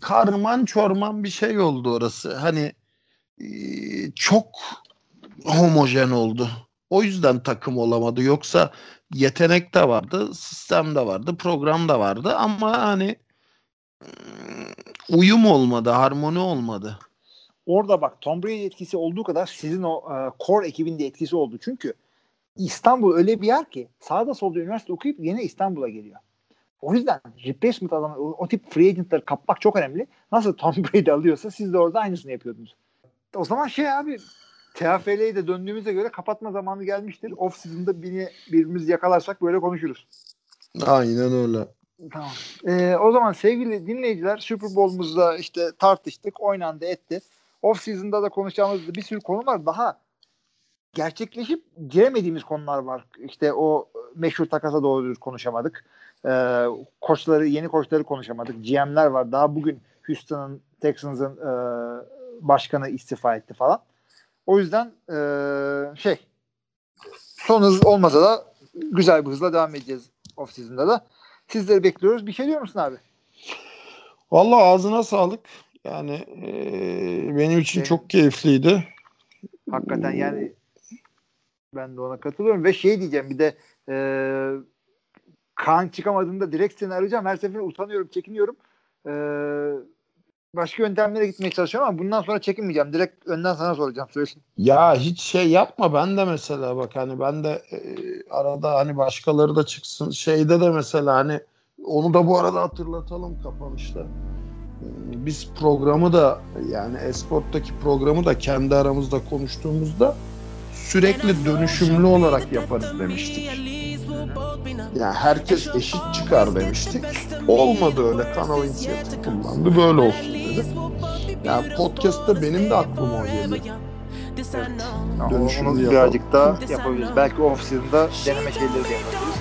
karman çorman bir şey oldu orası. Hani e, çok homojen oldu. O yüzden takım olamadı. Yoksa yetenek de vardı, sistem de vardı, program da vardı ama hani uyum olmadı, harmoni olmadı. Orada bak Tom Brady etkisi olduğu kadar sizin o uh, core ekibinde etkisi oldu. Çünkü İstanbul öyle bir yer ki sağda solda üniversite okuyup yine İstanbul'a geliyor. O yüzden replacement adamı o, o tip free agentları kapmak çok önemli. Nasıl Tom Brady alıyorsa siz de orada aynısını yapıyordunuz. O zaman şey abi TFL'ye de döndüğümüze göre kapatma zamanı gelmiştir. Off season'da birini birbirimizi yakalarsak böyle konuşuruz. Aynen öyle. Tamam. Ee, o zaman sevgili dinleyiciler Super Bowl'umuzda işte tartıştık, oynandı, etti. Off season'da da konuşacağımız bir sürü konu var. Daha gerçekleşip giremediğimiz konular var. İşte o meşhur takasa doğru konuşamadık. Ee, koçları, yeni koçları konuşamadık. GM'ler var. Daha bugün Houston'ın, Texans'ın e, başkanı istifa etti falan. O yüzden e, şey son hız olmasa da güzel bir hızla devam edeceğiz off season'da da. Sizleri bekliyoruz. Bir şey diyor musun abi? Vallahi ağzına sağlık. Yani e, benim için benim, çok keyifliydi. Hakikaten yani ben de ona katılıyorum ve şey diyeceğim bir de e, Kaan çıkamadığında direkt seni arayacağım. Her seferinde utanıyorum, çekiniyorum. E, başka yöntemlere gitmeye çalışıyorum ama bundan sonra çekinmeyeceğim. Direkt önden sana soracağım. Söyleyeyim. Ya hiç şey yapma. Ben de mesela bak hani ben de e, arada hani başkaları da çıksın. Şeyde de mesela hani onu da bu arada hatırlatalım kapanışta. Biz programı da yani Esport'taki programı da kendi aramızda konuştuğumuzda sürekli dönüşümlü olarak yaparız demiştik. Yani herkes eşit çıkar demiştik. Olmadı öyle. Kanal inisiyatif kullandı. Böyle olsun dedi. Yani podcast'ta benim de aklıma o geldi. Ama Dönüşümlü onu yapalım. birazcık daha yapabiliriz. Belki off season'da deneme şeyleri de yapabiliriz.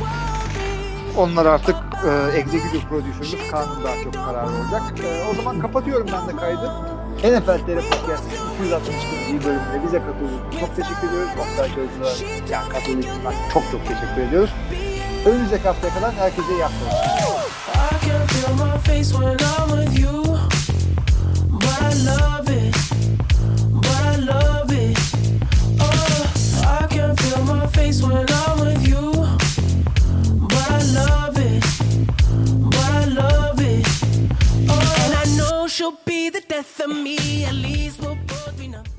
Onlar artık e, executive producer'ımız Kaan'ın daha çok kararı olacak. E, o zaman kapatıyorum ben de kaydı. NFL TR Podcast 261. bölümünde bize katıldığınız çok teşekkür ediyoruz. Oktay Çözü'ne yani katıldığınız için çok çok teşekkür ediyoruz. Önümüzdeki haftaya kadar herkese iyi haftalar. Face when I'm with you, but I love she'll be the death of me. At least we'll both be numb.